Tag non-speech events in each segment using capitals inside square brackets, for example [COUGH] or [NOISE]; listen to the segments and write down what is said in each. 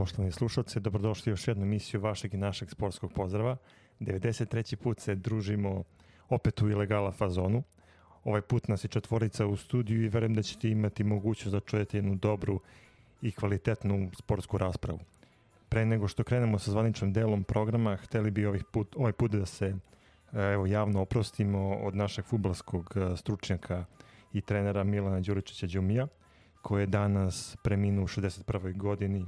Poštovani slušalci, dobrodošli u još jednu emisiju vašeg i našeg sportskog pozdrava. 93. put se družimo opet u ilegala fazonu. Ovaj put nas je četvorica u studiju i verujem da ćete imati mogućnost da čujete jednu dobru i kvalitetnu sportsku raspravu. Pre nego što krenemo sa zvaničnim delom programa, hteli bi ovih put, ovaj put da se evo, javno oprostimo od našeg futbalskog e, stručnjaka i trenera Milana Đuričića Đumija, koji je danas preminuo u 61. godini.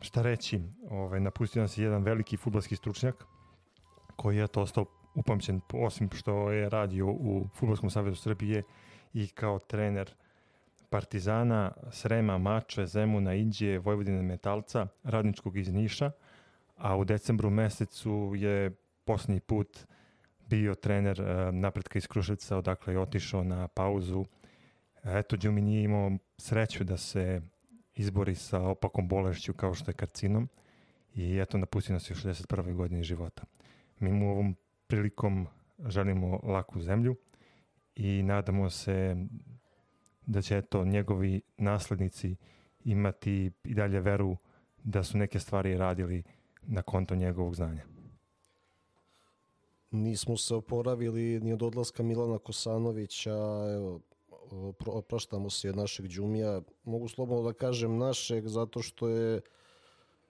Šta reći, ovaj, napustio nas je jedan veliki futbalski stručnjak, koji je to ostao upamćen, osim što je radio u Futbolskom savjetu Srbije i kao trener Partizana, Srema, Mače, Zemuna, Inđije, Vojvodine Metalca, Radničkog iz Niša, a u decembru mesecu je posljednji put bio trener uh, napretka iz Kruševca, odakle je otišao na pauzu. Eto, Đumi nije imao sreću da se izbori sa opakom bolešću kao što je karcinom i eto, napustio nas je u 61. godini života. Mi mu ovom prilikom želimo laku zemlju i nadamo se da će eto njegovi naslednici imati i dalje veru da su neke stvari radili na konto njegovog znanja. Nismo se oporavili ni od odlaska Milana Kosanovića, evo, opraštamo se od našeg džumija. Mogu slobodno da kažem našeg, zato što je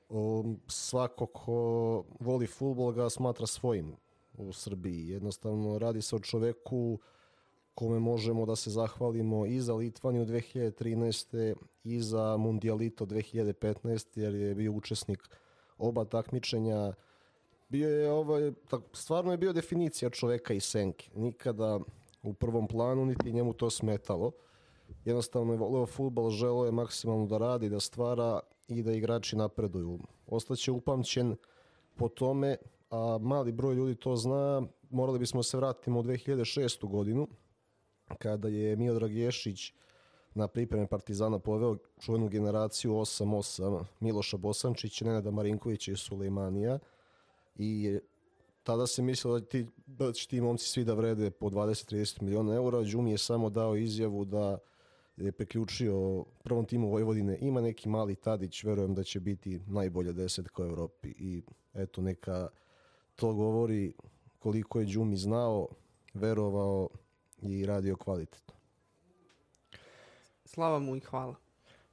o, svako ko voli futbol ga smatra svojim u Srbiji. Jednostavno radi se o čoveku kome možemo da se zahvalimo i za Litvaniju 2013. i za Mundialito 2015. jer je bio učesnik oba takmičenja. Bio je ovaj, stvarno je bio definicija čoveka i senke. Nikada u prvom planu, niti njemu to smetalo. Jednostavno je voleo futbol, želeo je maksimalno da radi, da stvara i da igrači napreduju. Ostaće upamćen po tome, a mali broj ljudi to zna, morali bismo se vratiti u 2006. godinu, kada je Miodrag Ješić na pripreme Partizana poveo čuvenu generaciju 8-8 Miloša Bosančića, Nenada Marinkovića i Sulejmanija i tada se mislilo da, ti, da će ti momci svi da vrede po 20-30 miliona eura. Đumi je samo dao izjavu da je preključio prvom timu Vojvodine. Ima neki mali Tadić, verujem da će biti najbolja desetka u Evropi i eto neka to govori koliko je Đumi znao, verovao i radio kvalitetno. Slava mu i hvala.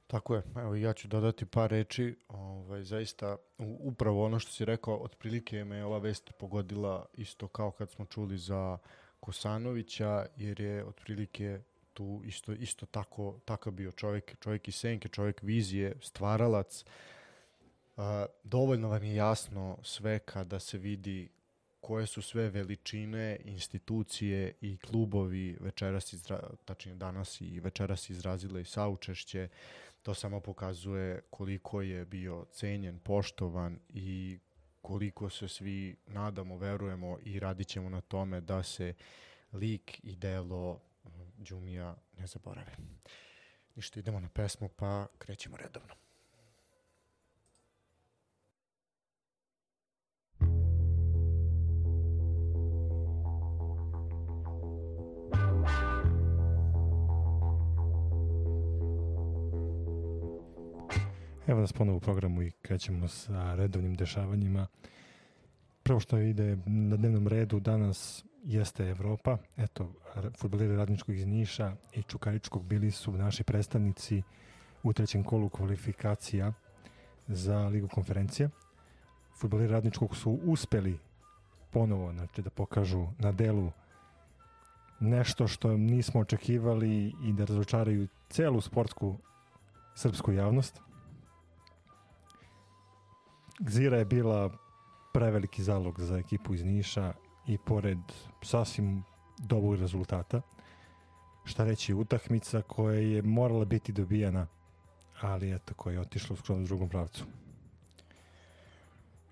Tako je, evo ja ću dodati par reči, ovaj, zaista upravo ono što si rekao, otprilike me ova vest pogodila isto kao kad smo čuli za Kosanovića, jer je otprilike tu isto, isto tako, tako bio čovjek, čovjek iz senke, čovjek vizije, stvaralac. Uh, dovoljno vam je jasno sve kada se vidi koje su sve veličine, institucije i klubovi večeras, izra, tačnije danas i večeras izrazile i saučešće, to samo pokazuje koliko je bio cenjen, poštovan i koliko se svi nadamo, verujemo i radit ćemo na tome da se lik i delo Đumija ne zaborave. Ništa, idemo na pesmu pa krećemo redovno. Evo nas ponovo u programu i krećemo sa redovnim dešavanjima. Prvo što ide na dnevnom redu danas jeste Evropa. Eto, futboleri Radničkog iz Niša i Čukaričkog bili su naši predstavnici u trećem kolu kvalifikacija za Ligu konferencija. Futboleri Radničkog su uspeli ponovo znači, da pokažu na delu nešto što nismo očekivali i da razočaraju celu sportsku srpsku javnost. Gzira je bila preveliki zalog za ekipu iz Niša i pored sasvim dobrog rezultata, šta reći, utakmica koja je morala biti dobijana, ali eto, koja je otišla skroz u drugom pravcu.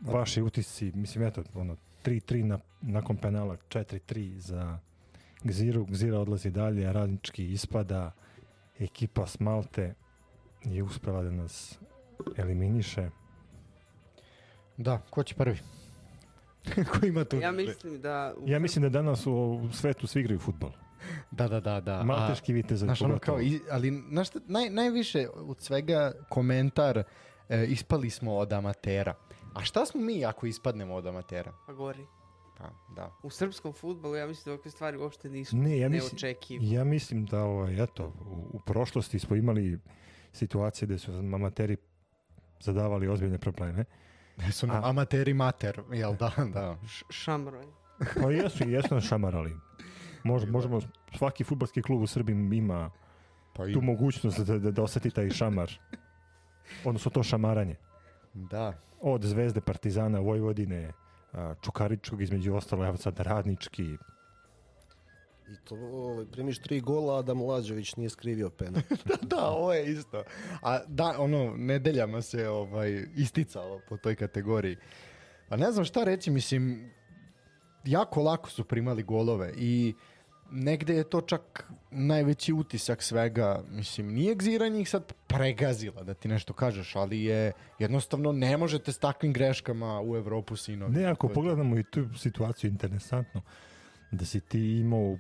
Vaši utisci, mislim, eto, ono, 3-3 na, nakon penala, 4-3 za Gziru, Gzira odlazi dalje, radnički ispada, ekipa Smalte je uspela da nas eliminiše. Da, ko će prvi? [LAUGHS] ko ima tu? Ja mislim da... U... Ja mislim da danas u svetu svi igraju futbol. Da, da, da. da. Malteški vitez. Znaš, ono kao, ali znaš šta, naj, najviše od svega komentar e, ispali smo od amatera. A šta smo mi ako ispadnemo od amatera? Pa gori. Pa, da. U srpskom futbolu ja mislim da ovakve stvari uopšte nisu Ne, ja mislim, neočekivane. ja mislim da ovaj, eto, u, u prošlosti smo imali situacije gde su amateri zadavali ozbiljne probleme. [LAUGHS] Su nam A- amateri mater, jel da, [LAUGHS] da. Šamroj. [LAUGHS] Pa jesu, i jesu nas šamarali. Mož, možemo, svaki futbolski klub u Srbiji ima Pa i, tu mogućnost da, da, da oseti taj šamar. Odnosno to šamaranje. da. Od Zvezde, Partizana, Vojvodine, Čukaričkog između ostalo, evo sad Radnički. I to ovaj, primiš tri gola, a da Mlađević nije skrivio penal. [LAUGHS] da, ovo je isto. A da, ono, nedeljama se ovaj, isticalo po toj kategoriji. A ne znam šta reći, mislim, jako lako su primali golove i negde je to čak najveći utisak svega. Mislim, nije Gzira njih sad pregazila, da ti nešto kažeš, ali je jednostavno ne možete s takvim greškama u Evropu sinovi. Ne, ako pogledamo i tu situaciju, interesantno, da si ti imao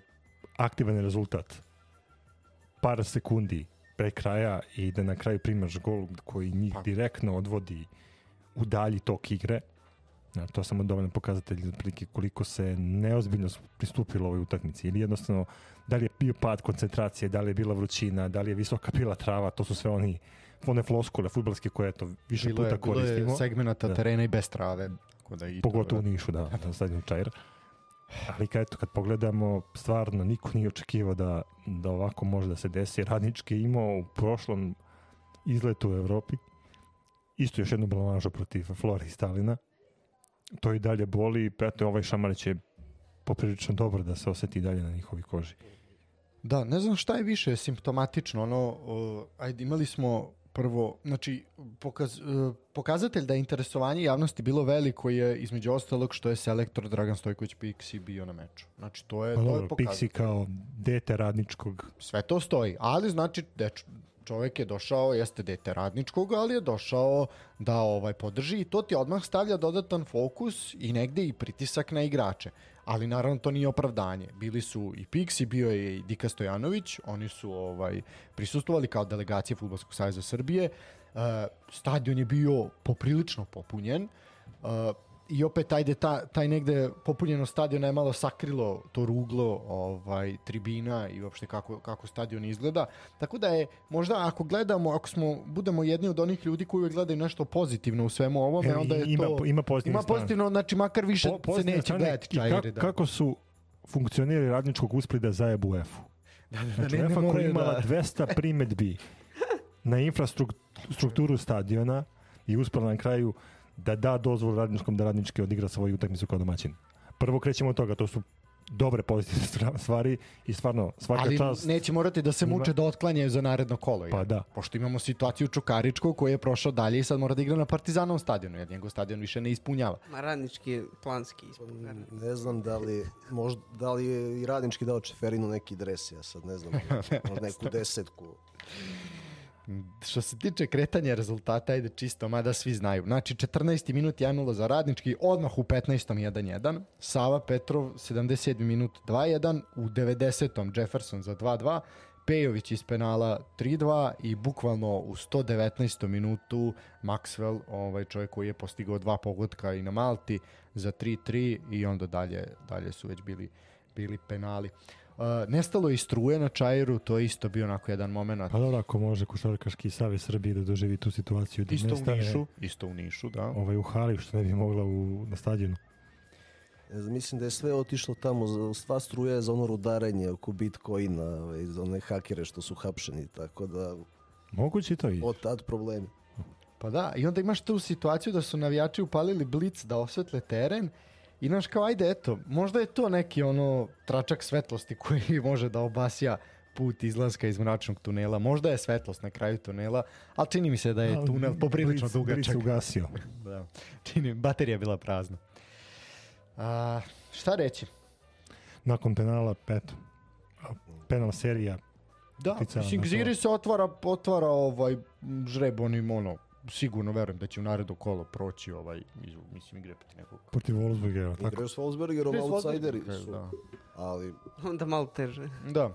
aktivan rezultat par sekundi pre kraja i da na kraju primaš gol koji njih Pa. direktno odvodi u dalji tok igre. Ja, to je samo dovoljno pokazatelj otprilike koliko se neozbiljno pristupilo ovoj utakmici. Ili jednostavno, da li je bio pad koncentracije, da li je bila vrućina, da li je visoka bila trava, to su sve oni one floskule futbalske koje eto, više bilo je, puta bilo je koristimo. segmenata Da. terena i bez trave. Tako da i to, Pogotovo u Nišu, da, [LAUGHS] na stadionu Čair. Ali kad, eto, kad pogledamo, stvarno niko nije očekivao da, da ovako može da se desi. Radnički je imao u prošlom izletu u Evropi isto još jednu blamažu protiv Flori i Stalina. To i dalje boli. Eto, ovaj Šamarić je poprilično dobro da se oseti dalje na njihovi koži. Da, ne znam šta je više simptomatično, ono, uh, ajde, imali smo prvo, znači, pokaz, uh, pokazatelj da je interesovanje javnosti bilo veliko je između ostalog što je selektor Dragan Stojković Pixi bio na meču. Znači, to je, Pa to je pokazatelj. Pixi kao dete radničkog Sve to stoji, ali znači da č- čovjek je došao, jeste dete radničkog, ali je došao da ovaj podrži i to ti odmah stavlja dodatan fokus i negde i pritisak na igrače. Ali naravno to nije opravdanje. Bili su i Pixi, bio je i Dika Stojanović, oni su ovaj prisustvovali kao delegacija Fudbalskog saveza Srbije. E, stadion je bio poprilično popunjen. E, i opet ajde ta, taj negde popunjeno stadiona je malo sakrilo to ruglo ovaj tribina i uopšte kako, kako stadion izgleda. Tako da je možda ako gledamo, ako smo budemo jedni od onih ljudi koji uvek gledaju nešto pozitivno u svemu ovome, Evo, onda je ima, to ima pozitivne ima pozitivno, znači makar više Po- se neće gledati i čajire. kako, Da. kako su funkcionirali radničkog usplida za EBU UEFA. Da, da, Znači, ne- ne UEFA koja je imala da- 200 primetbi na infrastrukturu stadiona i uspela na kraju da da dozvolu radničkom da radnički odigra svoju utakmicu kao domaćin. Prvo krećemo od toga, to su dobre pozitivne stvari i stvarno svaka Ali čast. neće morati da se muče da otklanjaju za naredno kolo. Pa jer- da. Pošto imamo situaciju Čukaričkog koji je prošao dalje i sad mora da igra na Partizanovom stadionu, jer njegov stadion više ne ispunjava. Ma radnički je planski ispod. Ne znam da li, možda, da li je i radnički dao Čeferinu neki dres, ja sad ne znam, [LAUGHS] možda neku desetku. Što se tiče kretanja rezultata, ajde čisto, mada svi znaju. Znači, 14. minut 1-0 za radnički, odmah u 15. 1-1. Sava Petrov, 77. minut 2-1, u 90. Jefferson za 2-2, Pejović iz penala 3-2 i bukvalno u 119. minutu Maxwell, ovaj čovjek koji je postigao dva pogotka i na Malti za 3-3 i onda dalje, dalje su već bili, bili penali. Uh, nestalo je i struje na Čajiru, to je isto bio onako jedan moment. Pa dobro, ako može Košarkaški savez Srbije da doživi tu situaciju da Isto u nestane Nišu, isto u Nišu, da. ovaj, u hali, što ne bi mogla u, na stadionu. Znam, mislim da je sve otišlo tamo, za- sva struja je za ono rudarenje oko Bitcoina, ovaj, za one hakere što su hapšeni, tako da Moguće i to i. od tad problemi. Pa da, i onda imaš tu situaciju da su navijači upalili blic da osvetle teren i znaš kao ajde eto, možda je to neki ono tračak svetlosti [LAUGHS] koji može da obasja put izlaska iz mračnog tunela. Možda je svetlost na kraju tunela, ali čini mi se da je tunel poprilično dugačak. Blic ugasio. [LAUGHS] Da. Čini, baterija je bila prazna. A, šta reći? Nakon penala, a, penal serija, Da, mislim. Gziri se otvara, otvara ovaj žreb onim ono, sigurno verujem da će u naredno kolo proći ovaj, mislim, igre protiv nekog. protiv Wolfsburgera, tako? Igraju s Wolfsburgerom, outsideri su, Da. ali Onda malo teže. da.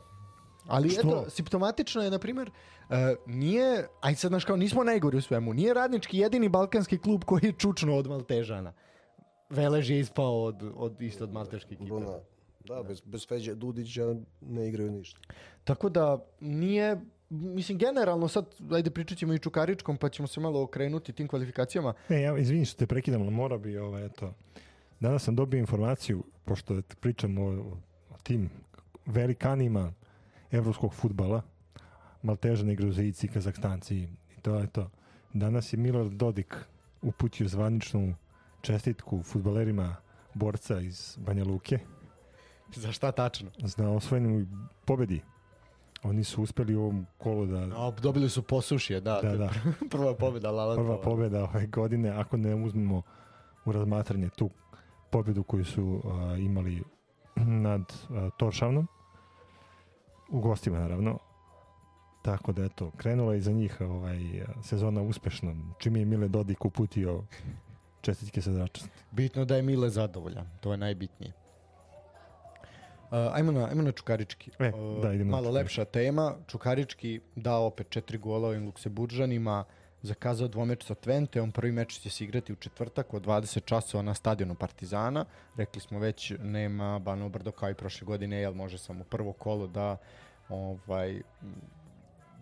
Ali Što? eto, simptomatično je, na primjer, e, nije, aj sad, znaš, kao nismo najgori u svemu, nije radnički jedini balkanski klub koji je čučno od Maltežana. Velež je ispao od, od isto od malteške ekipe. Bruna. Da, bez, bez Feđe Dudića ne igraju ništa. Tako da nije, mislim, generalno sad, ajde pričat ćemo i Čukaričkom, pa ćemo se malo okrenuti tim kvalifikacijama. E, ja, izvini što te prekidam, ali mora bi, ovaj, eto, danas sam dobio informaciju, pošto pričamo o, o tim velikanima evropskog futbala, Maltežani, Gruzijci, Kazahstanci i to je to. Danas je Milorad Dodik uputio zvaničnu čestitku futbalerima borca iz Banja Luke Za šta tačno? na osvojenoj pobedi. Oni su uspeli u ovom kolu da A, dobili su posušje, da. Da, da. [LAUGHS] Prva pobjeda Lalatova. prva pobjeda ove godine, ako ne uzmemo u razmatranje tu pobjedu koju su a, imali nad a, Toršavnom, u gostima naravno. Tako da eto, krenula je iza njih ovaj, sezona uspešno. Čim je Mile Dodik uputio čestitke sa začast. Bitno da je Mile zadovoljan, to je najbitnije. Uh, ajmo, na, ajmo na Čukarički. E, Uh, da, idemo Malo lepša tema. Čukarički dao opet četiri gola ovim Lukseburžanima, zakazao dvomeč sa Twenteom. Prvi meč će se igrati u četvrtak od 20 časova na stadionu Partizana. Rekli smo već, nema Bano Brdo kao i prošle godine, jel može samo prvo kolo da ovaj,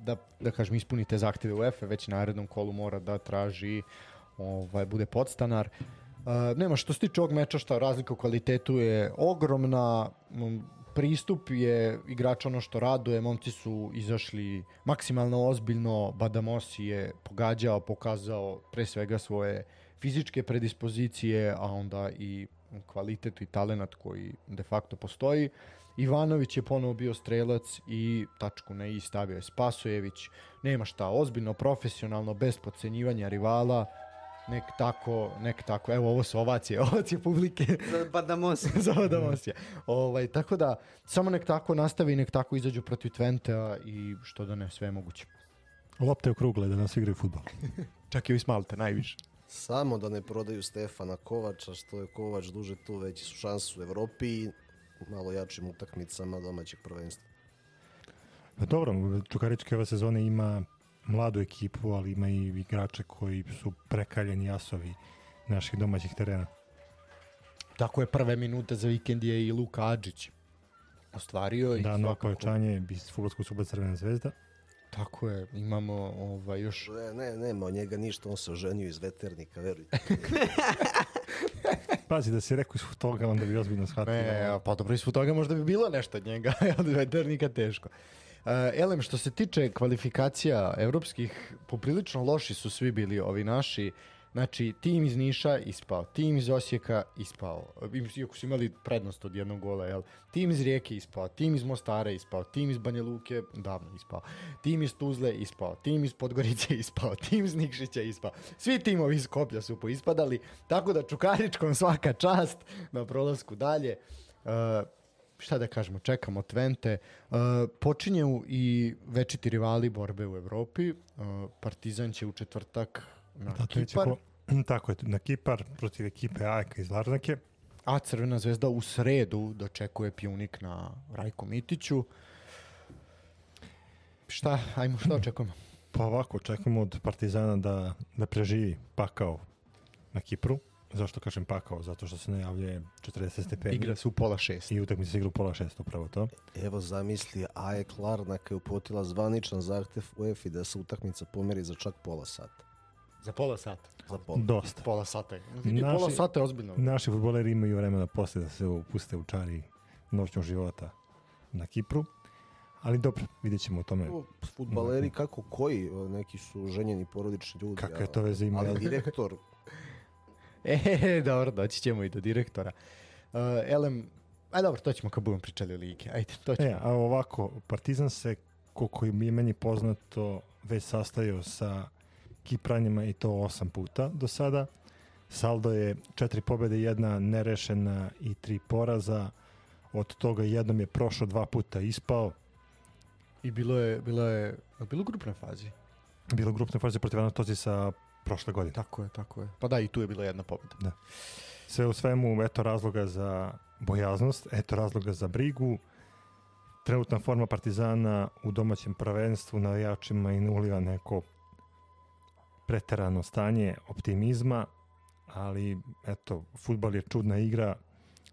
da, da kažem, ispunite zahtjeve UEFA, već na narednom kolu mora da traži ovaj, bude podstanar. Uh, nema što se tiče ovog meča šta razlika u kvalitetu je ogromna pristup je igrača ono što raduje momci su izašli maksimalno ozbiljno Badamosi je pogađao pokazao pre svega svoje fizičke predispozicije a onda i kvalitet i talenat koji de facto postoji. Ivanović je ponovo bio strelac i tačku na i stavio je Spasojević. Nema šta, ozbiljno, profesionalno bez podcenjivanja rivala nek tako, nek tako, evo ovo su ovacije, [LAUGHS] ovacije publike Za Badamos. [LAUGHS] za Adamosija. Ovaj, tako da, samo nek tako nastavi, nek tako izađu protiv Twentea i što da ne, sve je moguće. Lopte okrugle da nas igraju futbol. [LAUGHS] Čak i ovi smalte, najviše. Samo da ne prodaju Stefana Kovača, što je Kovač duže tu, veći su šanse u Evropi i malo jačim utakmicama domaćeg prvenstva. Pa dobro, Čukarički ove sezone ima mladu ekipu, ali ima i igrače koji su prekaljeni jasovi naših domaćih terena. Tako je prve minute za vikend je i Luka Adžić ostvario. Da, novo svakako- povećanje iz Futbolskog suba Crvena zvezda. Tako je, imamo ovaj, još... Ne, ne, nema od njega ništa, on se oženio iz veternika, verujte. [LAUGHS] Pazi, da si rekao iz toga, onda bi ozbiljno shvatio. Ne, pa dobro, ispod toga možda bi bilo nešto od njega, [LAUGHS] od veternika teško. Uh, Elem, što se tiče kvalifikacija evropskih, poprilično loši su svi bili ovi naši. Znači, tim iz Niša ispao, tim iz Osijeka ispao, iako su imali prednost od jednog gola, jel? Tim iz Rijeke ispao, tim iz Mostara ispao, tim iz Banja Luke davno ispao, tim iz Tuzle ispao, tim iz Podgorice [LAUGHS] ispao, tim iz Nikšića ispao. Svi timovi iz Koplja su poispadali, tako da Čukaričkom svaka čast na prolasku dalje. Uh, šta da kažemo, čekamo Twente. Uh, počinju i večiti rivali borbe u Evropi. Uh, Partizan će u četvrtak na Da, Kipar, ko- [CLEARS THROAT] Tako je, na Kipar protiv ekipe Ajka iz Larnake. a Crvena zvezda u sredu dočekuje pjunik na Rajku Mitiću. Šta, ajmo, šta očekujemo? Pa ovako, očekujemo od Partizana da, da preživi pakao na Kipru. Zašto kažem pakao? Zato što se najavljuje 40 stepeni. Igra se u pola šest. I utakmica se igra u pola šest, upravo to. Evo zamisli, AEK Larnaka je uputila zvaničan zahtev UEFA da se utakmica pomeri za čak pola sata. Za pola sata. Za pola. Dosta. Pola sata je. Vidi, Naši- Pola sata je ozbiljno. Naši futboleri imaju vremena posle da se upuste u čari noćnog života na Kipru. Ali dobro, vidjet ćemo o tome. Futbaleri kako koji, neki su ženjeni porodični ljudi. Kakve to veze ima? Ali direktor, [LAUGHS] E, dobro, doći ćemo i do direktora. Uh, Elem, aj dobro, to ćemo kad budemo pričali o ligi. Ajde, to ćemo. E, a ovako, Partizan se, koliko je meni poznato, već sastajao sa Kipranjima i to osam puta do sada. Saldo je četiri pobjede, jedna nerešena i tri poraza. Od toga jednom je prošao dva puta ispao. I bilo je, bilo je, bilo u grupnoj fazi. Bilo u grupnoj fazi protiv Anatozisa prošle godine. Tako je, tako je. Pa da, i tu je bila jedna pobjeda. Sve u svemu, eto razloga za bojaznost, eto razloga za brigu. trenutna forma Partizana u domaćem prvenstvu navijačima i ne uliva neko preterano stanje optimizma, ali eto, futbal je čudna igra,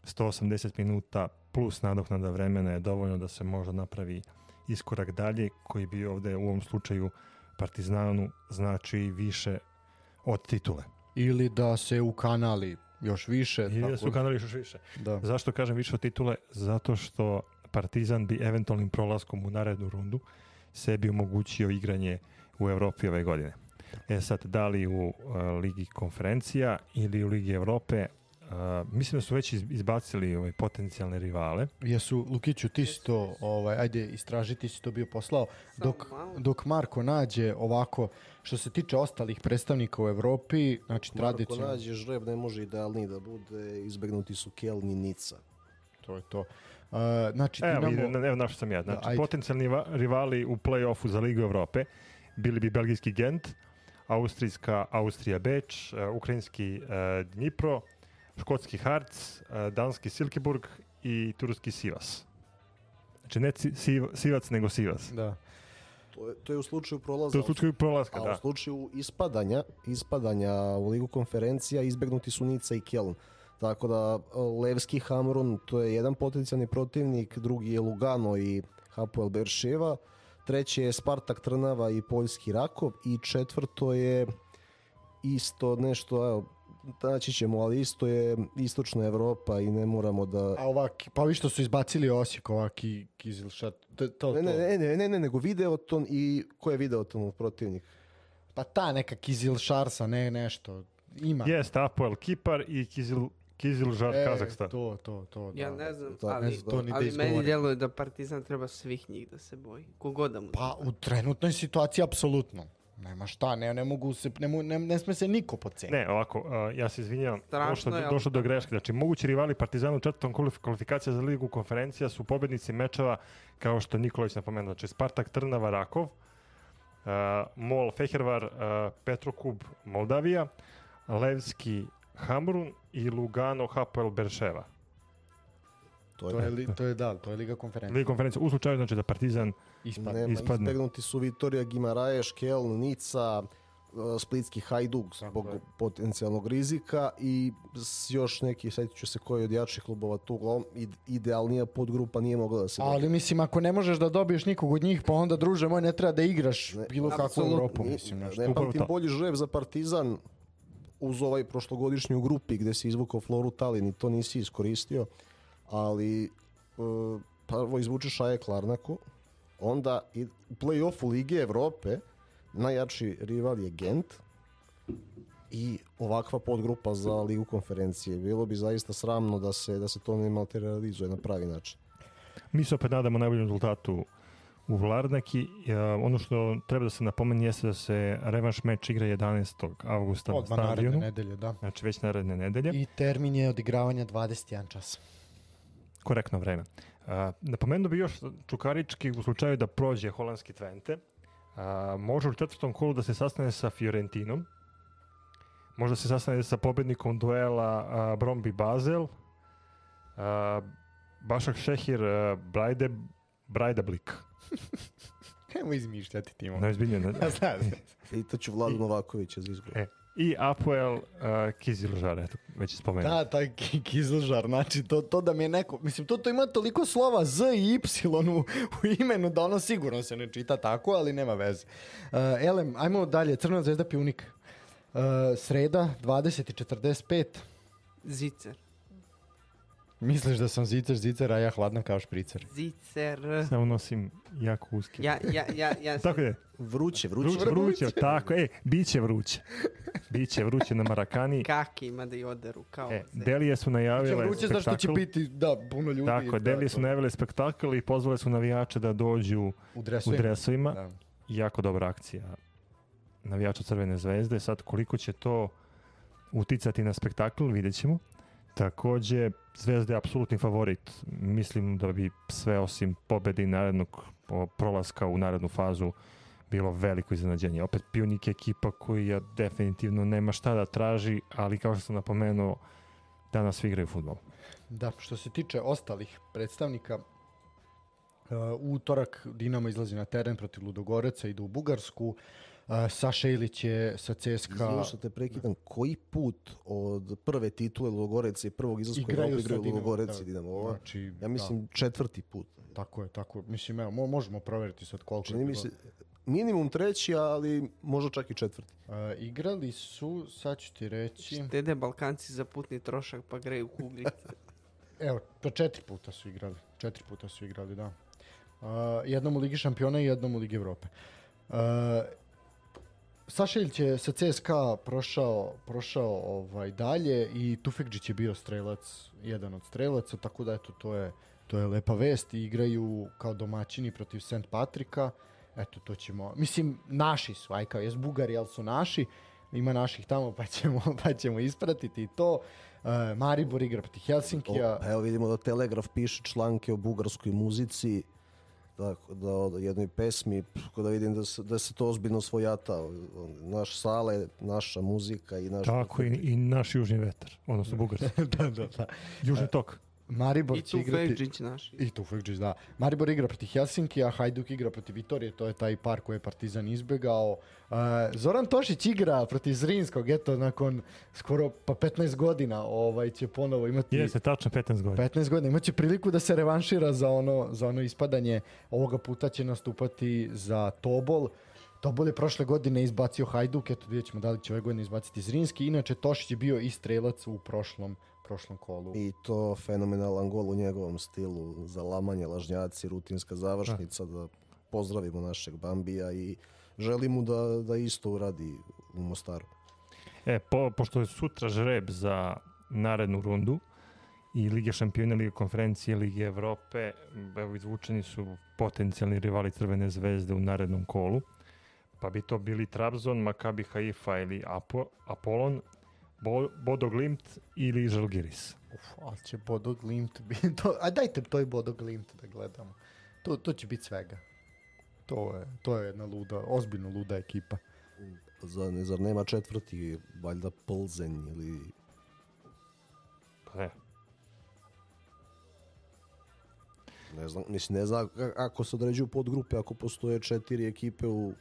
180 minuta plus nadoknada vremena je dovoljno da se možda napravi iskorak dalje, koji bi ovde u ovom slučaju Partizanu znači više od titule. Ili da se u kanali još više. Ili da su kanali još više. Da. Zašto kažem više od titule? Zato što Partizan bi eventualnim prolaskom u narednu rundu sebi omogućio igranje u Evropi ove godine. E sad, da li u uh, Ligi konferencija ili u Ligi Evrope, uh, mislim da su već iz- izbacili ovaj, potencijalne rivale. Jesu, Lukiću, ti si to, ovaj, ajde, istraži, ti si to bio poslao. Samo Dok, malo. dok Marko nađe ovako, što se tiče ostalih predstavnika u Evropi, znači Marko tradicionalno, nađe žreb, ne može idealniji da bude, izbegnuti su Kelni Nica. to je to. Uh, znači, Evo, imamo... evo, evo na što sam ja. Znači, ajde. potencijalni va- rivali u play-offu za Ligu Evrope bili bi belgijski Gent, austrijska Austrija Beč, uh, ukrajinski uh, Dnipro, škotski Harc, uh, danski Silkeborg i turski Sivas. Znači ne Sivac, nego Sivas. Da. To je, to je u slučaju prolaza. To je u slučaju prolaska, A da. u slučaju ispadanja, ispadanja u ligu konferencija izbegnuti su Nica i Keln. Tako da e, Levski Hamrun to je jedan potencijalni protivnik, drugi je Lugano i Hapoel Berševa, treći je Spartak Trnava i Poljski Rakov i četvrto je isto nešto, evo, naći ćemo, ali isto je istočna Evropa i ne moramo da... A ovak, pa vi što su izbacili Osijek, ovaki Kizilšat, to, to, Ne, ne, ne, ne, ne, ne, nego Videoton i ko je Videotonov protivnik? Pa ta neka Kizilšarsa, ne nešto, ima. Jeste, Apoel Kipar i Kizil, Kizilžar E, Kazahstan. To, to, to, da. Ja ne znam, To- ali, ne znam, to ni da ali meni djeluje da Partizan treba svih njih da se boji. Kogod da mu Pa u trenutnoj situaciji apsolutno. Nema šta, ne, ne mogu se, ne, ne, ne sme se niko poceniti. Ne, ovako, uh, ja se izvinjam, Strašno došlo, je, došlo do greške. Znači, mogući rivali Partizanu u četvrtom kvalif- kvalifikacija za ligu konferencija su pobednici mečeva, kao što Nikolić napomenuo. Znači, Spartak Trnava Rakov, uh, Mol Fehervar, uh, Petrokub Moldavija, Levski Hamrun i Lugano Hapoel Berševa. To To je, li, to je da, to je Liga konferencija. Liga konferencija u slučaju znači da Partizan Ispadne. Nema, ispadne. izbegnuti su Vitorija Gimaraješ, Keln, Nica, uh, Splitski Hajduk zbog je. potencijalnog rizika i još neki, sjetit ću se koji od jačih klubova tu, uglavnom ide- idealnija podgrupa nije mogla da se. Ali mislim, ako ne možeš da dobiješ nikog od njih, pa onda, druže moj, ne treba da igraš Ne, bilo kakvu Europu, mislim. Ne upravo pamtim to. bolji žreb za Partizan uz ovaj prošlogodišnju grupi gde si izvukao Floru Talin i to nisi iskoristio, ali uh, prvo izvučeš Ajax Larnaku, onda i u play-offu Lige Evrope najjači rival je Gent i ovakva podgrupa za Ligu konferencije. Bilo bi zaista sramno da se, da se to ne materializuje na pravi način. Mi se opet nadamo najboljem rezultatu u Vlarnaki. E, ono što treba da se napomeni jeste da se revanš meč igra 11. avgusta na Odmah naredne stadionu. nedelje, da. Znači već naredne nedelje. I termin je odigravanja 21 čas. Korektno vreme. A, napomenuo bi još Čukarički u slučaju da prođe holandski Twente. A, može u četvrtom kolu da se sastane sa Fiorentinom. Može da se sastane sa pobednikom duela a, Brombi Basel. A, Bašak Šehir a, Brajde, Brajdablik. [LAUGHS] Nemo izmišljati Timo. Ne, izbiljno. Ja znam. Pitaću Vladu Novakovića za izgovor. E, I Apoel uh, Kizilžar, eto, već je spomenuo. Da, taj ki- Kizilžar, znači to, to da mi je neko, mislim to, to ima toliko slova Z i Y u, u imenu da ono sigurno se ne čita tako, ali nema veze. Uh, Elem, ajmo dalje, Crna zvezda Pjunik. Uh, sreda, 20.45. Zicer. Misliš da sam zicer, zicer, a ja hladna kao špricer. Zicer. Samo nosim jako uski. Ja, ja, ja, ja Tako je, Vruće, vruće. vruće, vruće, tako, e, biće vruće. Biće vruće na Marakani. kaki ima da i oderu kao E. Delije su najavile Vruće zašto će spektakl. biti, da, puno ljudi. Tako, da, Delije su najavile spektakl i pozvale su navijače da dođu U u dresovima. dresovima. Da. Jako dobra akcija navijača Crvene zvezde. Sad koliko će to uticati na spektakl, vidjet ćemo. Takođe, Zvezda je apsolutni favorit. Mislim da bi sve osim pobede i narednog prolaska u narednu fazu bilo veliko iznenađenje. Opet Pionik je ekipa koja definitivno nema šta da traži, ali kao što sam napomenuo, danas svi igraju futbol. Da, što se tiče ostalih predstavnika, u utorak Dinamo izlazi na teren protiv Ludogoreca, ide u Bugarsku. Saša Ilić je sa CSKA... Što te prekidam, koji put od prve titule Ludogoreca i prvog izlaska u Igraju igraju Ludogorec da. i Dinamo? Ovo, Znači, ja mislim četvrti put. Tako je, tako. Mislim, evo, mo- možemo proveriti sad koliko Čini je mi bilo. se minimum treći, ali možda čak i četvrti. Uh, igrali su, sad ću ti reći, Štede Balkanci za putni trošak pa greju kuglice. [LAUGHS] evo, pa četiri puta su igrali. Četiri puta su igrali, da. Uh, jednom u Ligi šampiona i jednom u Ligi Evrope. Uh, Saša Ilić je sa CSKA prošao, prošao ovaj, dalje i Tufekđić je bio strelac, jedan od strelaca, tako da eto, to je, to je lepa vest. I igraju kao domaćini protiv St. Patrika. Eto, to ćemo... Mislim, naši su, aj kao, jes Bugari, ali su naši. Ima naših tamo, pa ćemo, [LAUGHS] pa ćemo ispratiti i to. Uh, Maribor igra protiv Helsinkija. O, evo vidimo da Telegraf piše članke o bugarskoj muzici, da, da o jednoj pesmi, tako da vidim da se, da se to ozbiljno svojata. Naš sale, naša muzika i naš... Tako i, i naš južni vetar, odnosno bugarski. [LAUGHS] da, da, da. Južni tok. Maribor I će tu igrati... Fejđić naši. I tu Fekđić, da. Maribor igra protiv Helsinki, a Hajduk igra protiv Vitorije, to je taj par koji je Partizan izbegao. Uh, Zoran Tošić igra protiv Zrinskog, eto, nakon skoro pa 15 godina ovaj, će ponovo imati... Jeste, tačno 15 godina. 15 godina, imaće priliku da se revanšira za ono, za ono ispadanje. Ovoga puta će nastupati za Tobol. Tobol je prošle godine izbacio Hajduk, eto vidjet ćemo da li će ove godine izbaciti Zrinski. Inače, Tošić je bio i strelac u prošlom, prošlom kolu. I to fenomenalan gol u njegovom stilu, za lamanje, lažnjaci, rutinska završnica, da pozdravimo našeg Bambija i želim mu da, da isto uradi u Mostaru. E, po, pošto je sutra žreb za narednu rundu i Lige šampiona, Lige konferencije, Lige Evrope, evo izvučeni su potencijalni rivali Crvene zvezde u narednom kolu, pa bi to bili Trabzon, Maccabi Haifa ili Apo, Apolon, Bo, Bodo Glimt ili Žalgiris. Uf, ali će Bodo Glimt [LAUGHS] biti... To, a dajte toj Bodo Glimt da gledamo. To, to će biti svega. To je, to je jedna luda, ozbiljno luda ekipa. Zar, ne- zar nema četvrti, valjda Plzenj ili... Pa ne, Ne znam, mislim, ne znam ako se određuju podgrupe, ako postoje četiri ekipe u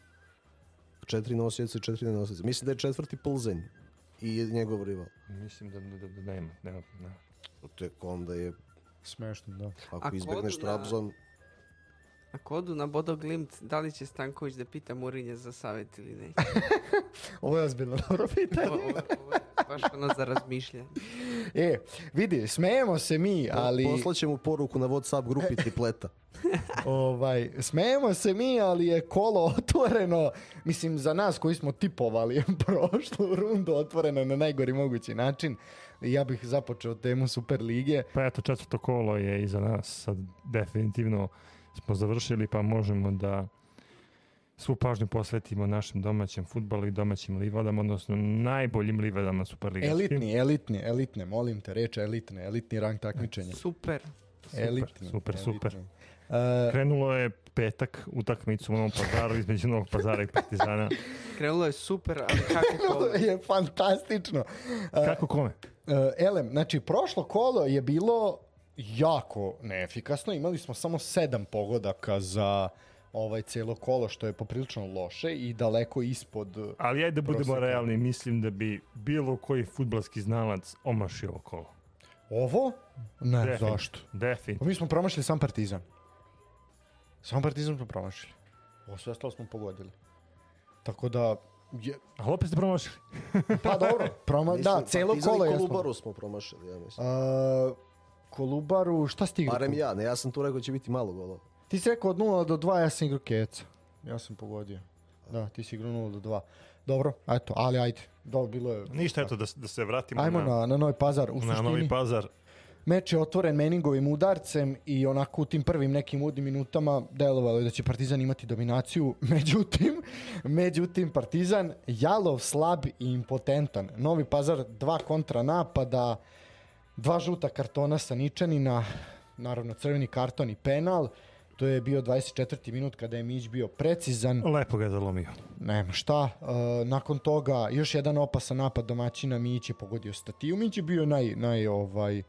četiri nosioca i četiri nosioca. Mislim da je četvrti Plzenj i njegov rival. mislim da, da, da nema, nema, nema. Tek onda je, Smešno, da. ako A izbegneš Trabzon, Ako odu na Bodo Glimt, da li će Stanković da pita Murinje za savjet ili neće? [LAUGHS] Ovo je ozbiljno dobro pitanje. Ovo, ovo je baš ono za razmišljanje. [LAUGHS] E, vidi, smejemo se mi, ali... poslaćemo poruku na Whatsapp grupi [LAUGHS] tripleta. ovaj, smejemo se mi, ali je kolo otvoreno, mislim, za nas koji smo tipovali [LAUGHS] prošlu rundu otvoreno na najgori mogući način. Ja bih započeo temu Super lige. Pa eto, četvrto kolo je iza nas, sad definitivno smo završili, pa možemo da svu pažnju posvetimo našem domaćem futbalu i domaćim livadama, odnosno najboljim livadama Superligaškim. Elitni, elitni, elitne, molim te, reče elitne, elitni rang takmičenja. Super. elitni, super, super. elitni. E, Krenulo je petak utakmicu u Novom pazaru između Novog pazara i Partizana. [LAUGHS] Krenulo je super, ali kako [LAUGHS] kolo? je fantastično. E, Kako kome? E, Elem, znači prošlo kolo je bilo jako neefikasno. Imali smo samo sedam pogodaka za ovaj celo kolo, što je poprilično loše i daleko ispod... Ali ajde da budemo proseka. realni, mislim da bi bilo koji futbalski znalac omašio ovo kolo. Ovo? Ne, Definitivno. zašto? Definitivno. Pa mi smo promašili sam Partizan. Sam Partizan smo promašili. Ovo sve ostalo smo pogodili. Tako da... Je, Ali opet ste promašili. [LAUGHS] pa dobro, proma, da, Mislim, celo Partizan kolo i je... Kolubaru smo promašili, ja mislim. A, Kolubaru, šta ste igrali? Barem ja, ne, ja sam tu rekao da će biti malo golova. Ti si rekao od 0 do 2, ja sam igrao keca. Ja sam pogodio. Da, ti si igrao 0 do 2. Dobro, eto, ali ajde. Dobro, bilo je... Ništa, eto, da, da se vratimo Ajmo na, na, na Novi Pazar. U na Novi Pazar. meč je otvoren meningovim udarcem i onako u tim prvim nekim udnim minutama delovalo je da će Partizan imati dominaciju. [LAUGHS] Međutim, međutim Partizan jalov, slab i impotentan. Novi Pazar dva kontra napada, dva žuta kartona sa Ničanina, naravno crveni karton i penal. To je bio 24. minut kada je Mić bio precizan. Lepo ga je zalomio. Nema šta. E, nakon toga još jedan opasan napad domaćina Mić je pogodio statiju. Mić je bio naj, naj ovaj,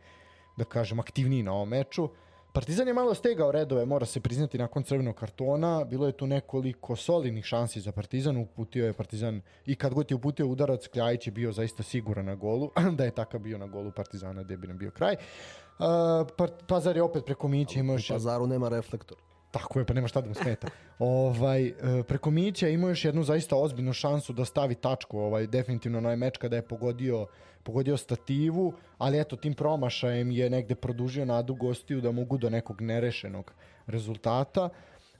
da kažem, aktivniji na ovom meču. Partizan je malo stegao redove, mora se priznati nakon crvenog kartona. Bilo je tu nekoliko solidnih šansi za Partizan. Uputio je Partizan i kad god je uputio udarac, Kljajić je bio zaista siguran na golu. [CLEARS THROAT] da je takav bio na golu Partizana, gde bi nam bio kraj. Uh, Pazar je opet preko Mića imao još... U pazaru nema reflektor. Tako je, pa nema šta da mu smeta. ovaj, e, preko Mića imao još jednu zaista ozbiljnu šansu da stavi tačku, ovaj, definitivno na meč kada je pogodio, pogodio stativu, ali eto, tim promašajem je negde produžio nadu gostiju da mogu do nekog nerešenog rezultata,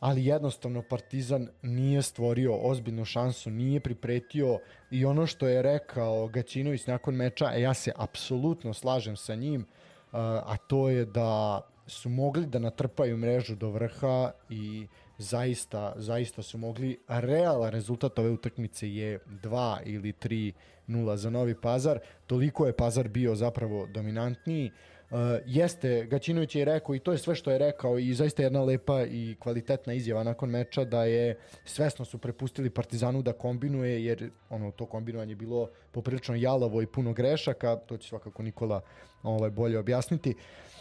ali jednostavno Partizan nije stvorio ozbiljnu šansu, nije pripretio i ono što je rekao Gaćinović nakon meča, e, ja se apsolutno slažem sa njim, a to je da su mogli da natrpaju mrežu do vrha i zaista, zaista su mogli. Realan rezultat ove utakmice je 2 ili 3 0 za Novi Pazar. Toliko je Pazar bio zapravo dominantniji. Uh, jeste, Gaćinović je rekao i to je sve što je rekao i zaista jedna lepa i kvalitetna izjava nakon meča da je svesno su prepustili Partizanu da kombinuje jer ono to kombinovanje je bilo poprilično jalavo i puno grešaka, to će svakako Nikola ovaj bolje objasniti. Uh,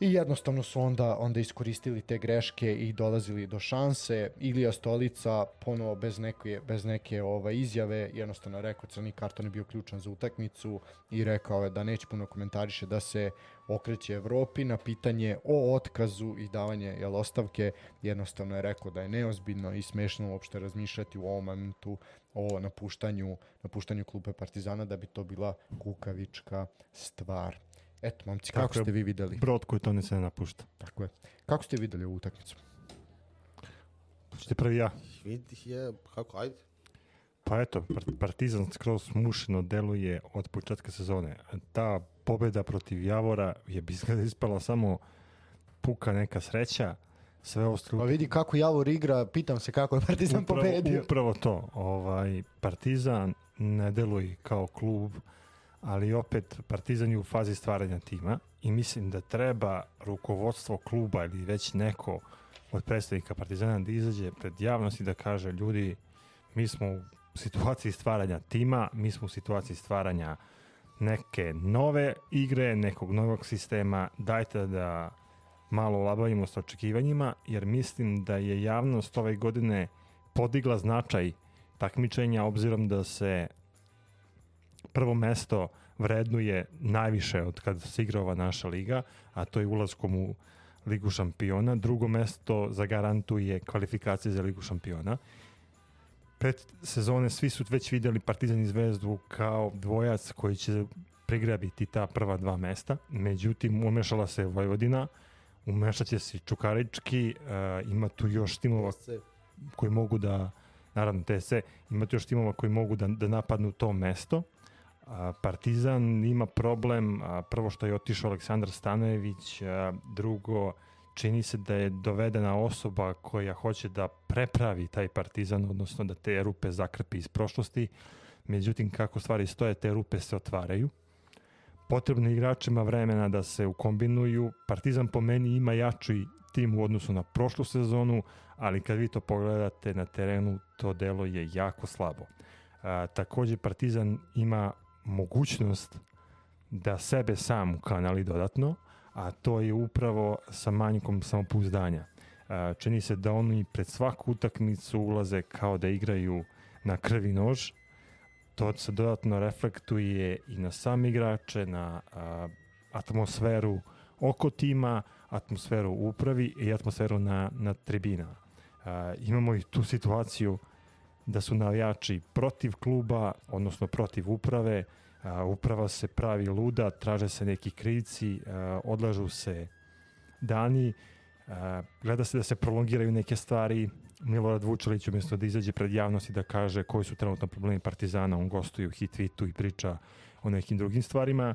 I jednostavno su onda, onda iskoristili te greške i dolazili do šanse. Ilija Stolica ponovo bez neke, bez neke ovaj, izjave jednostavno rekao crni karton je bio ključan za utakmicu i rekao je da neće puno komentariše da se okreće Evropi na pitanje o otkazu i davanje jel, ostavke. Jednostavno je rekao da je neozbiljno i smešno uopšte razmišljati u ovom momentu o napuštanju, napuštanju klupe Partizana da bi to bila kukavička stvar. Eto, momci, kako, kako ste vi videli? Brod koji to ne se ne napušta. Tako je. Kako ste videli ovu utakmicu? Ćete prvi ja. Vidih je, kako, ajde. Pa eto, Partizan skroz smušeno deluje od početka sezone. Ta pobeda protiv Javora je bizgleda ispala samo puka neka sreća. Sve ostalo... Pa vidi kako Javor igra, pitam se kako je Partizan upravo, pobedio. Upravo to. Ovaj, Partizan ne deluje kao klub ali opet Partizan je u fazi stvaranja tima i mislim da treba rukovodstvo kluba ili već neko od predstavnika Partizana da izađe pred javnost i da kaže ljudi, mi smo u situaciji stvaranja tima, mi smo u situaciji stvaranja neke nove igre, nekog novog sistema, dajte da malo labavimo s očekivanjima, jer mislim da je javnost ove godine podigla značaj takmičenja obzirom da se prvo mesto vrednuje najviše od kada se igra ova naša liga, a to je ulazkom u Ligu šampiona. Drugo mesto zagarantuje kvalifikacije za Ligu šampiona. Pet sezone svi su već videli Partizan i Zvezdu kao dvojac koji će prigrabiti ta prva dva mesta. Međutim, umešala se Vojvodina, umešaće se Čukarički, uh, ima tu još timova koji mogu da, naravno TSC, ima tu još timova koji mogu da, da napadnu to mesto. Partizan ima problem, prvo što je otišao Aleksandar Stanojević, drugo čini se da je dovedena osoba koja hoće da prepravi taj Partizan, odnosno da te rupe zakrpi iz prošlosti. Međutim, kako stvari stoje, te rupe se otvaraju. Potrebno igračima vremena da se ukombinuju. Partizan po meni ima jači tim u odnosu na prošlu sezonu, ali kad vi to pogledate na terenu, to delo je jako slabo. A, takođe Partizan ima mogućnost da sebe sam kanali dodatno, a to je upravo sa manjkom samopouzdanja. Čini se da oni pred svaku utakmicu ulaze kao da igraju na krvi nož. To se dodatno reflektuje i na sam igrače, na atmosferu oko tima, atmosferu u upravi i atmosferu na, na tribinama. Imamo i tu situaciju da su navijači protiv kluba, odnosno protiv uprave, a, uprava se pravi luda, traže se neki krivci, odlažu se dani, gleda se da se prolongiraju neke stvari, Milorad Vučelić umjesto da izađe pred javnost i da kaže koji su trenutno problemi Partizana, on gostuje u hit tweetu i priča o nekim drugim stvarima.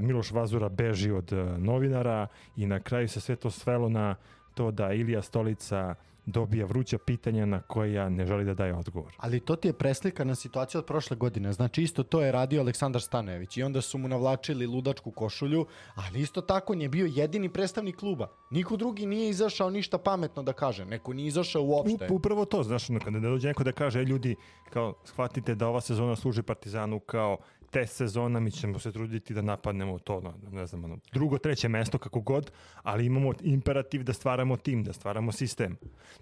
Miloš Vazura beži od novinara i na kraju se sve to svelo na to da Ilija Stolica dobija vruća pitanja na koja ne želi da daje odgovor. Ali to ti je preslikana situacija od prošle godine. Znači isto to je radio Aleksandar Stanojević i onda su mu navlačili ludačku košulju, ali isto tako on je bio jedini predstavnik kluba. Niko drugi nije izašao ništa pametno da kaže. Neko nije izašao uopšte. Upravo to, znaš, kada ne dođe neko da kaže, e, ljudi, kao, shvatite da ova sezona služi Partizanu kao test sezona, mi ćemo se truditi da napadnemo to, no, ne znam, ono, drugo, treće mesto, kako god, ali imamo imperativ da stvaramo tim, da stvaramo sistem.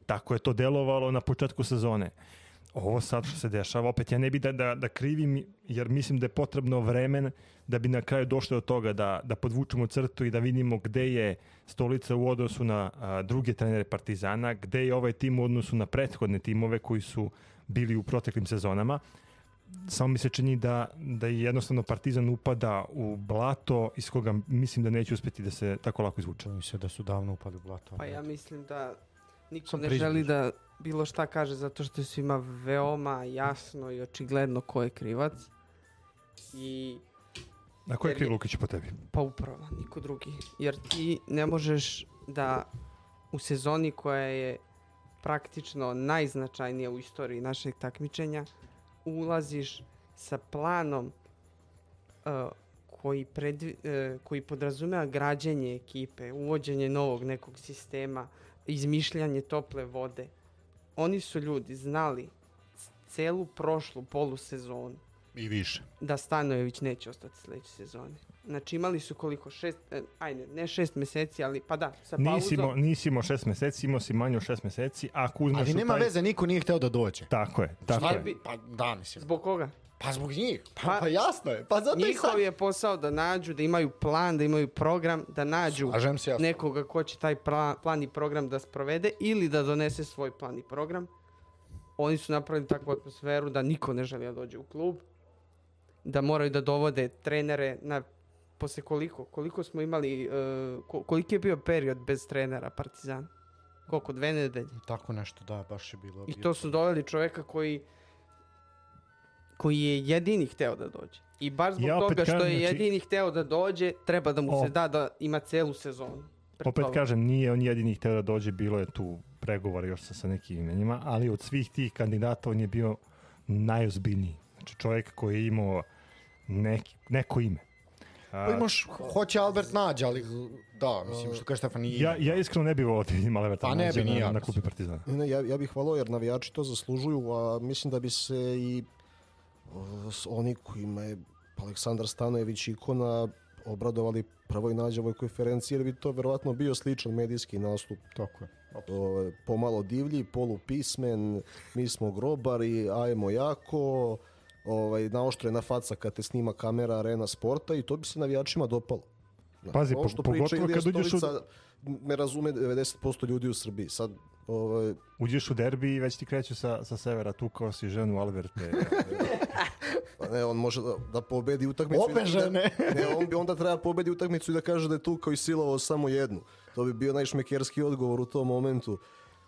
Tako je to delovalo na početku sezone. Ovo sad što se dešava, opet ja ne bi da, da, da krivim, jer mislim da je potrebno vremen da bi na kraju došlo do toga da, da podvučemo crtu i da vidimo gde je stolica u odnosu na a, druge trenere Partizana, gde je ovaj tim u odnosu na prethodne timove koji su bili u proteklim sezonama samo mi se čini da, da je jednostavno Partizan upada u blato iz koga mislim da neće uspeti da se tako lako izvuče. Čini se da su davno upali u blato. Pa ja mislim da niko Sam ne priznaš. želi da bilo šta kaže zato što je svima veoma jasno i očigledno ko je krivac. I Na ko je kriv Lukić po tebi? pa upravo, niko drugi. Jer ti ne možeš da u sezoni koja je praktično najznačajnija u istoriji našeg takmičenja ulaziš sa planom uh, koji, predvi, uh, koji podrazumeva građenje ekipe, uvođenje novog nekog sistema, izmišljanje tople vode. Oni su ljudi znali celu prošlu polusezonu I više. da Stanojević neće ostati sledeće sezone. Znači imali su koliko? Šest, e, ajde, ne šest meseci, ali pa da, sa Nisi imao, pauzom. nisi imao šest meseci, imao si manje od šest meseci, a ako uzmeš Ali nema taj... veze, niko nije hteo da dođe. Tako je, tako Šta je. bi- Pa da, mislim. Zbog koga? Pa zbog njih. Pa, Pa- pa jasno je. Pa zato i sad. Njihov je posao da nađu, da imaju plan, da imaju program, da nađu se nekoga ko će taj pra- plan i program da sprovede ili da donese svoj plan i program. Oni su napravili takvu atmosferu da niko ne želi da dođe u klub, da moraju da dovode trenere na posle koliko, koliko smo imali, uh, ko- koliki je bio period bez trenera Partizan? Koliko, dve nedelje? Tako nešto, da, baš je bilo. I to su doveli čoveka koji koji je jedini hteo da dođe. I baš zbog Ja toga što kažem, je znači- jedini hteo da dođe, treba da mu O. se da da ima celu sezonu. pred Opet sobom. kažem, nije on jedini hteo da dođe, bilo je tu pregovora još sa, sa nekim imenima, ali od svih tih kandidata on je bio najozbiljniji. Znači čovjek koji je imao neki, neko ime. A, Pa imaš, hoće Albert nađe, ali da, mislim, što kaže Stefan, nije. ja, ja iskreno ne bih volao da vidim Alberta Pa ne Nađa bi na, ja, na klupi Partizana. Ne, ja, ja bih volao jer navijači to zaslužuju, a mislim da bi se i s- oni kojima je Aleksandar Stanojević ikona obradovali prvoj nađavoj konferenciji jer bi to verovatno bio sličan medijski nastup. Tako je. O, pomalo divlji, polupismen, mi smo grobari, ajmo jako, ovaj, naoštrena faca kad te snima kamera arena sporta i to bi se navijačima dopalo. Pazi, ovo po- što pogotovo priča Ilija kad uđeš u- ne razume 90% ljudi u Srbiji. Sad, ovaj, Uđeš u derbi i već ti kreću sa, sa severa, tukao si ženu Alberte. [LAUGHS] Pa ne, on može da, da pobedi utakmicu. Obe da- žene. Ne, on bi onda treba pobedi utakmicu i da kaže da je tu kao i silovao samo jednu. To bi bio najšmekerski odgovor u tom momentu.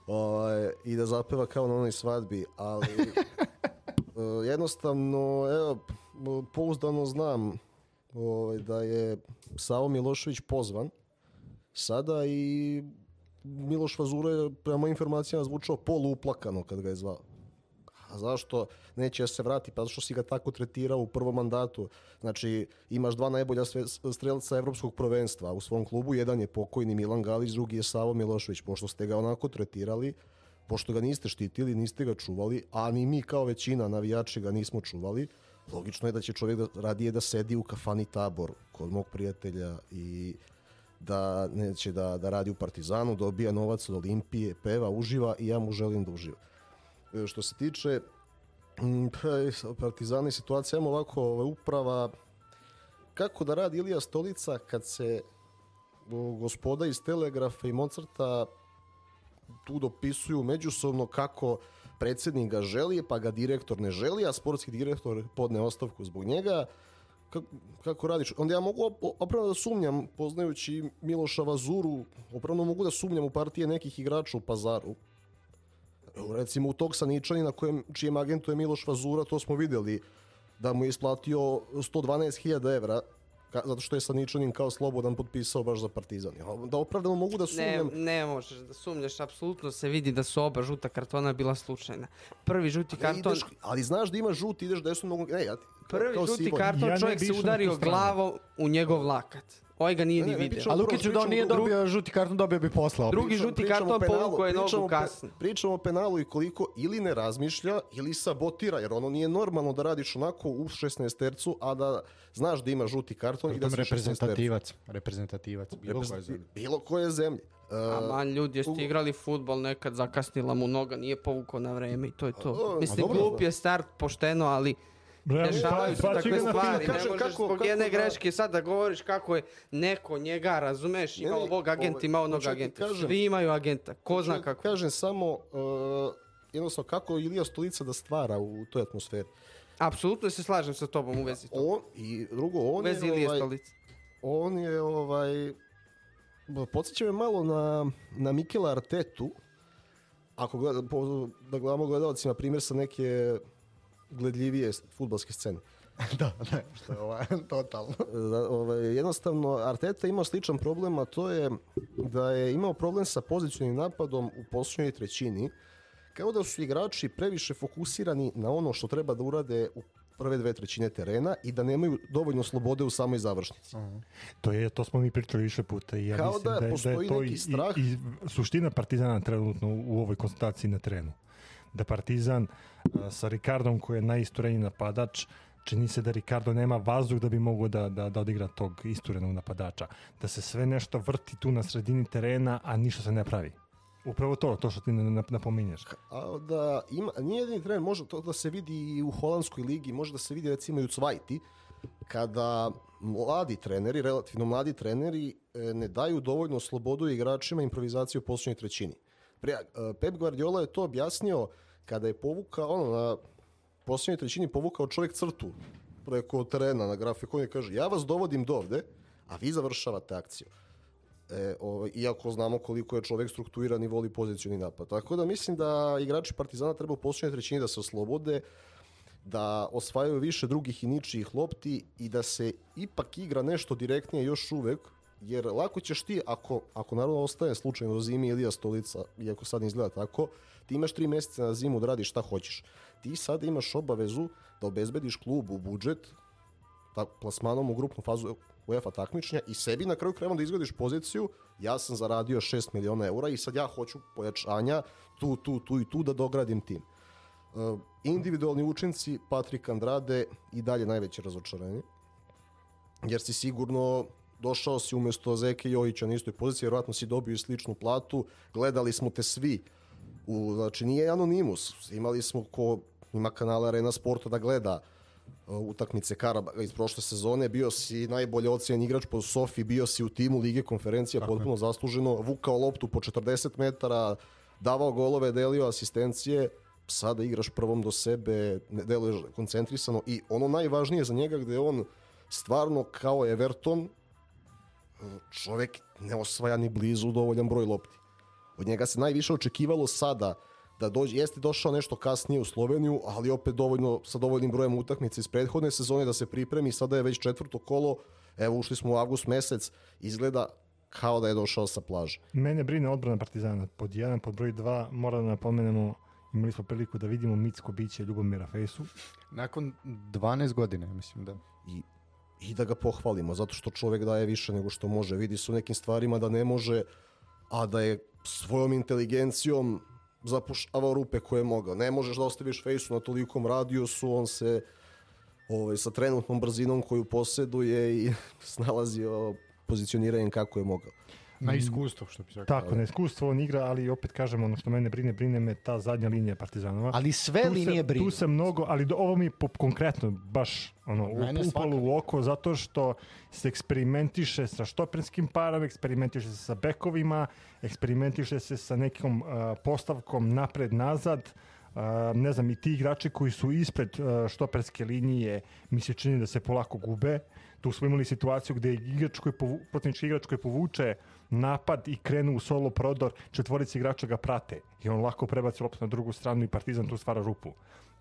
Ovaj, I da zapeva kao na onoj svadbi. Ali jednostavno, evo, pouzdano znam ovaj, da je Savo Milošević pozvan sada i Miloš Vazura je prema informacijama zvučao poluuplakano kad ga je zvao. A zašto neće da se vrati? Pa zato što si ga tako tretirao u prvom mandatu. Znači, imaš dva najbolja strelca evropskog prvenstva u svom klubu. Jedan je pokojni Milan Galić, drugi je Savo Milošević. Pošto ste ga onako tretirali, pošto ga niste štitili, niste ga čuvali, a ni mi kao većina navijači ga nismo čuvali, logično je da će čovjek da, radije da sedi u kafani tabor kod mog prijatelja i da neće da, da radi u Partizanu, dobija novac od Olimpije, peva, uživa i ja mu želim da uživa. E, Što se tiče mm, pa, Partizana i situacija, imamo ovako uprava kako da radi Ilija Stolica kad se gospoda iz Telegrafa i Mozarta tu dopisuju međusobno kako predsjednik ga želi, pa ga direktor ne želi, a sportski direktor podne ostavku zbog njega. Kako, kako radiš? Onda ja mogu op- opravno da sumnjam, poznajući Miloša Vazuru, opravno mogu da sumnjam u partije nekih igrača u pazaru. Recimo u tog Saničanina kojem, čijem agentu je Miloš Vazura, to smo vidjeli da mu je isplatio 112.000 evra ka, zato što je Saničanin kao slobodan potpisao baš za Partizan. Ja, Da opravdano mogu da Ne, sumnjam. ne možeš da sumnjaš, apsolutno se vidi da su oba žuta kartona bila slučajna. Prvi žuti Ne, karton, ideš, ali znaš da imaš žuti, ideš desnom nogom. Ne, ja Prvi žuti Simon. karton, Ja ne čovjek se udario glavom u njegov lakat. Ovaj ga nije Ne, ni ne, ne vidio. pričamo- A Lukiću da on nije dobio žuti karton, dobio bi posla. opet. Drugi Pričamo- žuti pričamo karton povukao je nogu pričamo o pe- kasno. Pričamo o penalu i koliko ili ne razmišlja ili sabotira, jer ono nije normalno da radiš onako u 16 tercu, a da znaš da ima žuti karton i da Pritom si u 16 tercu. reprezentativac. Reprezentativac. Bilo koje zemlje. Bilo koje zemlje. Uh, Aman ljudi, jeste u- igrali futbol nekad, zakasnila mu noga, nije povukao na vreme i to je A, to. Mislim, glup je start, pošteno, ali dešavaju se pa- pa takve stvari. Ne možeš kako- zbog kako jedne da- greške sad da govoriš kako je neko njega, razumeš, Ne, ima ne, ovog agenta, ovaj, ima onog da ti agenta. kažem- Svi imaju agenta, ko zna kako. Kažem samo, uh, jednostavno, kako Ilija Stolica da stvara u toj atmosferi. Apsolutno se slažem sa tobom u vezi toga. On, I drugo, on vezi je, Ilije ovaj, Stolice. on je ovaj podsjeća me malo na, na Mikela Artetu ako gleda, po, da gledamo gledalcima primjer sa neke gledljivije futbalske scene. [LAUGHS] da, ne, što je ovo, [LAUGHS] totalno. Da, ovaj, jednostavno Arteta ima sličan problem, a to je da je imao problem sa pozicionim napadom u posljednjoj trećini, kao da su igrači previše fokusirani na ono što treba da urade u prve dve trećine terena i da nemaju dovoljno slobode u samoj završnici. To je, to smo mi pričali više puta i ja Kao mislim da da, je, da je to neki i, strah. i, i suština Partizana trenutno u ovoj konstataciji na terenu. Da Partizan a, sa Ricardom koji je najistureniji napadač čini se da Ricardo nema vazduh da bi mogao da, da, da odigra tog isturenog napadača. Da se sve nešto vrti tu na sredini terena, a ništa se ne pravi. Upravo to, to što ti na- na- napominješ. A da ima, nije jedini trener, može to da se vidi i u holandskoj ligi, može da se vidi recimo i u Cvajti, kada mladi treneri, relativno mladi treneri, e, ne daju dovoljno slobodu igračima improvizaciju u posljednjoj trećini. E, Pep Guardiola je to objasnio kada je povukao, ono, na posljednjoj trećini povukao čovjek crtu preko terena na grafikonu i kaže, ja vas dovodim do ovde, a vi završavate akciju. E, ovaj, iako znamo koliko je čovjek strukturiran i voli pozicioni napad. Tako da mislim da igrači Partizana treba u posljednjoj trećini da se oslobode, da osvajaju više drugih i ničijih lopti i da se ipak igra nešto direktnije još uvek, jer lako ćeš ti, ako, ako naravno ostane slučajno zimi Ilija Stolica, iako sad ne izgleda tako, ti imaš tri mjeseca na zimu da radiš šta hoćeš. Ti sad imaš obavezu da obezbediš klubu budžet ta, plasmanom u grupnu fazu UEFA takmičenja i sebi na kraju krajeva da izgradiš poziciju ja sam zaradio 6 miliona eura i sad ja hoću pojačanja tu, tu, tu i tu da dogradim tim. Uh, individualni učinci Patrik Andrade i dalje najveće razočaranje jer si sigurno došao si umjesto Zeke Jojića na istoj poziciji, vjerojatno si dobio i sličnu platu, gledali smo te svi, u, znači nije anonimus, imali smo ko ima kanala Arena Sporta da gleda uh, utakmice Karaba iz prošle sezone, bio si najbolje ocjen igrač po Sofi, bio si u timu Lige konferencija, potpuno zasluženo, vukao loptu po 40 metara, davao golove, delio asistencije, sada igraš prvom do sebe, ne deluješ koncentrisano. I ono najvažnije za njega gde je on stvarno kao Everton čovjek ne osvaja ni blizu dovoljan broj lopti. Od njega se najviše očekivalo sada da dođe, jeste došao nešto kasnije u Sloveniju, ali opet dovoljno, sa dovoljnim brojem utakmica iz prethodne sezone da se pripremi, sada je već četvrto kolo, evo ušli smo u avgust mesec, izgleda kao da je došao sa plaže. Mene brine odbrana Partizana. Pod jedan, pod broj dva, mora da napomenemo, imali smo priliku da vidimo mitsko biće Ljubomira Fejsu. Nakon 12 godina, mislim da. i, i da ga pohvalimo, zato što čovjek daje više nego što može. Vidi se u nekim stvarima da ne može, a da je svojom inteligencijom zapušavao rupe koje je mogao. Ne možeš da ostaviš fejsu na tolikom radijusu, on se ovaj, sa trenutnom brzinom koju posjeduje i [LAUGHS] snalazio pozicioniranjem kako je mogao. Na iskustvo, što bi se rekao. Tako, na iskustvo on igra, ali opet kažem ono što mene brine, brine me ta zadnja linija Partizanova. Ali sve tu linije se, brinu. Tu se mnogo, ali do, ovo mi je po, konkretno baš ono, upalo u oko zato što se eksperimentiše sa štoperskim parom, eksperimentiše se sa bekovima, eksperimentiše se sa nekom uh, postavkom napred-nazad. Uh, ne znam, i ti igrači koji su ispred uh, štoperske linije mi se čini da se polako gube. Tu smo imali situaciju gde igrač koji povu, protivnički igrač koji povuče napad i krenu u solo prodor, četvorice igrača ga prate i on lako prebaci loptu na drugu stranu i Partizan tu stvara rupu.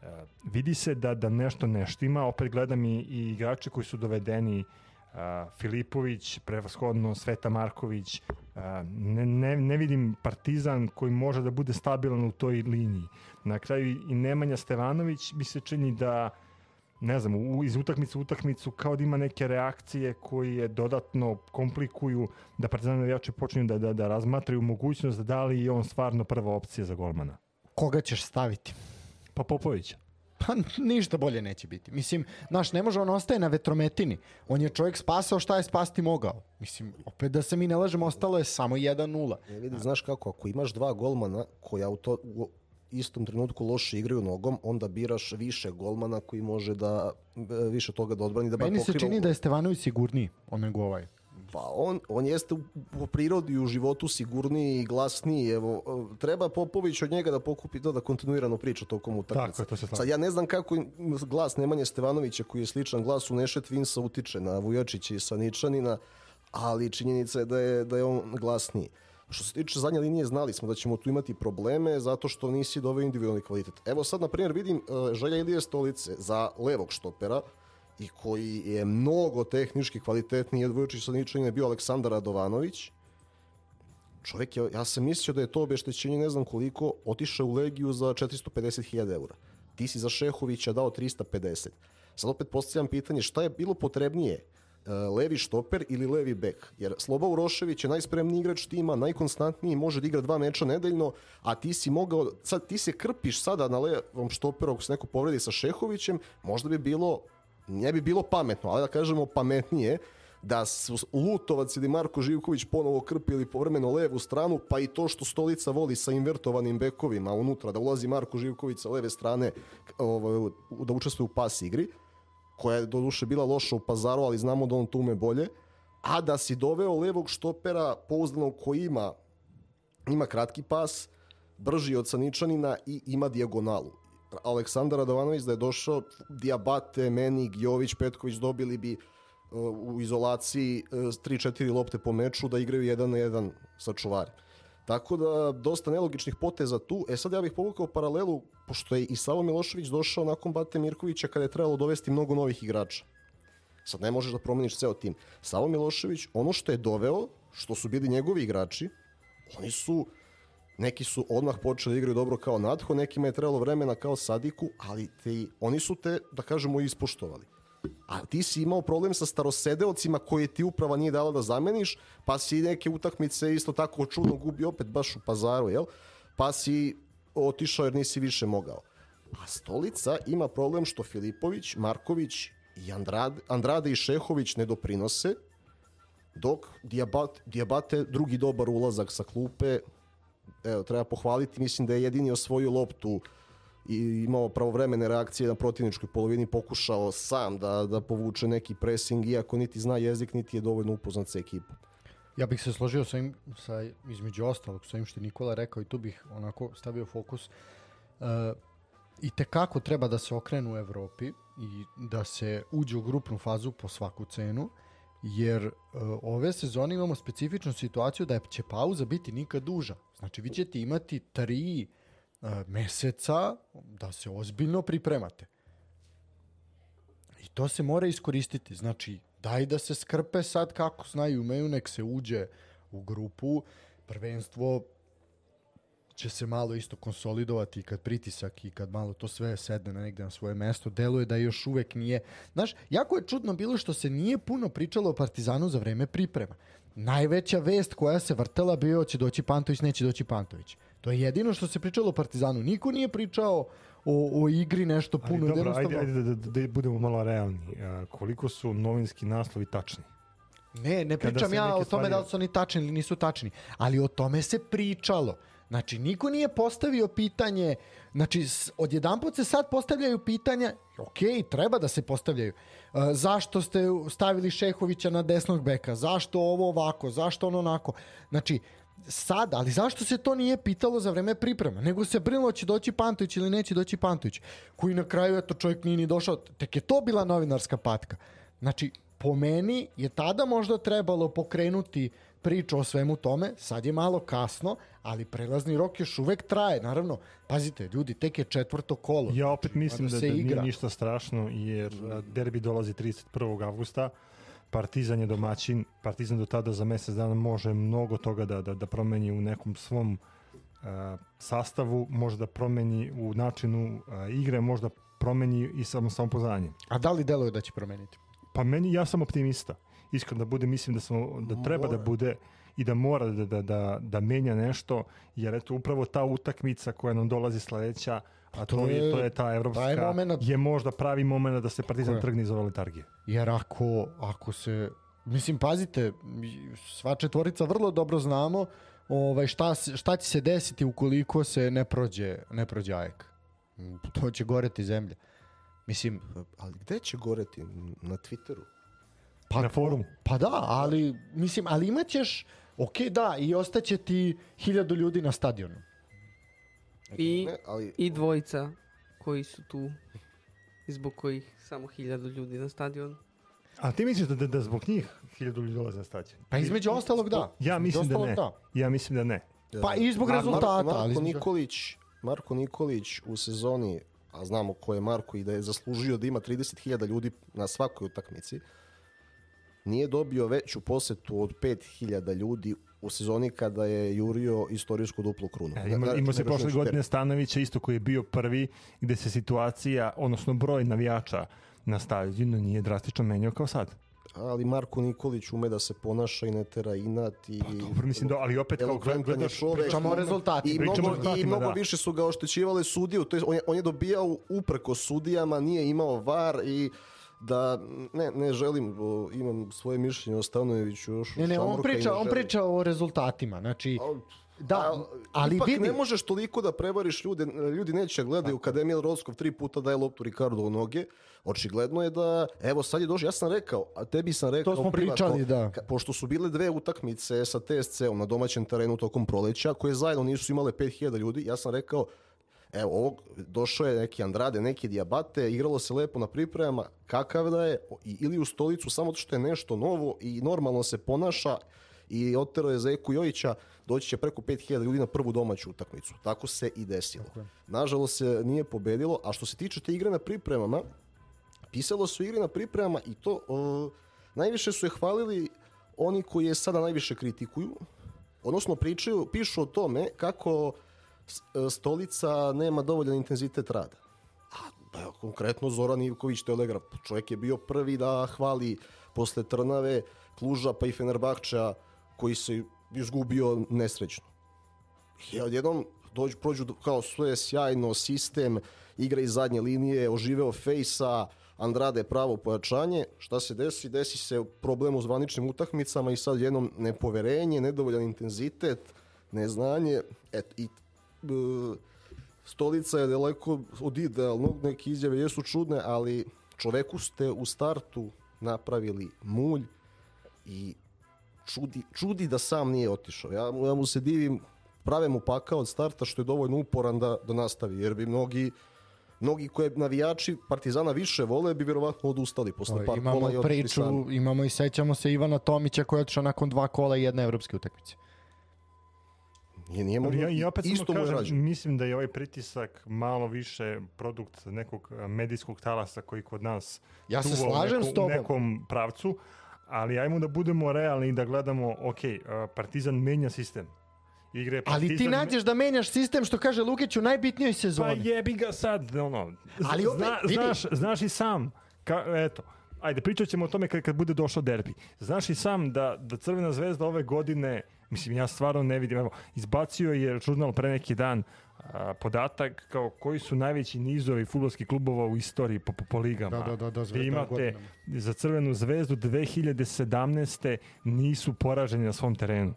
E, vidi se da, da nešto ne štima, opet gledam i, i igrači koji su dovedeni a, Filipović, prevashodno Sveta Marković, a, ne, ne, ne vidim Partizan koji može da bude stabilan u toj liniji. Na kraju i Nemanja Stevanović mi se čini da ne znam, u, iz utakmice u utakmicu kao da ima neke reakcije koje dodatno komplikuju da partizan navijači počinju da, da, da razmatraju mogućnost da li je on stvarno prva opcija za golmana. Koga ćeš staviti? Pa Popovića. Pa ništa bolje neće biti. Mislim, znaš, ne može on ostaje na vetrometini. On je čovjek spasao šta je spasti mogao. Mislim, opet da se mi ne lažemo, ostalo je samo 1-0. Ne vidi, znaš kako, ako imaš dva golmana koja u, to, u istom trenutku loše igraju nogom, onda biraš više golmana koji može da e, više toga da odbrani da Meni se čini da je Stevanović sigurniji on nego ovaj. Pa on, on jeste u, u prirodi i u životu sigurniji i glasniji. Evo, e, treba Popović od njega da pokupi to da kontinuirano priča tokom utakmice. Tako je, to se. Sad ja ne znam kako glas Nemanje Stevanovića koji je sličan glasu Nešet Vinsa utiče na Vujačića i Saničanina, ali činjenica je da je, da je on glasniji. Što se tiče zadnje linije, znali smo da ćemo tu imati probleme zato što nisi doveo individualni kvalitet. Evo sad, na primjer, vidim uh, Želja Ilije Stolice za levog štopera i koji je mnogo tehnički kvalitetniji od Vujočića Saničanina je bio Aleksandar Radovanović. Čovjek je, ja sam mislio da je to obeštećenje ne znam koliko, otišao u Legiju za 450.000 eura. Ti si za Šehovića dao 350. Sad opet postavljam pitanje šta je bilo potrebnije, e, levi štoper ili levi bek? Jer Sloba Urošević je najspremniji igrač tima, najkonstantniji, može da igra dva meča nedeljno, a ti si mogao, sad ti se krpiš sada na levom štoperu ako se neko povredi sa Šehovićem, možda bi bilo, ne bi bilo pametno, ali da kažemo pametnije, da su Lutovac ili Marko Živković ponovo krpili povremeno levu stranu, pa i to što Stolica voli sa invertovanim bekovima unutra, da ulazi Marko Živković sa leve strane ovaj, da učestvuje u pas igri, koja je do duše bila loša u pazaru, ali znamo da on to ume bolje, a da si doveo levog štopera pouzdanog koji ima, ima kratki pas, brži od Saničanina i ima dijagonalu. Aleksandar Radovanović da je došao, Diabate, Menig, Jović, Petković dobili bi u izolaciji 3-4 lopte po meču da igraju jedan na jedan sa čuvari. Tako da dosta nelogičnih poteza tu. E sad ja bih povukao paralelu, pošto je i Savo Milošević došao nakon Bate Mirkovića kada je trebalo dovesti mnogo novih igrača. Sad ne možeš da promeniš ceo tim. Savo Milošević, ono što je doveo, što su bili njegovi igrači, oni su neki su odmah počeli da igraju dobro kao Nadho, nekima je trebalo vremena kao Sadiku, ali te, oni su te, da kažemo, ispoštovali. A ti si imao problem sa starosedeocima koje ti uprava nije dala da zameniš, pa si neke utakmice isto tako čudno gubi opet baš u pazaru, jel? Pa si otišao jer nisi više mogao. A Stolica ima problem što Filipović, Marković i Andrade, Andrade i Šehović ne doprinose, dok Diabate, Diabate drugi dobar ulazak sa klupe, evo, treba pohvaliti, mislim da je jedini osvojio loptu i imao pravovremene reakcije na protivničkoj polovini, pokušao sam da, da povuče neki pressing, iako niti zna jezik, niti je dovoljno upoznat sa ekipom. Ja bih se složio sa, im, sa između ostalog, sa im što je Nikola rekao i tu bih onako stavio fokus. Uh, I tekako treba da se okrenu u Evropi i da se uđe u grupnu fazu po svaku cenu, jer uh, ove sezone imamo specifičnu situaciju da će pauza biti nikad duža. Znači vi ćete imati tri meseca da se ozbiljno pripremate. I to se mora iskoristiti. Znači, daj da se skrpe sad kako znaju, umeju, nek se uđe u grupu. Prvenstvo će se malo isto konsolidovati kad pritisak i kad malo to sve sedne na negde na svoje mesto. Deluje da još uvek nije... Znaš, jako je čudno bilo što se nije puno pričalo o Partizanu za vreme priprema. Najveća vest koja se vrtela bio će doći Pantović, neće doći Pantović. To je jedino što se pričalo o Partizanu. Niko nije pričao o, o igri nešto Ali puno. dobro, jednostavno- ajde, ajde da, da, da budemo malo realni. A, koliko su novinski naslovi tačni? Ne, ne Kada pričam ja o tome stvari- da li su oni tačni ili nisu tačni, ali o tome se pričalo. Znači, niko nije postavio pitanje, znači, s- odjedanput se sad postavljaju pitanja, ok, treba da se postavljaju. E, zašto ste stavili Šehovića na desnog beka? Zašto ovo ovako? Zašto ono onako? Znači, sad, ali zašto se to nije pitalo za vreme priprema? Nego se brinulo će doći Pantović ili neće doći Pantović, koji na kraju, eto, čovjek nije ni došao. Tek je to bila novinarska patka. Znači, po meni je tada možda trebalo pokrenuti priču o svemu tome, sad je malo kasno, ali prelazni rok još uvek traje, naravno. Pazite, ljudi, tek je četvrto kolo. Ja opet mislim da, se da nije ništa strašno, jer derbi dolazi 31. avgusta, Partizan je domaćin, Partizan do tada za mesec dana može mnogo toga da, da, da promeni u nekom svom a, sastavu, može da promeni u načinu a, igre, možda promeni i samo samopouzdanje. A da li deluje da će promeniti? Pa meni, ja sam optimista. Iskreno da bude, mislim da, smo, da treba da bude i da mora da, da, da, da menja nešto, jer eto upravo ta utakmica koja nam dolazi sledeća, a to, To je, je- to je ta evropska, taj moment. je možda pravi moment da se Partizan je. trgne iz ove letargije. Jer ako, ako se... Mislim, pazite, sva četvorica vrlo dobro znamo ovaj, šta, šta će se desiti ukoliko se ne prođe, ne prođe AEK. Mm, To će goreti zemlja. Mislim, Ali gde će goreti? Na Twitteru? pa, Na forumu. Pa da, ali, mislim, ali imat ćeš, ok, da, i ostaće ti hiljadu ljudi na stadionu. I, Ne, ali I dvojica koji su tu i zbog kojih samo hiljadu ljudi na stadionu. A ti misliš da, da, da zbog njih hiljadu ljudi dolaze na stadion? Pa između ostalog da. Ja mislim da ne. Ja mislim da ne. Pa i zbog Mar- rezultata, Marko, ali Marko Nikolić, Marko Nikolić u sezoni, a znamo ko je Marko i da je zaslužio da ima 30.000 ljudi na svakoj utakmici, nije dobio veću posetu od 5.000 ljudi u sezoni kada je jurio istorijsku duplu krunu. E, ima, Znači, ima se nego prošle godine Stanovića isto koji je bio prvi gde se situacija, odnosno broj navijača na stadionu nije drastično menjao kao sad. ali Marko Nikolić ume da se ponaša i ne tera inat i... Pa Dobro, mislim da, ali opet kao gledaš, čovek. Pričamo o rezultatima. I Pričamo o mnogo, i rezultatima, mnogo da. više su ga oštećivale sudije, to je, on, je, on je dobijao upreko sudijama, nije imao var i da ne, ne želim, o, imam svoje mišljenje o Stanojeviću još Ne, ne, on priča, ne on priča o rezultatima. Znači, da, A, ali ipak vidi, ne možeš toliko da prevariš ljude, ljudi neće gledaju kada Emil Rodskov tri puta daje loptu Ricardo u noge, očigledno je da, evo sad je došao, ja sam rekao, a tebi sam rekao smo privatno, pričali, da. ka- pošto su bile dve utakmice sa TSC-om na domaćem terenu tokom proleća, koje zajedno nisu imale 5000 ljudi, ja sam rekao, evo, ovog, došao je neki Andrade, neki Diabate, igralo se lepo na pripremama, kakav da je, ili u stolicu samo zato što je nešto novo i normalno se ponaša i otero je Zeku Jojića, doći će preko 5000 ljudi na prvu domaću utakmicu. Tako se i desilo. Nažalost se nije pobedilo, a što se tiče te igre na pripremama, pisalo su igre na pripremama i to o, najviše su je hvalili oni koji je sada najviše kritikuju, odnosno pričaju, pišu o tome kako stolica nema dovoljan intenzitet rada. A pa, evo, konkretno Zoran Ivković Telegraf, čovjek je bio prvi da hvali posle Trnave, Kluža pa i Fenerbahča koji se izgubio nesrećno. I odjednom dođu, prođu kao sve sjajno, sistem, igra iz zadnje linije, oživeo Fejsa, Andrade pravo pojačanje. Šta se desi? Desi se problem u zvaničnim utakmicama i sad jednom nepoverenje, nedovoljan intenzitet, neznanje. Et, i, e, stolica je daleko od idealnog, neke izjave jesu čudne, ali čoveku ste u startu napravili mulj i čudi, čudi da sam nije otišao. Ja, mu- ja mu se divim, prave mu pakao od starta što je dovoljno uporan da, da nastavi, jer bi mnogi mnogi koje navijači Partizana više vole bi vjerovatno odustali posle par imamo kola i priču, sami. imamo i sećamo se Ivana Tomića koji je otišao nakon dva kola i jedne evropske utakmice. Nije, nije moglo, Ja, I opet isto samo kažem, mislim da je ovaj pritisak malo više produkt nekog a, medijskog talasa koji kod nas Ja se slažem neku- s tobom. nekom pravcu, ali ajmo da budemo realni i da gledamo, ok, a, Partizan menja sistem. Igre Ali ti Partizan nađeš da menjaš sistem što kaže Lukić u najbitnijoj Pa sezoni. jebi ga sad, ono. Ali opet, zna, vidi. znaš, znaš i sam, ka, eto, ajde, pričat ćemo o tome kad, kad bude došao derbi. Znaš i sam da, da Crvena zvezda ove godine, mislim, ja stvarno ne vidim, evo, izbacio je žurnal pre neki dan a, podatak kao koji su najveći nizovi futbolskih klubova u istoriji po, po, po ligama. Da, da, da, da, Gde Zvezda imate godinama. za Crvenu zvezdu 2017. nisu poraženi na svom terenu.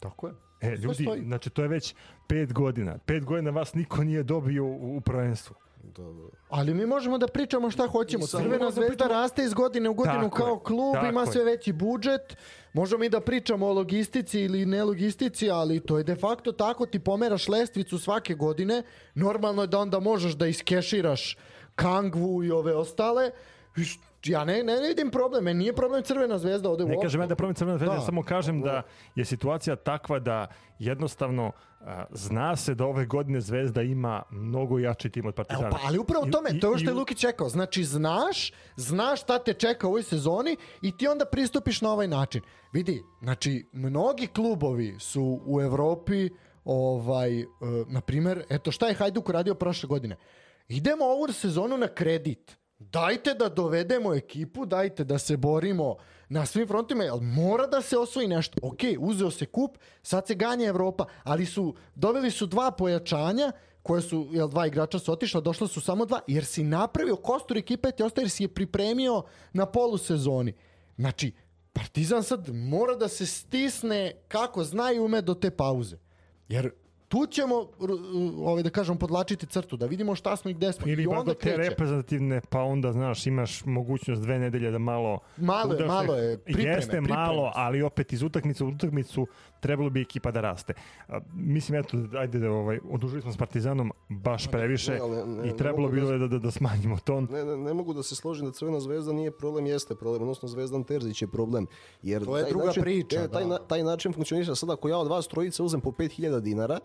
Tako je. E, ljudi, znači to je već pet godina. Pet godina vas niko nije dobio u, u prvenstvu. Da, da. Ali mi možemo da pričamo šta hoćemo. Crvena da zvezda pričamo- raste iz godine u godinu Tako kao je, klub, ima je. sve veći budžet. Možemo i da pričamo o logistici ili ne logistici, ali to je de facto tako, ti pomeraš lestvicu svake godine, normalno je da onda možeš da iskeširaš Kangvu i ove ostale. I Ja ne, ne vidim problem, meni nije problem Crvena zvezda ovde Ne uopšte. kažem ja da problem Crvena zvezda, Da. ja samo kažem da je situacija takva da jednostavno a, zna se da ove godine Zvezda ima mnogo jači tim od Evo, Partizana. pa, ali upravo I- tome, i- to je što je u- Lukić rekao. Znači, znaš, znaš šta te čeka u ovoj sezoni i ti onda pristupiš na ovaj način. Vidi, znači, mnogi klubovi su u Evropi, ovaj, e, na primer, eto šta je Hajduk uradio prošle godine? idemo ovu sezonu na kredit. Dajte da dovedemo ekipu, dajte da se borimo na svim frontima, ali mora da se osvoji nešto. Ok, uzeo se kup, sad se ganja Evropa, ali su, doveli su dva pojačanja, koje su, jel, dva igrača su otišla, došla su samo dva, jer si napravio kostur ekipe ti ostaje, jer si je pripremio na polusezoni. Znači, Partizan sad mora da se stisne kako zna i ume do te pauze. Jer tu ćemo, ovaj, da kažem, podlačiti crtu, da vidimo šta smo i gde smo. Ili I onda do te kreće. reprezentativne, pa onda, znaš, imaš mogućnost dve nedelje da malo... Malo je, malo je, pripreme, Jeste pripreme. malo, ali opet iz utakmice u utakmicu trebalo bi ekipa da raste. A, mislim, eto, ajde da ovaj, odužili smo s Partizanom baš previše ne, ne- ne i trebalo bi da- da, da, da smanjimo ton. Ne, ne, ne mogu da se složim da Crvena zvezda nije problem, jeste problem, odnosno Zvezdan Terzić je problem. Jer To je taj druga način, priča, e, taj, da. na, taj način funkcioniše sad ako ja od vas trojice uzem po 5000 dinara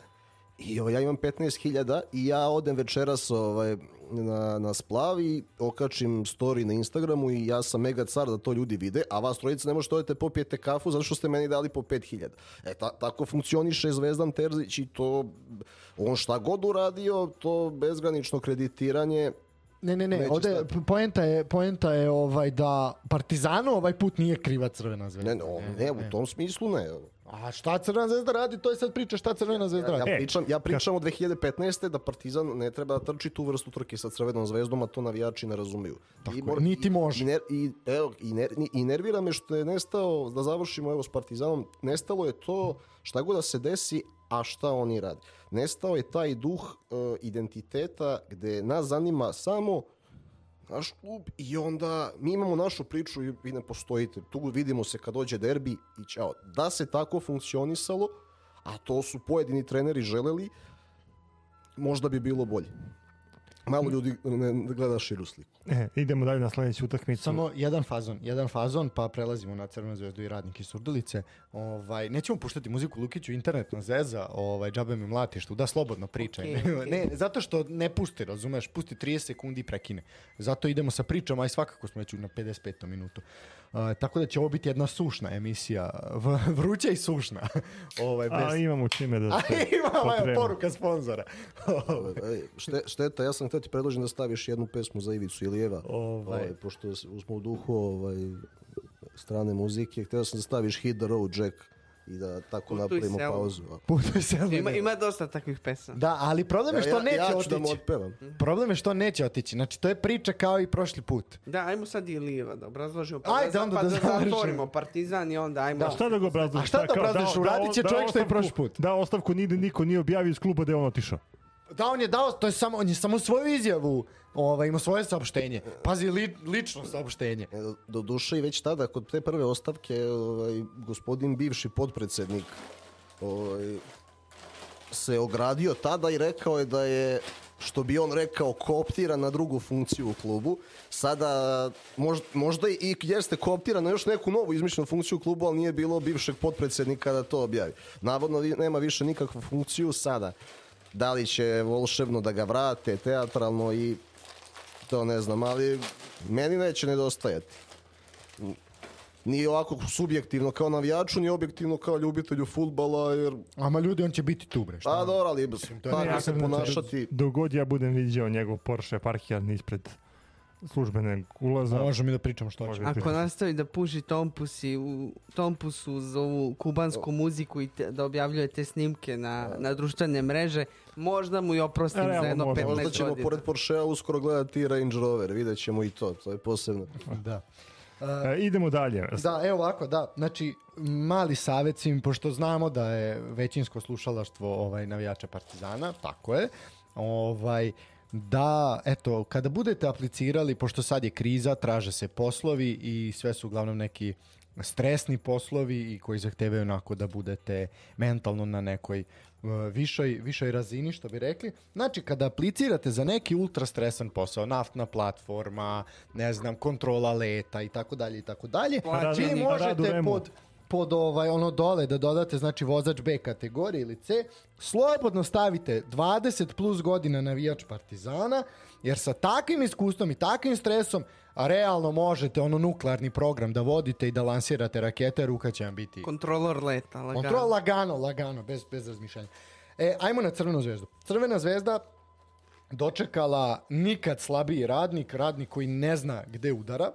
i ovaj, ja imam 15.000 i ja odem večeras ovaj, na, na splav i okačim story na Instagramu i ja sam mega car da to ljudi vide, a vas trojice ne možete odete popijete kafu zato što ste meni dali po 5000. E, ta, tako funkcioniše Zvezdan Terzić i to, on šta god uradio, to bezgranično kreditiranje Ne, ne, ne, ovde poenta je, poenta je ovaj da Partizanu ovaj put nije kriva Crvena zvezda. Ne, ne, o, ne, u tom smislu ne. A šta Crvena zvezda radi, to je sad priča šta Crvena zvezda Ja, radi. ja E, pričam, ja pričam od 2015. da Partizan ne treba da trči tu vrstu trke sa Crvenom zvezdom, a to navijači ne razumeju. Tako I je, mora- niti može. I, ner, i, evo, i, ner, i nervira me što je nestao, da završimo evo s Partizanom, nestalo je to šta god da se desi, a šta oni rade. Nestao je taj duh e, identiteta gde nas zanima samo naš klub i onda mi imamo našu priču i vi ne postojite. Tu vidimo se kad dođe derbi i ćao. Da se tako funkcionisalo, a to su pojedini treneri želeli, možda bi bilo bolje. Malo ljudi ne, gleda širu sliku. E, idemo dalje na sledeću utakmicu. Samo jedan fazon, jedan fazon, pa prelazimo na Crvenu zvezdu i radnik iz Surdulice. Ovaj, nećemo puštati muziku Lukiću, internet na zeza, ovaj, džabe mi mlatiš tu, da slobodno pričaj. Okej, okej. [LAUGHS] ne, zato što ne pusti, razumeš, pusti 30 sekundi i prekine. Zato idemo sa pričom, a i svakako smo već na 55. minutu. Uh, tako da će ovo biti jedna sušna emisija, v, vruća i sušna. [LAUGHS] ovaj, bez... A imamo čime da [LAUGHS] A se imamo evo, poruka sponzora. [LAUGHS] Šte, šteta, ja sam htio ti predložim da staviš jednu pesmu za Ivicu Ilijeva, Ovaj. ovaj, pošto smo u duhu ovaj, strane muzike. Htio sam da staviš Hit the Road Jack i da tako Putuj napravimo selom. pauzu. Putuj se Ima, ima dosta takvih pesama. Da, ali problem je što ja, neće ja ću otići. da mu otpevam. Problem je što neće otići. Znači, to je priča kao i prošli put. Da, ajmo sad i Lijeva da obrazložimo. Pa Ajde, da, onda pa da da, zatvorimo Partizan i onda ajmo... Da. Šta da ga obrazložiš? A šta da obrazložiš? Uradit će čovjek što je prošli put. Dao ostavku, niko, niko nije objavio iz kluba da je on otišao. Da, on je dao, to je samo, on je samo svoju izjavu, ovaj, ima svoje saopštenje. Pazi, li, lično saopštenje. E, Do, duše i već tada, kod te prve ostavke, ovaj, gospodin bivši potpredsednik ovaj, se ogradio tada i rekao je da je što bi on rekao, kooptiran na drugu funkciju u klubu. Sada možda, možda i jeste kooptiran na još neku novu izmišljenu funkciju u klubu, ali nije bilo bivšeg potpredsednika da to objavi. Navodno nema više nikakvu funkciju sada. Da li će volšebno da ga vrate, teatralno i to ne znam, ali meni neće nedostajati. Nije ovako subjektivno kao navijaču, ni objektivno kao ljubitelju futbala, jer Ama ljudi, on će biti tu, bre. Pa dobro, ali tako nekako se ponašati. Dok god ja budem vidio njegov Porsche parkiran ispred službenog ulaza. Možemo mi da pričamo što Može. hoćemo. Ako nastavi da puši Tompus i u Tompusu za ovu kubansku muziku i te, da objavljuje te snimke na, na društvene mreže, možda mu i oprostim Realno za jedno možda. 15 Možda ćemo godina. pored Porschea uskoro gledati Range Rover, vidjet ćemo i to, to je posebno. Da. E, idemo dalje. Da, evo ovako, da. Znači, mali savjet svim, pošto znamo da je većinsko slušalaštvo ovaj, navijača Partizana, tako je, ovaj, da, eto, kada budete aplicirali, pošto sad je kriza, traže se poslovi i sve su uglavnom neki stresni poslovi i koji zahtevaju onako da budete mentalno na nekoj uh, višoj, višoj razini, što bi rekli. Znači, kada aplicirate za neki ultra stresan posao, naftna platforma, ne znam, kontrola leta i tako dalje i tako dalje, Plaćeni. vi Rad u možete pod pod ovaj ono dole da dodate znači vozač B kategorije ili C, slobodno stavite 20 plus godina navijač Partizana, jer sa takvim iskustvom i takvim stresom a realno možete ono nuklearni program da vodite i da lansirate rakete, ruka će vam biti Kontrolor leta, lagano. Kontrola lagano, lagano, bez, bez razmišljanja. E, ajmo na Crvenu zvezdu. Crvena zvezda dočekala nikad slabiji radnik, radnik koji ne zna gde udara,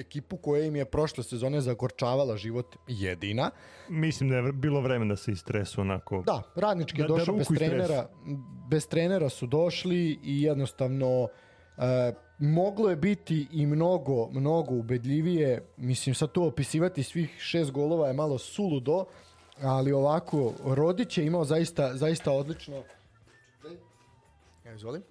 ekipu koja im je prošle sezone zagorčavala život jedina. Mislim da je bilo vremena da se istresu onako. Da, radnički je Da- da došao bez ruku istresu. trenera, bez trenera su došli i jednostavno e, moglo je biti i mnogo, mnogo ubedljivije. Mislim, sad to opisivati svih šest golova je malo suludo, ali ovako, Rodić je imao zaista, zaista odlično... Ja, izvolim.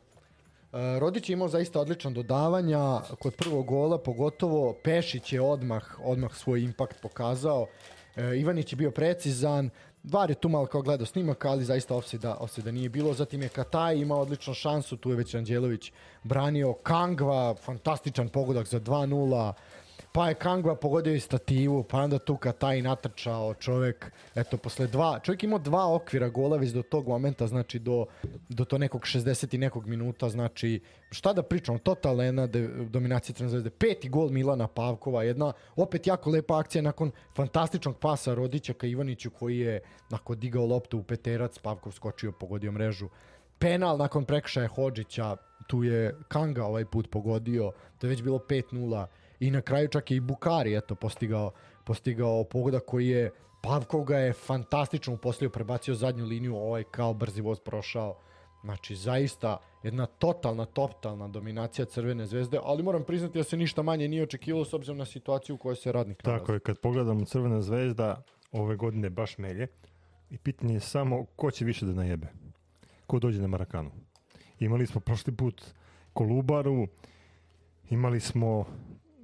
E, Rodić je imao zaista odličan dodavanja kod prvog gola, pogotovo Pešić je odmah, odmah svoj impakt pokazao. E, Ivanić je bio precizan, Var je tu malo kao gledao snimak, ali zaista offside-a offside nije bilo. Zatim je Kataj imao odličnu šansu, tu je već Anđelović branio. Kangva, fantastičan pogodak za 2-0. Pa je Kangva pogodio i stativu, pa onda tu Kataj natrčao čovek, eto, posle dva, čovjek imao dva okvira gola već do tog momenta, znači do, do to nekog 60 i nekog minuta, znači, šta da pričamo, totalna jedna de, dominacija Crvene zvezde, peti gol Milana Pavkova, jedna opet jako lepa akcija nakon fantastičnog pasa Rodića ka Ivaniću koji je nakon digao loptu u peterac, Pavkov skočio, pogodio mrežu, penal nakon prekršaja Hodžića, tu je Kanga ovaj put pogodio, to je već bilo 5-0 i na kraju čak je i Bukari eto postigao, postigao pogodak koji je Pavkov ga je fantastično uposlio, prebacio zadnju liniju, ovaj kao brzi voz prošao. Znači, zaista jedna totalna, totalna dominacija Crvene zvezde, ali moram priznati da se ništa manje nije očekivalo s obzirom na situaciju u kojoj se radnik Tako je, kad pogledamo Crvena zvezda ove godine baš melje i pitanje je samo ko će više da najebe. Ko dođe na Marakanu. Imali smo prošli put Kolubaru, imali smo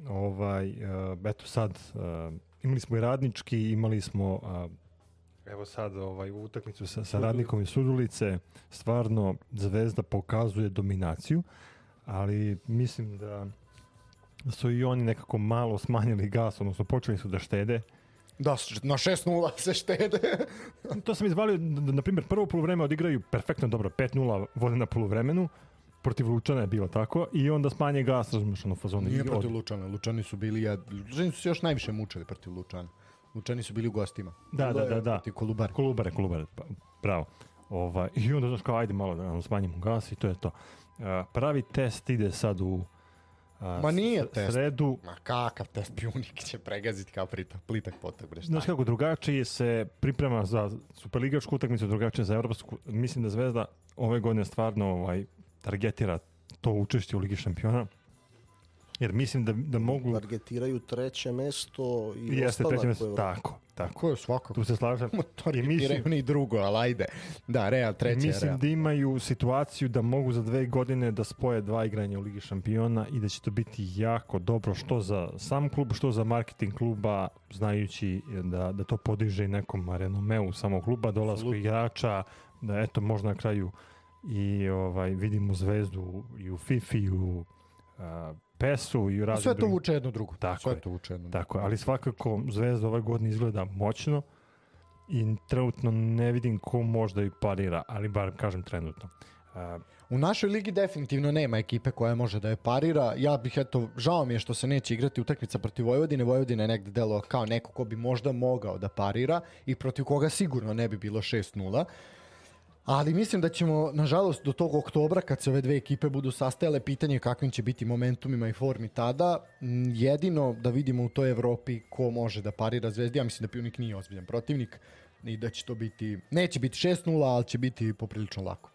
ovaj, uh, eto sad, uh, imali smo i radnički, imali smo uh, evo sad ovaj, u utakmicu sa, sa radnikom iz Sudulice, stvarno Zvezda pokazuje dominaciju, ali mislim da su i oni nekako malo smanjili gas, odnosno počeli su da štede. Da, na 6-0 se štede. To sam izvalio, na primjer, prvo polovreme odigraju perfektno dobro, 5-0 vode na polovremenu, protiv Lučana je bilo tako, i onda smanje gas, razumiješ, ono fazonu. Nije protiv od- Lučana. Lučani su bili, jed... Lučani su se još najviše mučili protiv Lučana. Lučani su bili u gostima. Da, da, da, da. Protiv Kolubare. Kolubare, kolubare, pa, bravo. Ovaj, I onda znaš kao, ajde malo da smanjimo gas i to je to. Uh, pravi test ide sad u uh, Ma nije test. sredu. Ma kakav test pjunik će pregaziti kao pritak, plitak potak, bre, Znaš kako, drugačije se priprema za superligačku utakmicu, drugačije za evropsku. Mislim da Zvezda ove godine stvarno ovaj, targetira to učešće u Ligi šampiona. Jer mislim da, da mogu... Targetiraju treće mesto i Jeste treće mesto. Evropi. Tako, tako. Ko je svakako? Tu se slažem. [LAUGHS] I Targetiraju mislim, ni drugo, ali ajde. Da, Real treće mislim Real. da imaju situaciju da mogu za dve godine da spoje dva igranja u Ligi šampiona i da će to biti jako dobro što za sam klub, što za marketing kluba, znajući da, da to podiže i nekom renomeu samog kluba, dolasku Apsolutno. igrača, da eto možda na kraju i ovaj vidimo zvezdu i u FIFA i u a, PES-u i u raznim Sve to vuče jedno drugo. Tako Sve je. to vuče jedno. Tako, je, ali svakako Zvezda ove godine izgleda moćno i trenutno ne vidim ko možda i parira, ali bar kažem trenutno. Uh, U našoj ligi definitivno nema ekipe koja može da je parira. Ja bih, eto, žao mi je što se neće igrati utakmica protiv Vojvodine. Vojvodina je negde delo kao neko ko bi možda mogao da parira i protiv koga sigurno ne bi bilo 6-0. Ali mislim da ćemo, nažalost, do tog oktobra, kad se ove dve ekipe budu sastajale, pitanje je kakvim će biti momentumima i formi tada. M, Jedino da vidimo u toj Evropi ko može da parira Zvezdi. Ja mislim da Pjunik nije ozbiljan protivnik i da će to biti, neće biti 6-0, ali će biti poprilično lako.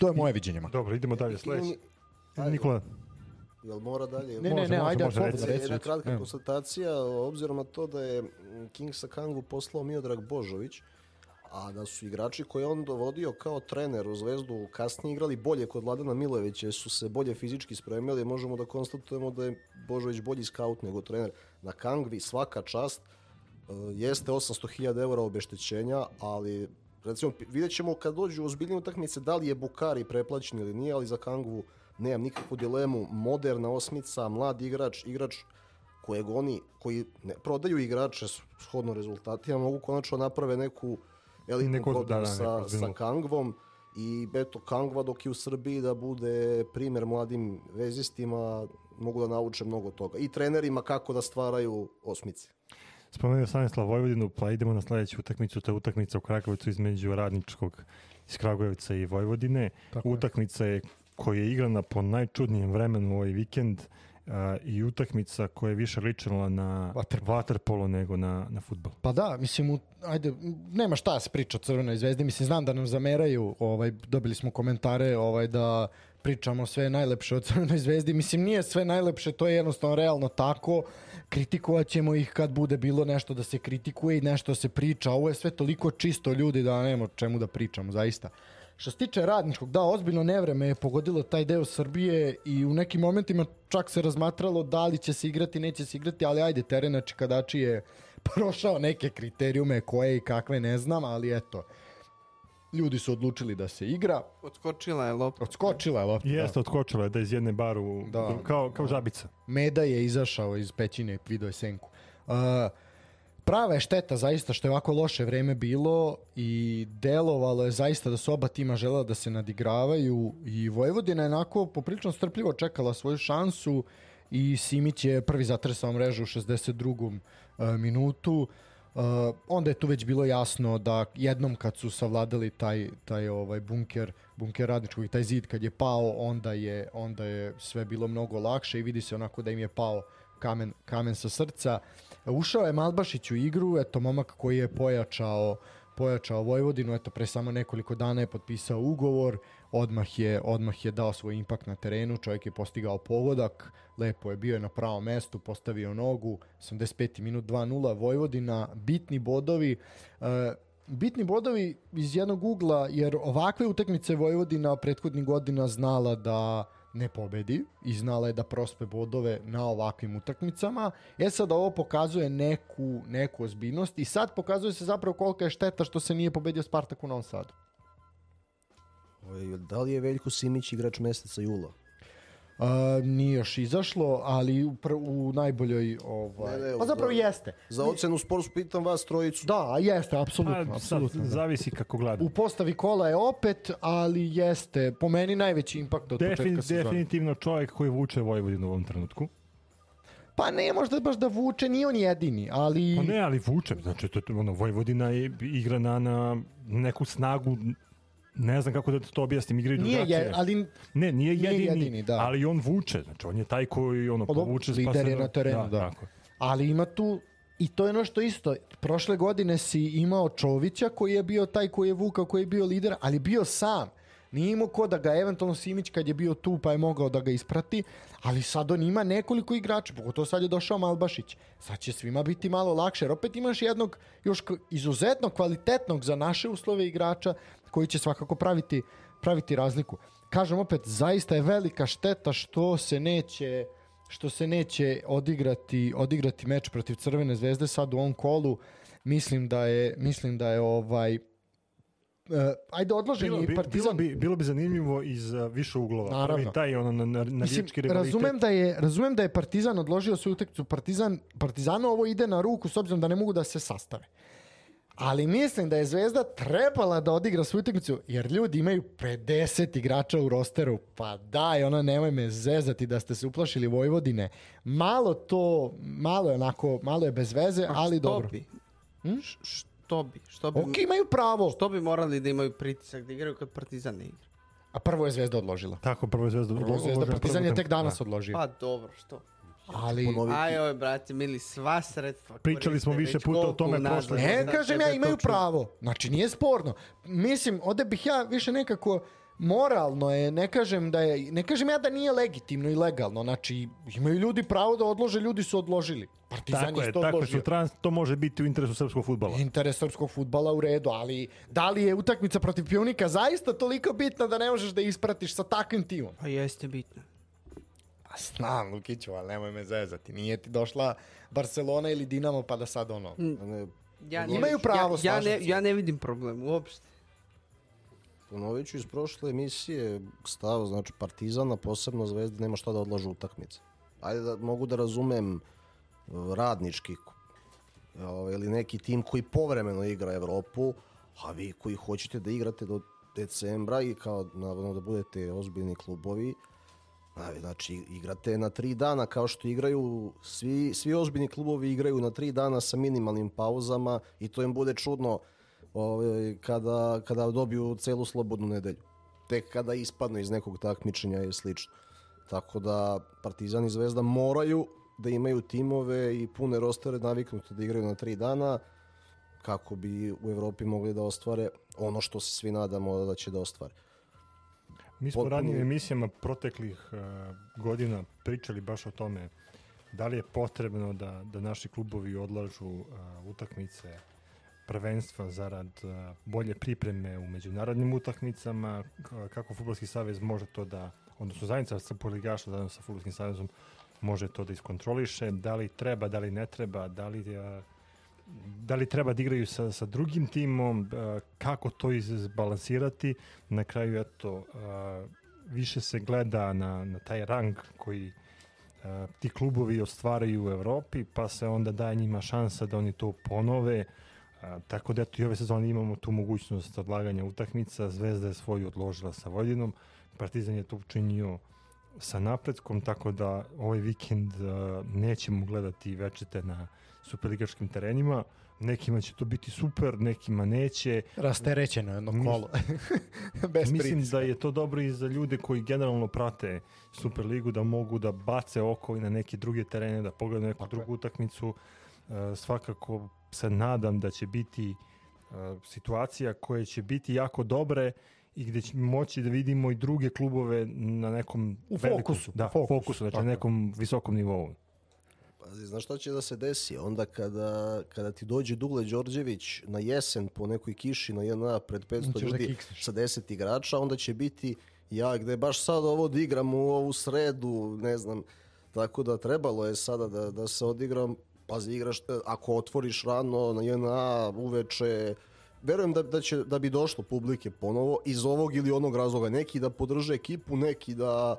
To je moje viđenje. makar. dobro, idemo dalje. Sledeći. Nikola, Jel mora dalje? Ne, ne, Može, ne, može, ajde, može, reci. reci, Jedna kratka konstatacija, obzirom na to da je mm, Kingsa Kangu poslao Miodrag Božović, a da su igrači koje on dovodio kao trener u Zvezdu kasnije igrali bolje kod Vladana Milojevića, su se bolje fizički spremili, možemo da konstatujemo da je Božović bolji skaut nego trener. Na Kangvi svaka čast, e, jeste 800.000 eura obeštećenja, ali recimo vidjet ćemo kad dođu ozbiljnije utakmice da li je Bukari preplaćen ili nije, ali za Kangvu nemam nikakvu dilemu, moderna osmica, mlad igrač, igrač kojeg oni, koji ne prodaju igrače shodno rezultatima, mogu konačno naprave neku elitnu godinu da, da, sa, Kangvom i eto Kangva dok je u Srbiji da bude primer mladim vezistima mogu da nauče mnogo toga i trenerima kako da stvaraju osmice. spomenuo Stanislav Vojvodinu, pa idemo na sledeću utakmicu, to je utakmica u Kragovicu između Radničkog iz Kragujevca i Vojvodine. Tako je. Utakmica je koja je igrana po najčudnijem vremenu ovaj vikend uh, i utakmica koja je više ličila na Vaterpolo. nego na, na futbol. Pa da, mislim, u- ajde, nema šta da se priča o Crvenoj zvezdi, mislim, znam da nam zameraju, ovaj, dobili smo komentare ovaj, da pričamo sve najlepše o Crvenoj zvezdi, mislim, nije sve najlepše, to je jednostavno realno tako, kritikovat ćemo ih kad bude bilo nešto da se kritikuje i nešto da se priča, ovo je sve toliko čisto ljudi da nema čemu da pričamo, zaista. Što se tiče radničkog, da, ozbiljno nevreme je pogodilo taj deo Srbije i u nekim momentima čak se razmatralo da li će se igrati, neće se igrati, ali ajde, teren na Čikadači je [LAUGHS] prošao neke kriterijume koje i kakve ne znam, ali eto, ljudi su odlučili da se igra, Odskočila je lopta. odskočila je lopta. Jeste, odskočila je da iz jedne baru, Da. kao, kao žabica. Meda je izašao iz pećine, video je senku. Uh, prava je šteta zaista što je ovako loše vreme bilo i delovalo je zaista da su oba tima želela da se nadigravaju i Vojvodina je onako poprilično strpljivo čekala svoju šansu i Simić je prvi zatresao mrežu u 62. uh, minutu. Uh, onda je tu već bilo jasno da jednom kad su savladali taj, taj ovaj bunker, bunker radničkog i taj zid kad je pao, onda je, onda je sve bilo mnogo lakše i vidi se onako da im je pao kamen, kamen sa srca. Ušao je Malbašić u igru, eto momak koji je pojačao pojačao Vojvodinu, eto pre samo nekoliko dana je potpisao ugovor, odmah je, odmah je dao svoj impakt na terenu, čovjek je postigao pogodak, lepo je bio je na pravom mestu, postavio nogu, 85. minut 2-0, Vojvodina, bitni bodovi, e, bitni bodovi iz jednog ugla, jer ovakve utakmice Vojvodina prethodnih godina znala da ne pobedi i znala je da prospe bodove na ovakvim utakmicama. E sad ovo pokazuje neku, neku ozbiljnost i sad pokazuje se zapravo kolika je šteta što se nije pobedio Spartak u Novom Sadu. Da li je Veljko Simić igrač meseca jula? Uh, nije još izašlo, ali u, pr u najboljoj ovaj... Ne, ne, pa zapravo za- jeste. Za ocenu sportsku pitam vas trojicu. Da, jeste, apsolutno, Pa, sad, apsolutno. Da. zavisi kako gleda. U postavi kola je opet, ali jeste, po meni najveći impakt od Defin, početka sezone. definitivno čovjek koji vuče Vojvodinu u ovom trenutku. Pa ne možda baš da vuče, nije on jedini, ali... Pa ne, ali vuče. Znači, to, to, ono, Vojvodina je igra na, na neku snagu ne znam kako da to objasnim, igraju Nije, drugačije. je, ali Ne, nije Nije jedini, jedini, da. ali on vuče. Znači, on je taj koji ono, povuče lider je spaseno- na terenu, da. tako je. Ali ima tu i to je ono što isto. Prošle godine si imao Čovića koji je bio taj koji je vukao, koji je bio lider, ali bio sam. Nije imao ko da ga, eventualno Simić kad je bio tu pa je mogao da ga isprati, ali sad on ima nekoliko igrača, pogotovo sad je došao Malbašić. Sad će svima biti malo lakše, jer opet imaš jednog još izuzetno kvalitetnog za naše uslove igrača koji će svakako praviti, praviti razliku. Kažem opet, zaista je velika šteta što se neće što se neće odigrati odigrati meč protiv Crvene zvezde sad u ovom kolu mislim da je mislim da je ovaj ajde odložen Bilo bi, i bilo, Partizan. bi, bilo bi zanimljivo iz uh, više uglova. Naravno. Prvi taj ono, na, na, Mislim, razumem da je razumem da je Partizan odložio svoju utakmicu. Partizan Partizanu ovo ide na ruku s obzirom da ne mogu da se sastave. Ali mislim da je Zvezda trebala da odigra svoju utakmicu, jer ljudi imaju 50 igrača u rosteru. Pa daj, ono, nemoj me zezati da ste se uplašili Vojvodine. Malo to, malo je onako, malo je bez veze, ali dobro. Bi? Što bi? Što bi, Ok, imaju pravo. što bi morali da imaju pritisak da igraju kad Partizan ne igra? A prvo je Zvezda odložila. Tako, prvo je Zvezda. Prvo je Zvezda, Partizan je tek danas Da. odložio. Pa dobro, što? Ali, Ponovi- Aj, oj, brate, mili, sva sredstva Pričali smo više puta o tome prošle Ne, sad kažem ja, imaju to čudi. pravo. Znači, nije sporno. Mislim, ovde bih ja više nekako moralno je, ne kažem da je, ne kažem ja da nije legitimno i legalno, znači imaju ljudi pravo da odlože, ljudi su odložili. Partizan Tako je, isto tako odložio. su trans, to može biti u interesu srpskog futbala. Interes srpskog futbala u redu, ali da li je utakmica protiv Pionika zaista toliko bitna da ne možeš da je ispratiš sa takvim timom? Pa jeste bitno. Pa znam, Lukiću, ali nemoj me zezati. Nije ti došla Barcelona ili Dinamo pa da sad ono... Ne, Ja Imaju vidim- pravo, ja, ja, ne, ja ne vidim problem uopšte. Ponovit ću iz prošle emisije stav, znači Partizana, posebno Zvezda, nema šta da odlažu utakmice. Ajde da mogu da razumem uh, radnički ovaj, ili neki tim koji povremeno igra Evropu, a vi koji hoćete da igrate do decembra i kao naravno da budete ozbiljni klubovi, znači igrate na tri dana kao što igraju svi, svi ozbiljni klubovi igraju na tri dana sa minimalnim pauzama i to im bude čudno ovaj, kada, kada dobiju celu slobodnu nedelju. Tek kada ispadnu iz nekog takmičenja je slično. Tako da Partizan i Zvezda moraju da imaju timove i pune rostere naviknuti da igraju na tri dana kako bi u Evropi mogli da ostvare ono što se svi nadamo da će da ostvare. Mi smo Potpuno- radnim emisijama proteklih uh, godina pričali baš o tome da li je potrebno da, da naši klubovi odlažu uh, utakmice prvenstva zarad uh, bolje pripreme u međunarodnim utakmicama, kako Futbolski savez može to da, odnosno zajednica sa poligaša zajedno sa Futbolskim savezom može to da iskontroliše, da li treba, da li ne treba, da li, uh, da li treba da igraju sa, sa drugim timom, uh, kako to izbalansirati. Na kraju, eto, uh, više se gleda na, na taj rang koji uh, ti klubovi ostvaraju u Evropi, pa se onda daje njima šansa da oni to ponove. A, tako da eto i ove sezone imamo tu mogućnost odlaganja utakmica. Zvezda je svoju odložila sa Vojvodinom, Partizan je to učinio sa napretkom, tako da ovaj vikend a, nećemo gledati večete na superligaškim terenima. Nekima će to biti super, nekima neće. Rasterećeno jedno kolo. [LAUGHS] Bez Mislim pritiska. da je to dobro i za ljude koji generalno prate Superligu, da mogu da bace oko i na neke druge terene, da pogledaju neku Tako je. drugu utakmicu. E, svakako se nadam da će biti e, situacija koje će biti jako dobre i gde ćemo moći da vidimo i druge klubove na nekom U velikom- fokusu, da, fokusu, fokusu, znači tako na nekom visokom nivou. Pazi, znaš šta će da se desi? Onda kada, kada ti dođe Dule Đorđević na jesen po nekoj kiši na jedna pred 500 Hoćeš da ljudi kiksneš. sa 10 igrača, onda će biti ja gde baš sad ovo da igram u ovu sredu, ne znam. Tako da trebalo je sada da, da se odigram. Pazi, igraš, ako otvoriš rano na jedna uveče, verujem da, da, će, da bi došlo publike ponovo iz ovog ili onog razloga. Neki da podrže ekipu, neki da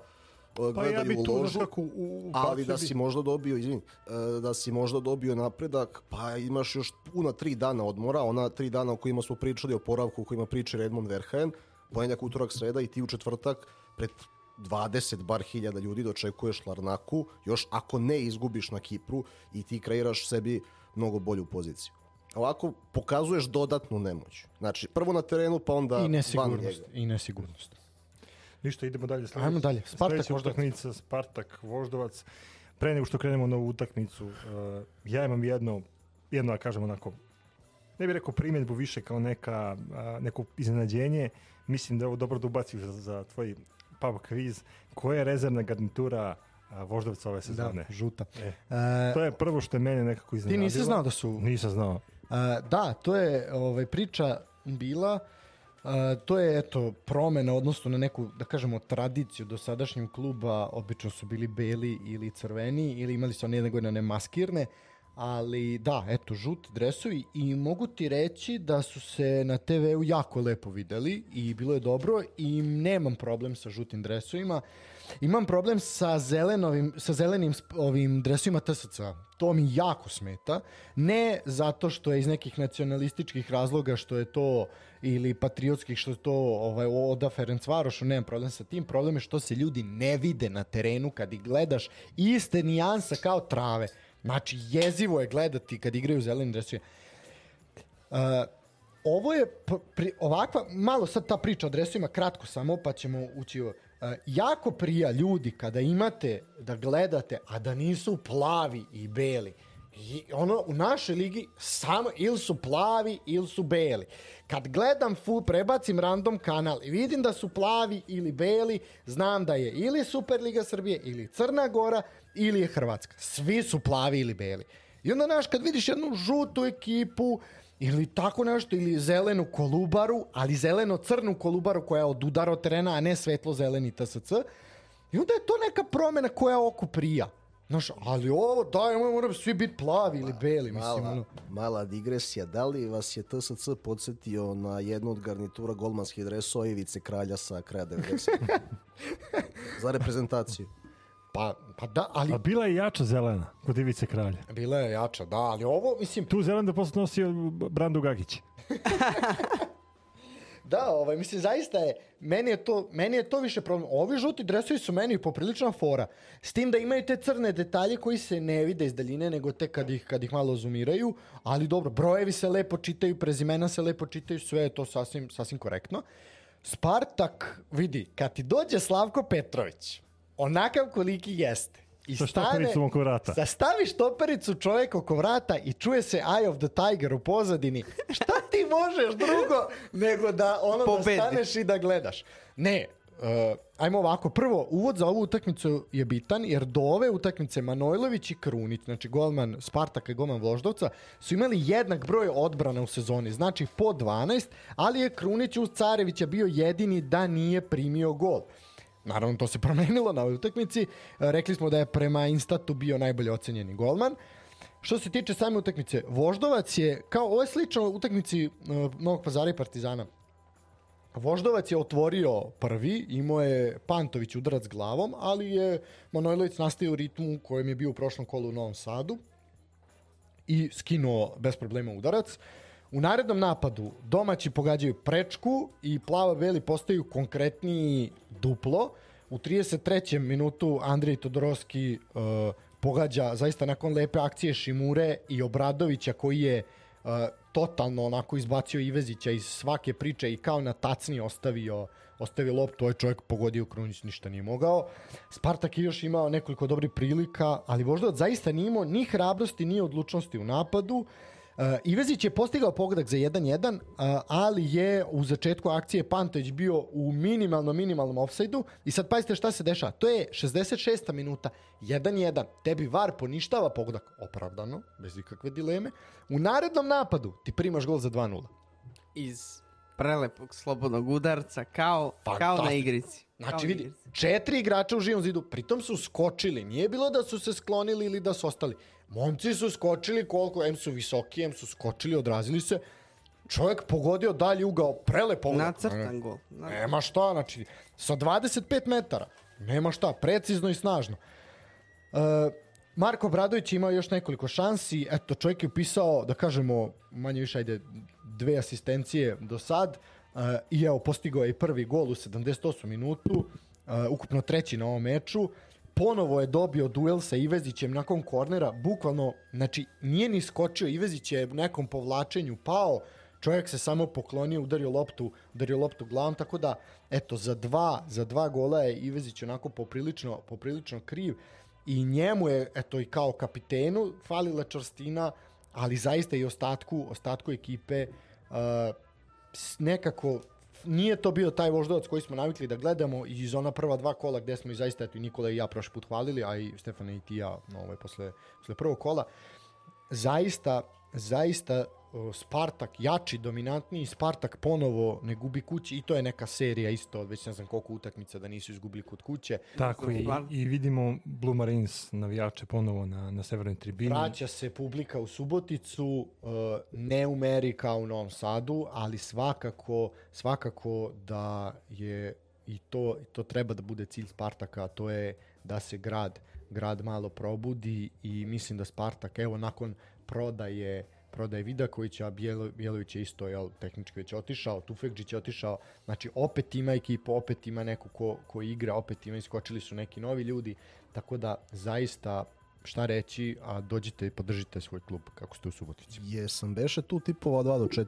e, Pa ja bi tu ložu. kako u, Ali da si možda dobio, izvini, e, da si možda dobio napredak, pa imaš još puna tri dana odmora, ona tri dana o kojima smo pričali, o poravku o kojima priča Redmond Verheyen, ponedjeljak, utorak, sreda i ti u četvrtak pred 20 bar hiljada ljudi dočekuješ Larnaku, još ako ne izgubiš na Kipru i ti kreiraš sebi mnogo bolju poziciju. Ovako pokazuješ dodatnu nemoć. Znači, prvo na terenu, pa onda I van nesigurnost. njega. I nesigurnost. Ništa, idemo dalje. Sledeća- Ajmo dalje. Spartak, sledeća Voždovac. utakmica, Spartak, Voždovac. Pre nego što krenemo na ovu utakmicu, uh, ja imam jedno, jedno, da kažem onako, ne bih rekao primjedbu više kao neka, a, neko iznenađenje. Mislim da je ovo dobro da ubaciš za, za tvoj pub quiz. Koja je rezervna garnitura Voždovca ove sezone? Da, žuta. E, E, to je prvo što je mene nekako ti iznenadilo. nisi znao da su... Nisam znao. E, da, to je ovaj, priča bila... e, to je eto promena odnosno na neku da kažemo tradiciju dosadašnjeg kluba obično su bili beli ili crveni ili imali su one jedne godine one maskirne ali da, eto, žuti dresovi i mogu ti reći da su se na TV-u jako lepo videli i bilo je dobro i nemam problem sa žutim dresovima. Imam problem sa, zelenovim, sa zelenim ovim dresovima TSC. To mi jako smeta. Ne zato što je iz nekih nacionalističkih razloga što je to ili patriotskih što je to ovaj, Oda Ferencvarošu, nemam problem sa tim. Problem je što se ljudi ne vide na terenu kad ih gledaš iste nijansa kao trave. Znači, jezivo je gledati kad igraju zeleni dresovi. Uh, ovo je pri, ovakva, malo sad ta priča o dresovima, kratko samo, pa ćemo ući ovo. Uh, jako prija ljudi kada imate da gledate, a da nisu plavi i beli. I ono, u našoj ligi samo ili su plavi ili su beli. Kad gledam fu, prebacim random kanal i vidim da su plavi ili beli, znam da je ili Superliga Srbije, ili Crna Gora, ili je Hrvatska. Svi su plavi ili beli. I onda, znaš, kad vidiš jednu žutu ekipu, ili tako nešto, ili zelenu kolubaru, ali zeleno-crnu kolubaru koja je od udara od terena, a ne svetlo-zeleni TSC, i onda je to neka promena koja oku prija. Znaš, ali ovo, daj, ovo moraju svi biti plavi ili beli, mislim, Mala, ono. mala digresija. Da li vas je TSC podsjetio na jednu od garnitura golmanskih dresova Ivice Kralja sa kraja 90. [LAUGHS] Za reprezentaciju. Pa, pa da, ali A bila je jača zelena kod Ivice Kralja. bila je jača, da, ali ovo, mislim, Tu zelenu da posle nosio Brandu Gagić. [LAUGHS] Da, ovaj, mislim, zaista je, meni je, to, meni je to više problem. Ovi žuti dresovi su meni poprilična fora. S tim da imaju te crne detalje koji se ne vide iz daljine, nego tek kad ih, kad ih malo zoomiraju. Ali dobro, brojevi se lepo čitaju, prezimena se lepo čitaju, sve je to sasvim, sasvim korektno. Spartak, vidi, kad ti dođe Slavko Petrović, onakav koliki jeste, i Sa štopericom oko vrata. sa staviš štopericu čovjek oko vrata i čuje se Eye of the Tiger u pozadini. Šta ti možeš drugo nego da ono Pobediš. da staneš i da gledaš? Ne, uh, ajmo ovako. Prvo, uvod za ovu utakmicu je bitan jer do ove utakmice Manojlović i Krunić, znači golman Spartaka i golman Voždovca, su imali jednak broj odbrana u sezoni, znači po 12, ali je Krunić uz Carevića bio jedini da nije primio gol. Naravno, to se [LAUGHS] promenilo na ovoj utakmici. Rekli smo da je prema Instatu bio najbolje ocenjeni golman. Što se tiče same utakmice, Voždovac je, kao ovo je slično utakmici uh, Novog pazara i Partizana. Voždovac je otvorio prvi, imao je Pantović udarac glavom, ali je Manojlović nastavio ritmu kojem je bio u prošlom kolu u Novom Sadu i skinuo bez problema udarac. U narednom napadu domaći pogađaju prečku i plava-beli postaju konkretniji duplo. U 33. minutu Andrej Todorovski uh, pogađa zaista nakon lepe akcije Šimure i Obradovića koji je uh, totalno onako izbacio Ivezića iz svake priče i kao na tacni ostavio ostavio loptu, ovaj čovjek pogodio Krunić, ništa nije mogao. Spartak je još imao nekoliko dobrih prilika, ali Voždovac zaista nije imao ni hrabrosti, ni odlučnosti u napadu. Uh, Ivezić je postigao pogodak za 1-1, uh, ali je u začetku akcije Pantović bio u minimalno minimalnom ofsajdu i sad pazite šta se dešava. To je 66. minuta, 1-1. Tebi VAR poništava pogodak opravdano, bez ikakve dileme. U narednom napadu ti primaš gol za 2-0. Iz prelepog slobodnog udarca, kao, kao na Fantastično. igrici. Znači na vidi, igrici. četiri igrača u živom zidu, pritom su skočili. Nije bilo da su se sklonili ili da su ostali. Momci su skočili koliko, em su visoki, em su skočili, odrazili se. Čovjek pogodio dalje ugao, prelepo. Nacrtan gol. Na- Nema šta, znači, sa 25 metara. Nema šta, precizno i snažno. E, Marko Bradović imao još nekoliko šansi. Eto, čovjek je upisao, da kažemo, manje više, ajde, dve asistencije do sad. E, I evo, postigao je i prvi gol u 78 minutu. E, ukupno treći na ovom meču. Ponovo je dobio duel sa Ivezićem nakon kornera. Bukvalno, znači, nije ni skočio. Ivezić je nekom povlačenju pao. Čovjek se samo poklonio, udario loptu, udario loptu glavom, tako da, eto, za dva, za dva gola je Ivezić onako poprilično, poprilično kriv i njemu je, eto, i kao kapitenu falila čvrstina, ali zaista i ostatku, ostatku ekipe uh, s- nekako nije to bio taj voždovac koji smo navikli da gledamo iz ona prva dva kola gde smo i zaista eto, i Nikola i ja prošli put hvalili, a i Stefana i ti ja ovaj, posle, posle prvog kola. Zaista, zaista Spartak jači, dominantniji, Spartak ponovo ne gubi kući i to je neka serija isto, već ne znam koliko utakmica da nisu izgubili kod kuće. Tako je. I, I vidimo Blue Marines navijače ponovo na, na severnoj tribini. Vraća se publika u Suboticu, e, ne u meri kao u Novom Sadu, ali svakako, svakako da je i to, to treba da bude cilj Spartaka, to je da se grad, grad malo probudi i mislim da Spartak, evo nakon prodaje prodaje Vidakovića, Bijelo, Bjelović je isto jel, tehnički već otišao, Tufekđić je otišao, znači opet ima ekipa, opet ima neko ko, ko igra, opet ima, iskočili su neki novi ljudi, tako da zaista šta reći, a dođite i podržite svoj klub kako ste u Subotici. Jesam beše tu tipova 2 do 4.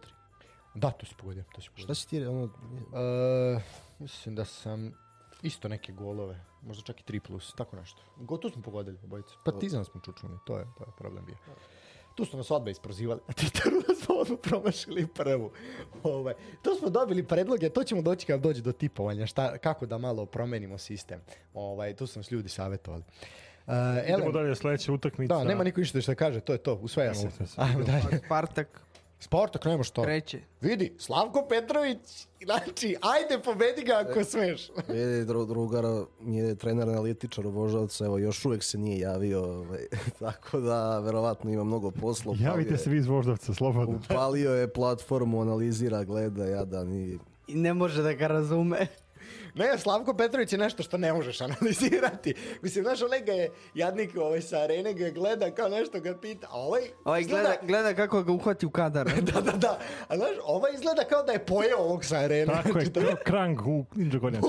Da, to si pogodio, to si Šta pogodio. si ti, ono, E, mislim da sam isto neke golove, možda čak i 3 plus, tako nešto. Gotovo smo pogodili obojice. Partizan smo čučnuli, to je, to je problem bio. Tu su nas odbe isprozivali [LAUGHS] na Twitteru da smo odmah promašili prvu. Ovaj, tu smo dobili predloge, to ćemo doći kad dođe do tipovanja, šta, kako da malo promenimo sistem. Ovaj, tu su nas ljudi savjetovali. Uh, Idemo Elem, dalje, sledeća utakmica. da, nema niko ništa što da kaže, to je to, usvaja se. Ajmo dalje. Spartak Spartak, nema što. kreće. Vidi, Slavko Petrović, znači, ajde pobedi ga ako smeš. [LAUGHS] je dru, drugara, je trener analitičar u Voždovca, evo, još uvek se nije javio, ovaj, [LAUGHS] tako da, verovatno ima mnogo posla. Javite se vi iz Voždovca, slobodno. Upalio je platformu, analizira, gleda, jadan i I ne može da ga razume. Ne, Slavko Petrović je nešto što ne možeš analizirati. [LAUGHS] Mislim, znaš, onaj ga je jadnik ovaj, sa arene ga gleda kao nešto ga pita, a ovaj... Ovaj gleda, gleda kako ga uhvati u kadar. [LAUGHS] da, da, da. A znaš, ovaj izgleda kao da je pojeo ovog sa arene. Tako je, [LAUGHS] kao krang u Ninja Gornjaca.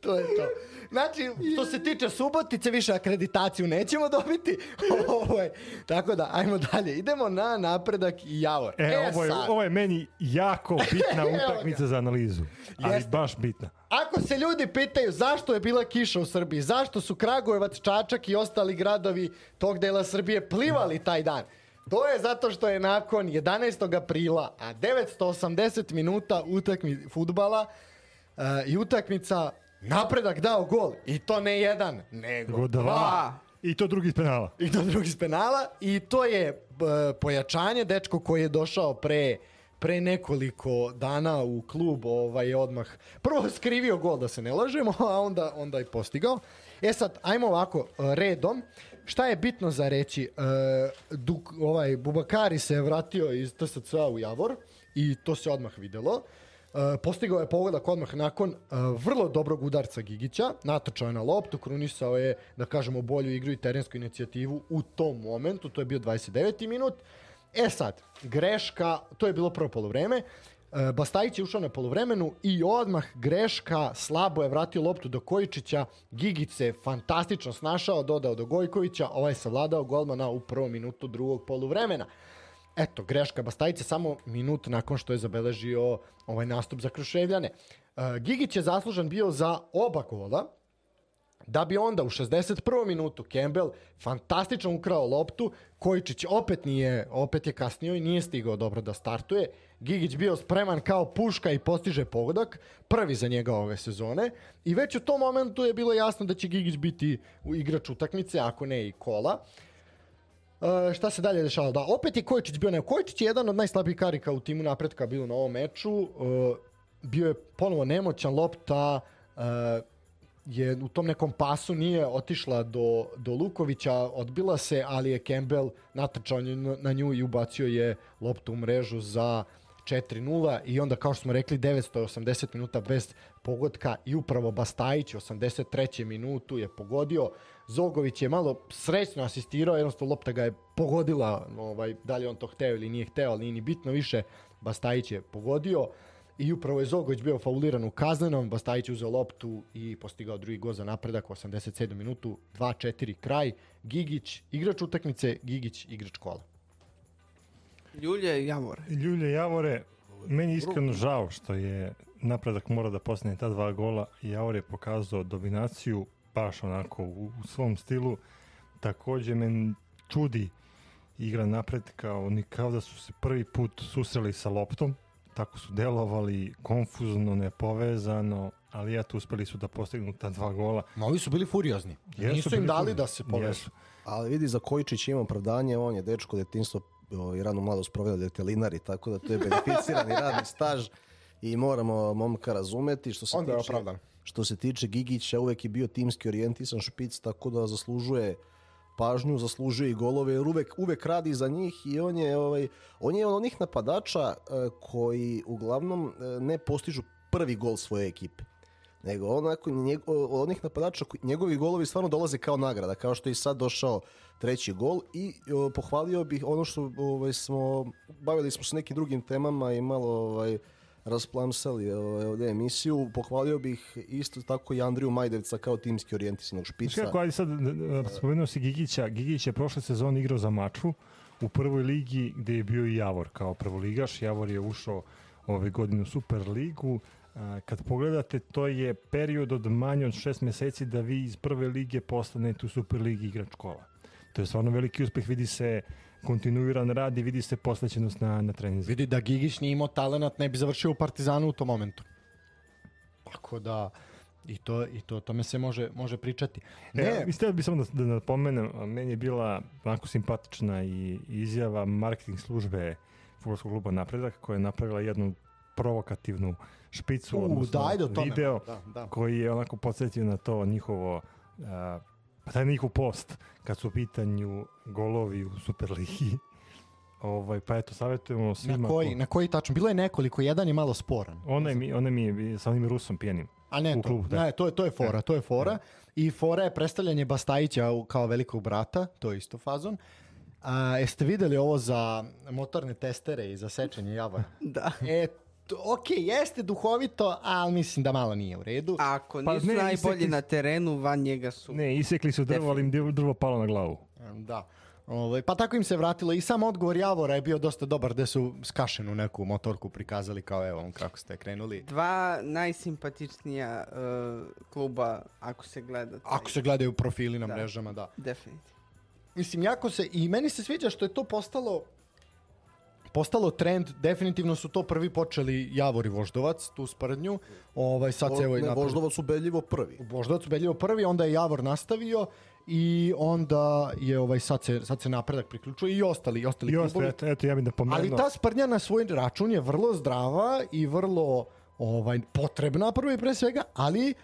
to je to. Znači, što se tiče Subotice, više akreditaciju nećemo dobiti. [LAUGHS] ovo je. Tako da, ajmo dalje. Idemo na napredak i Javor. E, ovo, je, sad, ovo je meni jako bitna [LAUGHS] utakmica za analizu. Ali Jeste. baš bitna. Ako se ljudi pitaju zašto je bila kiša u Srbiji, zašto su Kragujevac, Čačak i ostali gradovi tog dela Srbije plivali taj dan, to je zato što je nakon 11. aprila, a 980 minuta utakmi futbala uh, i utakmica napredak dao gol. I to ne jedan, nego Go dva. Dva. I to drugi iz penala. I to drugi iz penala. I to je e, pojačanje, dečko koji je došao pre pre nekoliko dana u klub ovaj odmah prvo [LAUGHS] skrivio gol da se ne lažemo, a onda onda i postigao. E sad ajmo ovako e, redom. Šta je bitno za reći? E, Duk, ovaj Bubakari se je vratio iz TSC-a u Javor i to se odmah videlo. E, postigao je pogodak odmah nakon e, vrlo dobrog udarca Gigića, natočao je na loptu, krunisao je, da kažemo, bolju igru i terensku inicijativu u tom momentu, to je bio 29. minut. E sad, greška, to je bilo prvo polovreme, e, Bastajić je ušao na polovremenu i odmah greška, slabo je vratio loptu do Kojičića, Gigić se fantastično snašao, dodao do Gojkovića, ovaj je savladao golmana u prvom minutu drugog poluvremena. Eto, greška Bastajića samo minut nakon što je zabeležio ovaj nastup za Kruševljane. E, Gigić je zaslužan bio za oba gola, da bi onda u 61. minutu Campbell fantastično ukrao loptu, Kojičić opet nije, opet je kasnio i nije stigao dobro da startuje. Gigić bio spreman kao puška i postiže pogodak, prvi za njega ove sezone i već u tom momentu je bilo jasno da će Gigić biti igrač utakmice, ako ne i kola. E, šta se dalje dešavalo? Da, opet je Kojičić bio, ne, Kojičić je jedan od najslabijih karika u timu napretka bio na ovom meču. E, bio je ponovo nemoćan lopta, e, je u tom nekom pasu nije otišla do, do Lukovića, odbila se, ali je Campbell natrčao na nju i ubacio je loptu u mrežu za 4-0 i onda kao što smo rekli 980 minuta bez pogotka i upravo Bastajić u 83. minutu je pogodio Zogović je malo srećno asistirao, jednostavno lopta ga je pogodila, ovaj, da li on to hteo ili nije hteo, ali nije ni bitno više, Bastajić je pogodio i upravo je Zogović bio fauliran u kaznenom, Bastajić uzeo loptu i postigao drugi gol za napredak u 87. minutu, 2-4 kraj, Gigić, igrač utakmice, Gigić, igrač kola. Ljulje i Javor. Ljulje Javore, meni je iskreno žao što je napredak mora da postane ta dva gola. Javor je pokazao dominaciju baš onako u, u svom stilu. Takođe men čudi igra napredka, oni kao da su se prvi put susreli sa loptom, tako su delovali konfuzno, nepovezano, ali eto uspeli su da postignu ta dva gola. Ma ovi su bili furiozni. Jesu Nisu im dali furiozni. da se povežu. Jesu. Ali vidi, za Kojičić ima opravdanje, on je dečko detinstvo i rano mladost proveo detelinari, tako da to je beneficirani radni staž i moramo momka razumeti. Što se Onda je tiče, opravdan. Što se tiče Gigića, uvek je bio timski orijentisan špic, tako da zaslužuje pažnju, zaslužuje i golove, jer uvek, uvek radi za njih i on je, ovaj, on je od onih napadača e, koji uglavnom e, ne postižu prvi gol svoje ekipe nego onako njeg, od onih napadača njegovi golovi stvarno dolaze kao nagrada kao što je i sad došao treći gol i o, pohvalio bih ono što ovaj, smo bavili smo se nekim drugim temama i malo ovaj, rasplamsali ovaj, ovde emisiju pohvalio bih isto tako i Andriju Majdevca kao timski orijentisanog špica kako, ajde sad, spomenuo si Gigića, Gigić je prošle sezone igrao za Mačvu u prvoj ligi gde je bio i Javor kao prvoligaš. Javor je ušao ove godine u Super ligu. A, Kad pogledate, to je period od manje od šest meseci da vi iz prve lige postanete u Super ligi igrač kola. To je stvarno veliki uspeh, vidi se kontinuiran rad i vidi se posvećenost na, na treningu. Vidi da Gigić nije imao talenat, ne bi završio u Partizanu u tom momentu. Tako da i to i to tome se može može pričati. Ne, Ne, mislim bi samo da, da napomenem, meni je bila onako simpatična i izjava marketing službe fudbalskog kluba Napredak koja je napravila jednu provokativnu špicu, u, odnosno daj do tome. video Da, da. koji je onako podsjetio na to njihovo pa taj njihov post kad su u pitanju golovi u Superligi [LAUGHS] Ovaj, pa eto, savjetujemo svima. Na koji, ko- na koji tačno? Bilo je nekoliko, jedan je malo sporan. Onaj mi, onaj mi je sa onim Rusom pijenim. A ne, U to, klubu, da. ne, to je, to je fora, to je fora. I fora je predstavljanje Bastajića kao velikog brata, to je isto fazon. A, jeste videli ovo za motorne testere i za sečenje javora? [LAUGHS] Da. E, ok, jeste duhovito, ali mislim da malo nije u redu. Ako Pa nisu ne, najbolji isekli- na terenu, van njega su. Ne, isekli su drvo, ali im drvo- palo na glavu. Da. Ovaj, pa tako im se vratilo i sam odgovor Javora je bio dosta dobar gde su skašenu neku motorku prikazali kao evo kako ste krenuli. Dva najsimpatičnija uh, kluba, ako se gleda. taj- Ako se gledaju profili na Da. mrežama, da. Definitivno. Mislim, jako se, i meni se sviđa što je to postalo postalo trend, definitivno su to prvi počeli Javor i Voždovac, tu sprdnju, ovaj, sad se evo i ne, napravi- Voždovac ubedljivo prvi. Voždovac ubedljivo prvi, onda je Javor nastavio i onda je ovaj sad se, sad se napredak priključuje i ostali, i ostali I klubovi. ostaje, eto, eto, ja bih da pomenuo. Ali ta sprdnja na svoj račun je vrlo zdrava i vrlo ovaj potrebna prvo i pre svega, ali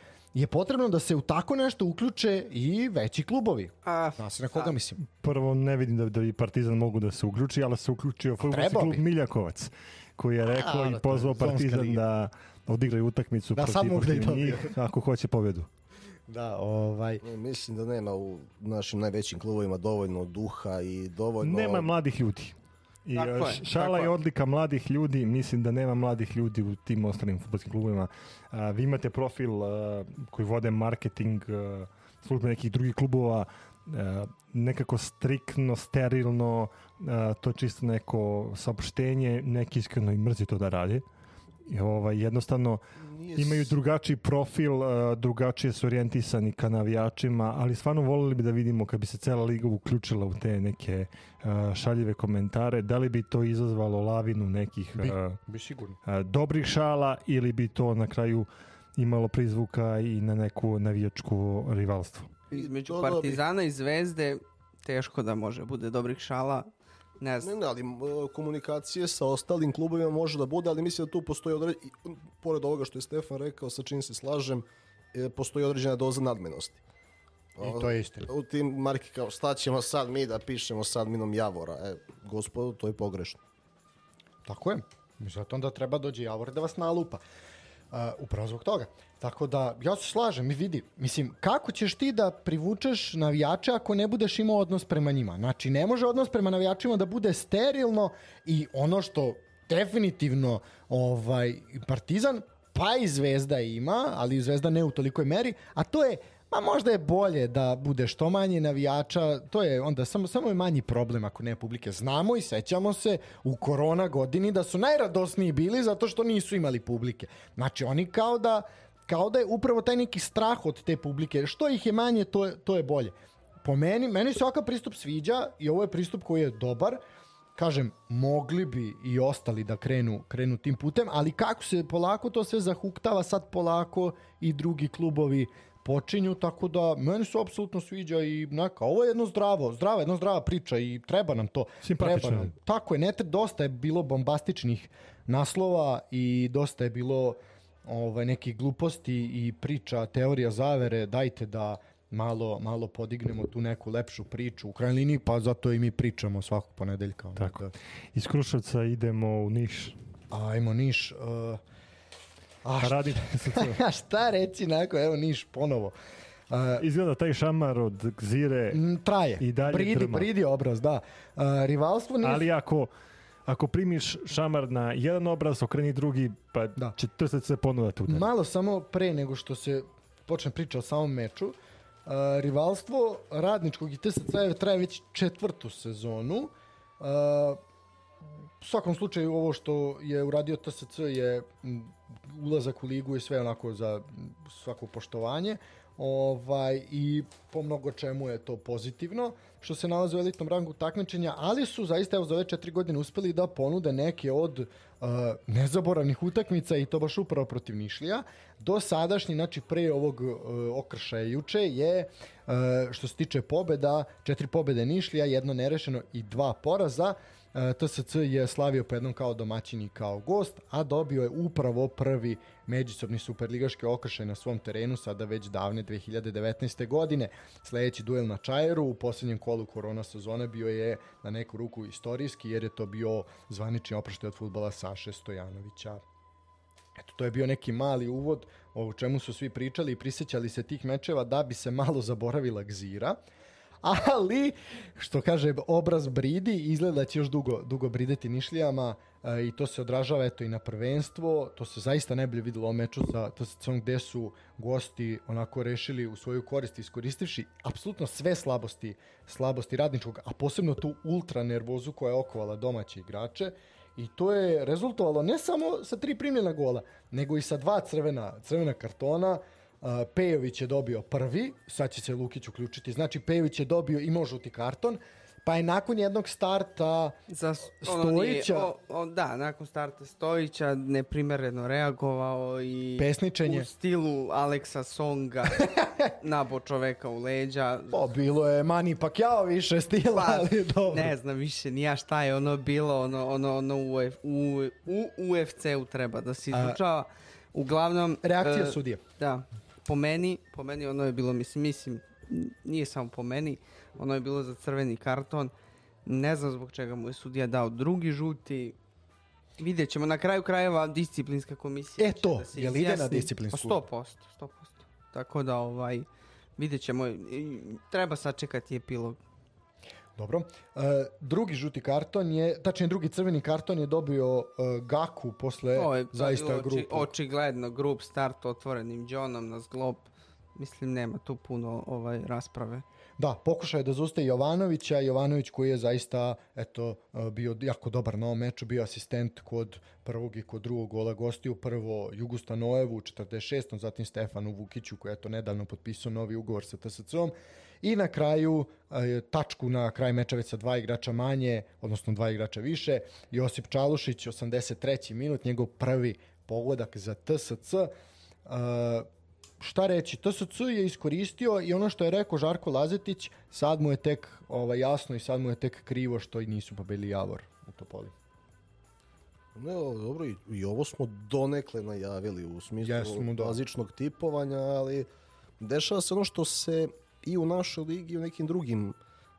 je potrebno da se u tako nešto uključe i veći klubovi. A, Zna se na koga da. mislim. Prvo ne vidim da, da bi Partizan mogu da se uključi, ali se uključio futbolski klub bi. Miljakovac, koji je rekao A, i da, pozvao Partizan da odigraju utakmicu Da, protiv, da i protiv njih, ako hoće pobedu. Da, ovaj Ne, Mislim da nema u našim najvećim klubovima dovoljno duha i dovoljno... Nema mladih ljudi. I Tako e, je, šala tako je odlika mladih ljudi, mislim da nema mladih ljudi u tim ostalim futbolskim klubovima. A, vi imate profil a, koji vode marketing a, službe nekih drugih klubova, nekako striktno, sterilno, to je čisto neko saopštenje, neki iskreno i mrzi to da radi. I, ovaj, jednostavno Nije imaju drugačiji profil, a, drugačije su orijentisani ka navijačima, ali stvarno volili bi da vidimo kad bi se cela liga uključila u te neke a, šaljive komentare, da li bi to izazvalo lavinu nekih Bi. a, bi sigurno. dobrih šala ili bi to na kraju imalo prizvuka i na neku navijačku rivalstvo. između Partizana i Zvezde teško da može bude dobrih šala. Ne Ne, znam. ne, ali m, komunikacije sa ostalim klubovima može da bude, ali mislim da tu postoji određen, pored ovoga što je Stefan rekao, sa čim se slažem, e, postoji određena doza nadmenosti. I to je istina. U tim marki kao šta ćemo sad mi da pišemo sad minom Javora. E, gospodo, to je pogrešno. Tako je. Zato onda treba dođe Javor da vas nalupa. Uh, upravo zbog toga. Tako da, ja se slažem i vidi, mislim, kako ćeš ti da privučeš navijače ako ne budeš imao odnos prema njima? Znači, ne može odnos prema navijačima da bude sterilno i ono što definitivno ovaj, Partizan, pa i Zvezda ima, ali i Zvezda ne u tolikoj meri, a to je Ma možda je bolje da bude što manje navijača, to je onda samo, samo je manji problem ako ne publike. Znamo i sećamo se u korona godini da su najradosniji bili zato što nisu imali publike. Znači oni kao da, kao da je upravo taj neki strah od te publike. Što ih je manje, to je, to je bolje. Po meni, meni se ovakav pristup sviđa i ovo je pristup koji je dobar. Kažem, mogli bi i ostali da krenu, krenu tim putem, ali kako se polako to sve zahuktava, sad polako i drugi klubovi počinju, tako da meni se apsolutno sviđa i neka, ovo je jedno zdravo, zdrava, jedna zdrava priča i treba nam to. Simpatično Treba nam. Tako je, ne dosta je bilo bombastičnih naslova i dosta je bilo ovaj, nekih gluposti i priča, teorija zavere, dajte da malo, malo podignemo tu neku lepšu priču u krajnjoj liniji, pa zato i mi pričamo svakog ponedeljka. Tako. Da. Iz Kruševca idemo u Niš. Ajmo, Niš. Uh, a šta, Radi se to. [LAUGHS] a šta reći nakon, evo Niš ponovo. Uh, Izgleda taj šamar od Gzire, traje. I dalje bridi, drma. bridi obraz, da. Uh, rivalstvo nije... ali ako ako primiš šamar na jedan obraz, okreni drugi, pa Da. će trsati se da te udari. Malo samo pre nego što se počne priča o samom meču, uh, rivalstvo radničkog i TSC traje već četvrtu sezonu. Uh, u svakom slučaju ovo što je uradio TSC je ulazak u ligu i sve onako za svako poštovanje. Ovaj, I po mnogo čemu je to pozitivno što se nalaze u elitnom rangu takmičenja, ali su zaista evo za ove četiri godine uspeli da ponude neke od uh, nezaboravnih utakmica i to baš upravo protiv Nišlija. Do sadašnji, znači pre ovog uh, okršaja juče je uh, što se tiče pobeda, četiri pobede Nišlija, jedno nerešeno i dva poraza. E, TSC je slavio po jednom kao domaćin i kao gost, a dobio je upravo prvi međusobni superligaški okršaj na svom terenu, sada već davne 2019. godine. Sledeći duel na Čajeru u posljednjem kolu korona sezone bio je na neku ruku istorijski, jer je to bio zvanični oproštaj od futbala Saše Stojanovića. Eto, to je bio neki mali uvod o čemu su svi pričali i prisjećali se tih mečeva da bi se malo zaboravila gzira. [LAUGHS] Ali, što kaže, obraz bridi, izgleda da će još dugo, dugo brideti nišlijama e, i to se odražava eto i na prvenstvo. To se zaista najbolje videlo o meču sa TSC-om gde su gosti onako rešili u svoju korist iskoristivši apsolutno sve slabosti, slabosti radničkog, a posebno tu ultra nervozu koja je okovala domaće igrače. I to je rezultovalo ne samo sa tri primljena gola, nego i sa dva crvena, crvena kartona. Uh, Pejović je dobio prvi, sad će se Lukić uključiti, znači Pejović je dobio imao žuti karton, pa je nakon jednog starta Za, Stojića- Ono nije, o, o, da, nakon starta Stojića neprimereno reagovao i Pesničenje. u stilu Aleksa Songa [LAUGHS] nabo čoveka u leđa. Pa, bilo je Mani Pacquiao više stila, Pa, ali dobro. Ne znam više ni ja šta je ono bilo, ono, ono, ono u, u, u UFC-u treba da se izučava. Uglavnom... Reakcija e, sudije. Da, po meni, po meni ono je bilo, mislim, mislim, nije samo po meni, ono je bilo za crveni karton. Ne znam zbog čega mu je sudija dao drugi žuti. Vidjet ćemo, na kraju krajeva disciplinska komisija E to, da se jel ide na disciplinsku? Pa 100%, 100%. Tako da, ovaj, vidjet ćemo, treba sačekati epilog. Dobro. E, drugi žuti karton je, tačnije drugi crveni karton je dobio e, Gaku posle To je zaista oči, grupu. očigledno grup start otvorenim Johnom na zglob. Mislim, nema tu puno ovaj rasprave. Da, pokušao je da zaustavi Jovanovića, Jovanović koji je zaista eto, e, bio jako dobar na ovom meču, bio asistent kod prvog i kod drugog gola gostiju, prvo Jugu Stanojevu u 46. zatim Stefanu Vukiću koji je to nedavno potpisao novi ugovor sa TSC-om i na kraju tačku na kraj meča već sa dva igrača manje, odnosno dva igrača više, Josip Čalušić, 83. minut, njegov prvi pogodak za TSC. Šta reći, TSC je iskoristio i ono što je rekao Žarko Lazetić, sad mu je tek ovaj, jasno i sad mu je tek krivo što i nisu pobedili Javor u Topoli. Ne, dobro, i, i ovo smo donekle najavili u smislu Jesmo, da. bazičnog tipovanja, ali dešava se ono što se i u našoj ligi i u nekim drugim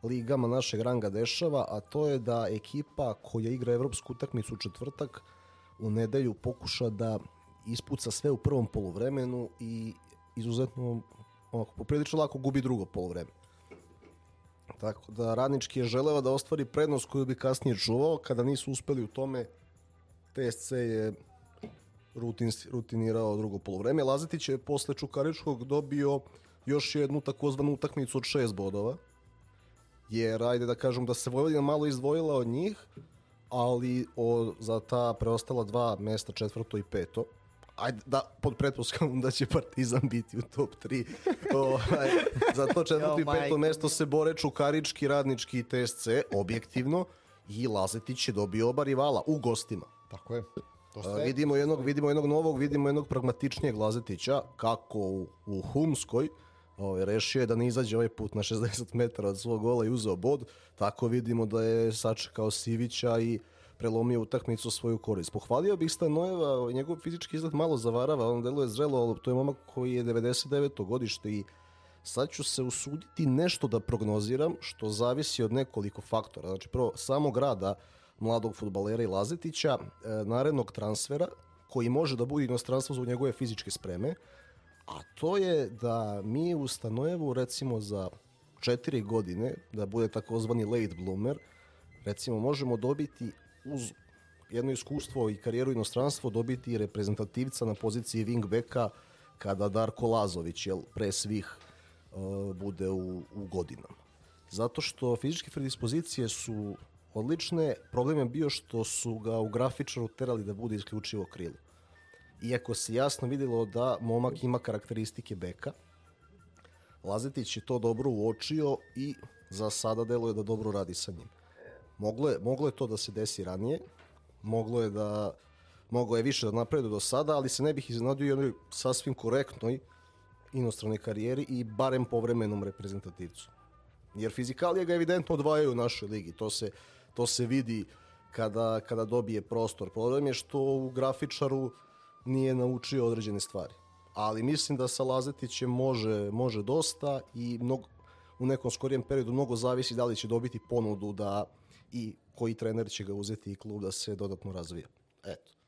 ligama našeg ranga dešava, a to je da ekipa koja igra evropsku utakmicu u četvrtak u nedelju pokuša da ispuca sve u prvom poluvremenu i izuzetno onako, poprilično lako gubi drugo poluvreme. Tako da radnički je želeo da ostvari prednost koju bi kasnije čuvao, kada nisu uspeli u tome TSC je rutin, rutinirao drugo polovreme. Lazetić je posle Čukaričkog dobio još jednu takozvanu utakmicu od šest bodova. Jer, ajde da kažem da se Vojvodina malo izdvojila od njih, ali o, za ta preostala dva mesta, četvrto i peto, ajde da pod pretpostavkom da će Partizan biti u top 3. [LAUGHS] ovaj, za to četvrto i peto mesto se bore Čukarički, Radnički i TSC, objektivno, i Lazetić je dobio oba rivala u gostima. Tako je. To A, ste... vidimo jednog, vidimo jednog novog, vidimo jednog pragmatičnijeg Lazetića, kako u, u Humskoj, ovaj, rešio je da ne izađe ovaj put na 60 metara od svog gola i uzeo bod, tako vidimo da je sačekao Sivića i prelomio utakmicu svoju korist. Pohvalio bih Stanojeva, ovaj, njegov fizički izgled malo zavarava, on deluje zrelo, ali to je momak koji je 99. godište i sad ću se usuditi nešto da prognoziram, što zavisi od nekoliko faktora. Znači, prvo, samog rada mladog futbalera i Lazetića, e, narednog transfera, koji može da bude inostranstvo zbog njegove fizičke spreme, a to je da mi u Stanojevu, recimo za četiri godine, da bude takozvani late bloomer, recimo možemo dobiti uz jedno iskustvo i karijeru inostranstvo dobiti reprezentativca na poziciji wingbacka kada Darko Lazović jel, pre svih uh, bude u, u godinama. Zato što fizičke predispozicije su odlične, problem je bio što su ga u grafičaru terali da bude isključivo krilo. Iako se jasno videlo da momak ima karakteristike beka, Lazetić je to dobro uočio i za sada deluje da dobro radi sa njim. Moglo je, moglo je to da se desi ranije, moglo je da moglo je više da napreduje do sada, ali se ne bih iznenadio i jednoj sasvim korektnoj inostranoj karijeri i barem povremenom reprezentativcu. Jer fizikalije ga evidentno odvajaju u našoj ligi. To se to se vidi kada, kada dobije prostor. Problem je što u grafičaru nije naučio određene stvari. Ali mislim da sa Lazetićem može, može dosta i mnogo, u nekom skorijem periodu mnogo zavisi da li će dobiti ponudu da i koji trener će ga uzeti i klub da se dodatno razvija. Eto.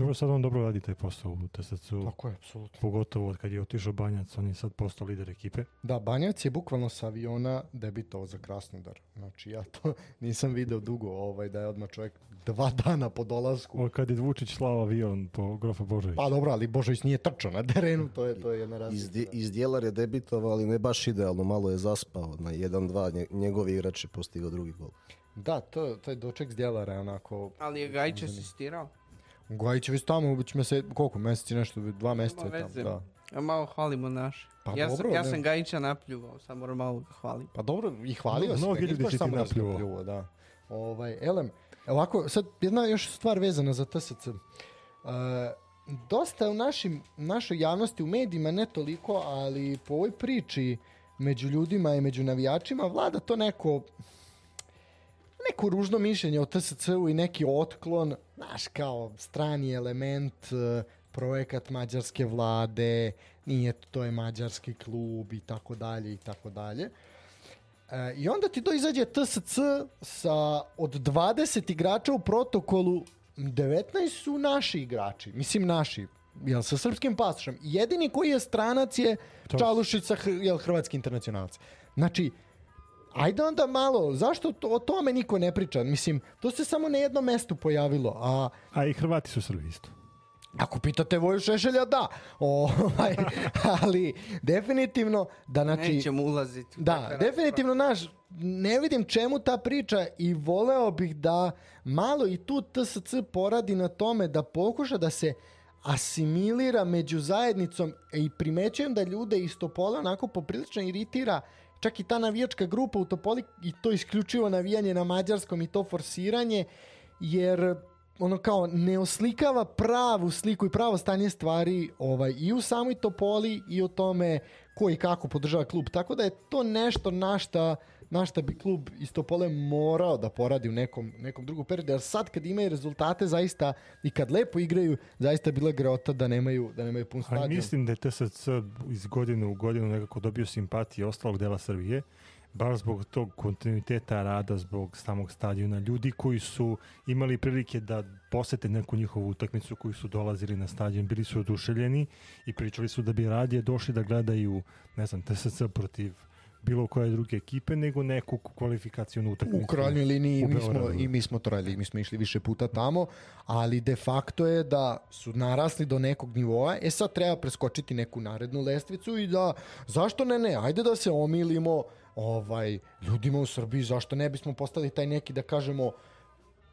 Dobro, sad on dobro radi taj posao u TSC-u. Tako je, apsolutno. Pogotovo od kad je otišao Banjac, on je sad postao lider ekipe. Da, Banjac je bukvalno sa aviona debitovao za Krasnodar. Znači, ja to [LAUGHS] nisam video dugo, ovaj, da je odmah čovjek dva dana po dolasku. Od kad je Vučić slao avion po Grofa Božović. Pa dobro, ali Božović nije trčao na terenu, to je, to je jedna Iz, razlika. iz Djelar je debitovao, ali ne baš idealno, malo je zaspao na 1-2, nje- njegovi igrač je postigao drugi gol. Da, to, taj doček s Djelara je onako... Ali je Gajić asistirao. Gajić je već tamo, već mese, koliko meseci, nešto, dva meseca je tamo. Da. Ja malo hvalimo naš. Pa ja, dobro, sam, ja ne. sam Gajića napljuvao, sad moram malo ga hvalim. Pa dobro, i hvalio se. mnogi ljudi baš si ti da napljuvao. napljuvao, da. Ovaj, elem, ovako, sad jedna još stvar vezana za TSC. Uh, dosta je u našim, našoj javnosti, u medijima, ne toliko, ali po ovoj priči među ljudima i među navijačima vlada to neko neko ružno mišljenje o TSC-u i neki otklon, znaš, kao strani element, e, projekat mađarske vlade, nije to, to je mađarski klub i tako dalje i tako dalje. E, I onda ti to izađe TSC sa od 20 igrača u protokolu 19 su naši igrači, mislim naši, jel sa srpskim pasošem. Jedini koji je stranac je Čalušić sa jel, hrvatski internacionalac. Znači, Ajde onda malo, zašto to, o tome niko ne priča? Mislim, to se samo na jednom mestu pojavilo, a A i Hrvati su Srbi isto. ako pitate Voju Šešelja, da. [LAUGHS] Ovaj, ali definitivno da znači... Nećemo ulaziti. Da, definitivno naš, ne vidim čemu ta priča i voleo bih da malo i tu TSC poradi na tome da pokuša da se asimilira među zajednicom i primećujem da ljude iz Topole onako poprilično iritira čak i ta navijačka grupa u Topoli i to isključivo navijanje na mađarskom i to forsiranje jer ono kao ne oslikava pravu sliku i pravo stanje stvari ovaj, i u samoj Topoli i o tome ko i kako podržava klub. Tako da je to nešto na šta, na šta bi klub iz Topole morao da poradi u nekom, nekom drugom periodu. Jer sad kad imaju rezultate zaista i kad lepo igraju, zaista je bila greota da nemaju, da nemaju pun stadion. Ali mislim da je TSC iz godine u godinu nekako dobio simpatije ostalog dela Srbije, baš zbog tog kontinuiteta rada, zbog samog stadiona. Ljudi koji su imali prilike da posete neku njihovu utakmicu, koji su dolazili na stadion, bili su oduševljeni i pričali su da bi radije došli da gledaju, ne znam, TSC protiv bilo koje druge ekipe, nego neku kvalifikacijonu utakmicu. U krajnjoj liniji u mi smo, i mi smo trojali, mi smo išli više puta tamo, ali de facto je da su narasli do nekog nivoa, e sad treba preskočiti neku narednu lestvicu i da, zašto ne ne, ajde da se omilimo ovaj, ljudima u Srbiji, zašto ne bismo postali taj neki, da kažemo,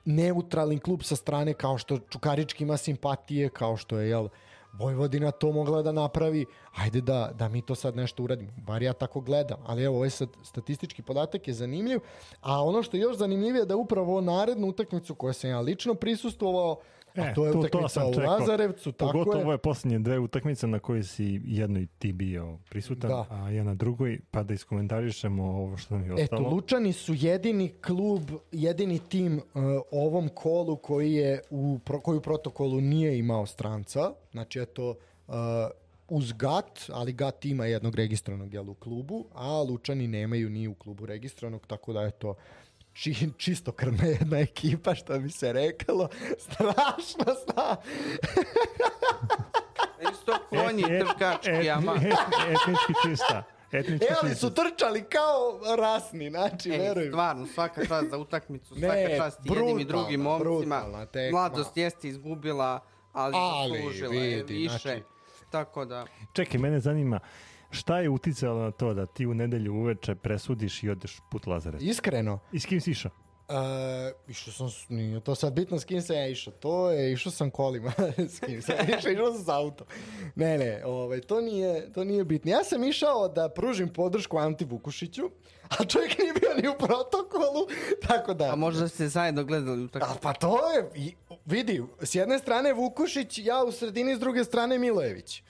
neutralni klub sa strane kao što Čukarički ima simpatije, kao što je jel, Vojvodina to mogla da napravi, ajde da, da mi to sad nešto uradimo. Bar ja tako gledam, ali evo ovaj sad statistički podatak je zanimljiv, a ono što je još zanimljivije je da upravo narednu utakmicu koju sam ja lično prisustvovao, a E, to je to- to utakmica sam u. Lazarevcu, tako Pogotovo je. ove posljednje dve utakmice na koje si jednoj ti bio prisutan, Da. a ja na drugoj, pa da iskomentarišemo ovo što nam je Eto, ostalo. Lučani su jedini klub, jedini tim uh, ovom kolu koji je u, pro, koji u protokolu nije imao stranca. Znači, eto, uh, uz GAT, ali GAT ima jednog registrovanog jel, u klubu, a Lučani nemaju ni u klubu registrovanog, tako da je to či, čisto krvna jedna ekipa, što bi se rekalo. [LAUGHS] Strašno zna. [LAUGHS] Isto konji, Et- et- trkački, et- ama. et- etnički čista. Etnički E, ali su trčali kao rasni, znači, E, verujem. stvarno, svaka čast za utakmicu, Ne, svaka čast i jednim i drugim momcima. Mladost jeste izgubila, ali, Ali, zaslužila je više. znači- Tako da, Čekaj, mene zanima, šta je uticalo na to da ti u nedelju uveče presudiš i odeš put Lazarevac? Iskreno, I s kim si išao? Uh, išao sam, nije to sad bitno s kim sam ja išao, to je, išao sam kolima, [LAUGHS] s kim sam išao, išao sam s auto. Ne, ne, ovaj, to, nije, to nije bitno. Ja sam išao da pružim podršku Anti Vukušiću, a čovjek nije bio ni u protokolu, tako da... a možda ste zajedno gledali A utakmicu. pa to je, vidi, s jedne strane Vukušić, ja u sredini, s druge strane Milojević.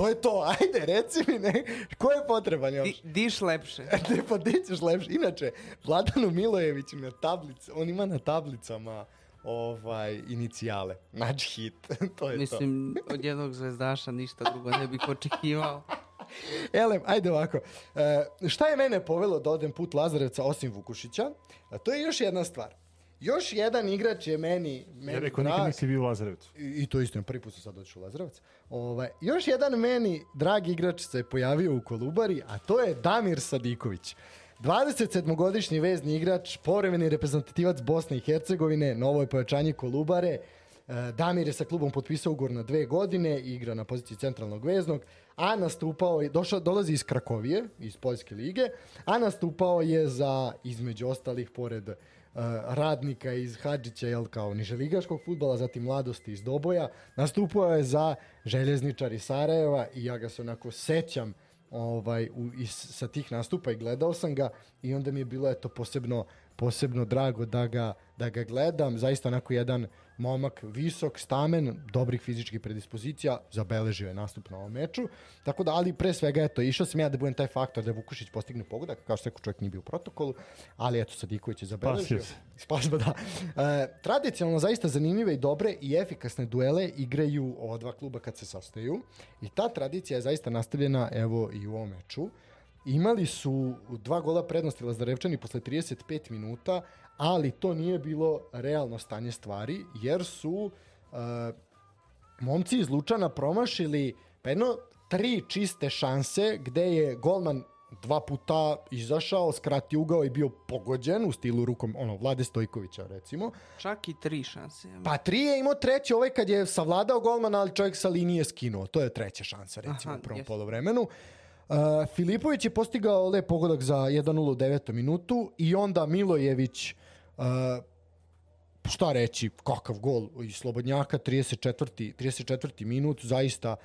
To je to, ajde, reci mi, ne, ko je potreban još? Di, diš lepše. [LAUGHS] Ne, pa di ćeš lepše. Inače, Vladanu Milojević na tablici, on ima na tablicama ovaj, inicijale. Znači hit, [LAUGHS] to je to. Mislim, od jednog zvezdaša ništa drugo ne bih očekivao. [LAUGHS] Elem, ajde ovako. E, šta je mene povelo da odem put Lazarevca osim Vukušića? A to je još jedna stvar. Još jedan igrač je meni, meni Ja rekao, nikad drag. nisi bio u Lazarevcu. I, I to istina, prvi put sam sad došao u Lazarevac. Ovaj, još jedan meni dragi igrač se pojavio u Kolubari, a to je Damir Sadiković. 27-godišnji vezni igrač, povremeni reprezentativac Bosne i Hercegovine, novo je pojačanje Kolubare. E, Damir je sa klubom potpisao ugovor na dve godine, igra na poziciji centralnog veznog, a nastupao je, došao, dolazi iz Krakovije, iz Poljske lige, a nastupao je za, između ostalih, pored radnika iz Hadžića, jel, kao niželigaškog futbala, zatim mladosti iz Doboja, nastupao je za željezničar iz Sarajeva i ja ga se onako sećam ovaj, u, iz, sa tih nastupa i gledao sam ga i onda mi je bilo eto posebno posebno drago da ga, da ga gledam. Zaista onako jedan momak visok, stamen, dobrih fizičkih predispozicija, zabeležio je nastup na ovom meču. Tako da, ali pre svega, eto, išao sam ja da budem taj faktor da Vukušić postigne pogodak, kao što rekao, čovjek nije bio u protokolu, ali eto, Sadiković je zabeležio. Spasio se. [LAUGHS] Spasba, da. E, tradicionalno zaista zanimljive i dobre i efikasne duele igraju ova dva kluba kad se sastaju i ta tradicija je zaista nastavljena evo i u ovom meču. Imali su dva gola prednosti Lazarevčani posle 35 minuta, ali to nije bilo realno stanje stvari, jer su e, momci iz Lučana promašili pa jedno tri čiste šanse gde je golman dva puta izašao, skratio ugao i bio pogođen u stilu rukom ono Vlade Stojkovića recimo. Čak i tri šanse. Pa tri je imao treći ovaj kad je savladao golmana, ali čovjek sa linije skinuo. To je treća šansa recimo Aha, u prvom polovremenu. Uh, Filipović je postigao lep pogodak za 1-0 u 9. minutu i onda Milojević uh, šta reći, kakav gol iz Slobodnjaka, 34. 34. minut, zaista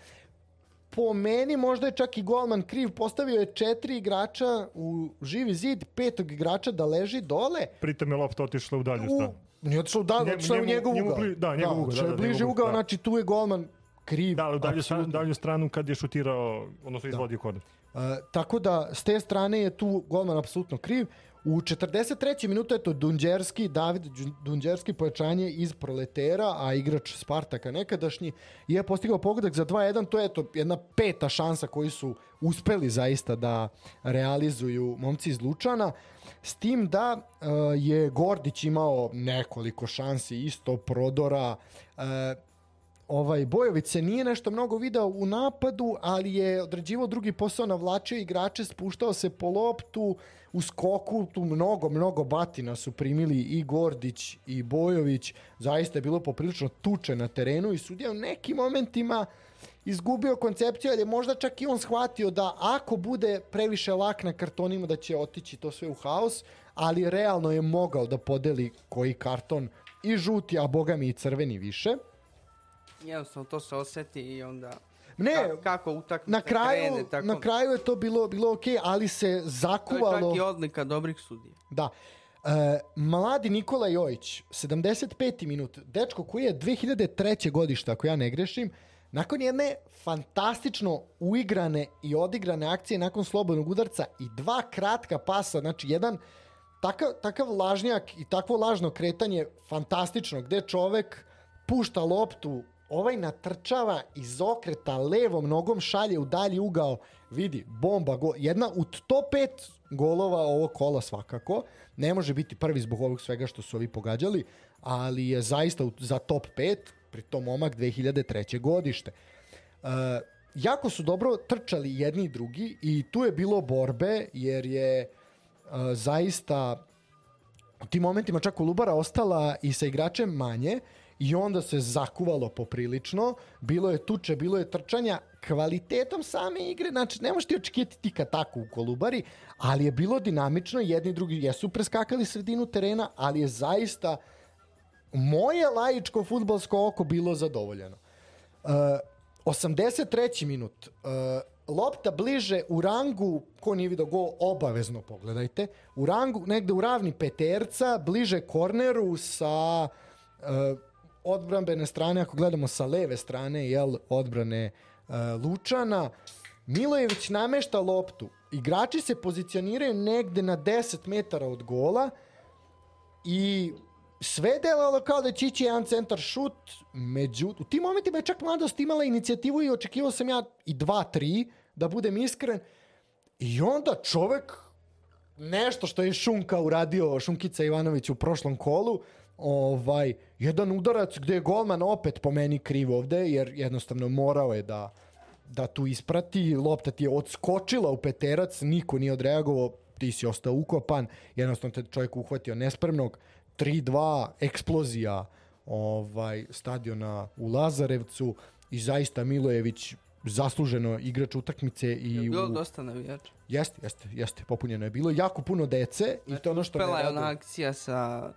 po meni možda je čak i golman kriv, postavio je četiri igrača u živi zid, petog igrača da leži dole, Pritom je lopta otišla u dalju u, stranu. nije otišao da, Njemu- otišao je u njegov ugao. bli- da, njegov ugao, otišao da, da, bliže njegov ugao, ugao, da. znači tu je golman kriv. Da, u dalju, stranu, dalju stranu kad je šutirao, odnosno izvodio kod. Uh, tako da, s te strane je tu golman apsolutno kriv. U 43. minutu je to Dunđerski, David Dunđerski pojačanje iz Proletera, a igrač Spartaka nekadašnji, je postigao pogodak za 2-1. To je to jedna peta šansa koju su uspeli zaista da realizuju momci iz Lučana. S tim da uh, je Gordić imao nekoliko šansi, isto prodora, uh, ovaj Bojović se nije nešto mnogo video u napadu, ali je određivao drugi posao, navlačio igrače, spuštao se po loptu, u skoku tu mnogo, mnogo batina su primili i Gordić i Bojović. Zaista je bilo poprilično tuče na terenu i sudija u nekim momentima izgubio koncepciju, jer je možda čak i on shvatio da ako bude previše lak na kartonima da će otići to sve u haos, ali realno je mogao da podeli koji karton i žuti, a boga mi i crveni više. Jednostavno to se oseti i onda Ne, ka- kako utakmica na kraju, krene, tako. na kraju je to bilo bilo okej, ali se To je zakuvalo. čak i odlika dobrih sudija. Da. E, mladi Nikola Jojić, 75. minut, dečko koji je 2003. godišta, ako ja ne grešim, nakon jedne fantastično uigrane i odigrane akcije nakon slobodnog udarca i dva kratka pasa, znači jedan takav, takav lažnjak i takvo lažno kretanje fantastično, gde čovek pušta loptu, ovaj natrčava iz okreta levom nogom šalje u dalji ugao, vidi, bomba, go, jedna od top 5 golova ovog kola svakako, ne može biti prvi zbog ovog svega što su ovi pogađali, ali je zaista u- za top 5, pri tom momak 2003. godište. Uh, jako su dobro trčali jedni i drugi i tu je bilo borbe jer je uh, zaista u tim momentima čak Kolubara ostala i sa igračem manje i onda se zakuvalo poprilično, bilo je tuče, bilo je trčanja, kvalitetom same igre, znači ne možeš ti očekivati tika tako u Kolubari, ali je bilo dinamično, jedni i drugi jesu preskakali sredinu terena, ali je zaista moje laičko futbalsko oko bilo zadovoljeno. Uh, 83. minut. Uh, lopta bliže u rangu, ko nije vidio gol, obavezno pogledajte. U rangu, negde u ravni peterca, bliže korneru sa uh, odbrambene strane, ako gledamo sa leve strane, jel, odbrane Lučana. Milojević namešta loptu. Igrači se pozicioniraju negde na 10 metara od gola i sve delalo kao da će ići jedan centar šut, međutim, u tim momentima je čak mladost imala inicijativu i očekivao sam ja i 2-3, da budem iskren. I onda čovek, nešto što je Šunka uradio, Šunkica Ivanović u prošlom kolu, ovaj, jedan udarac gde je golman opet po meni kriv ovde, jer jednostavno morao je da, da tu isprati, lopta ti je odskočila u peterac, niko nije odreagovao, ti si ostao ukopan, jednostavno te čovjek uhvatio nespremnog, 3-2, eksplozija ovaj, stadiona u Lazarevcu i zaista Milojević zasluženo igrač utakmice i Je bilo u... dosta navijača. Jeste, jeste, jeste, popunjeno je bilo jako puno dece i to ono što me Uspela je ona raduje. akcija sa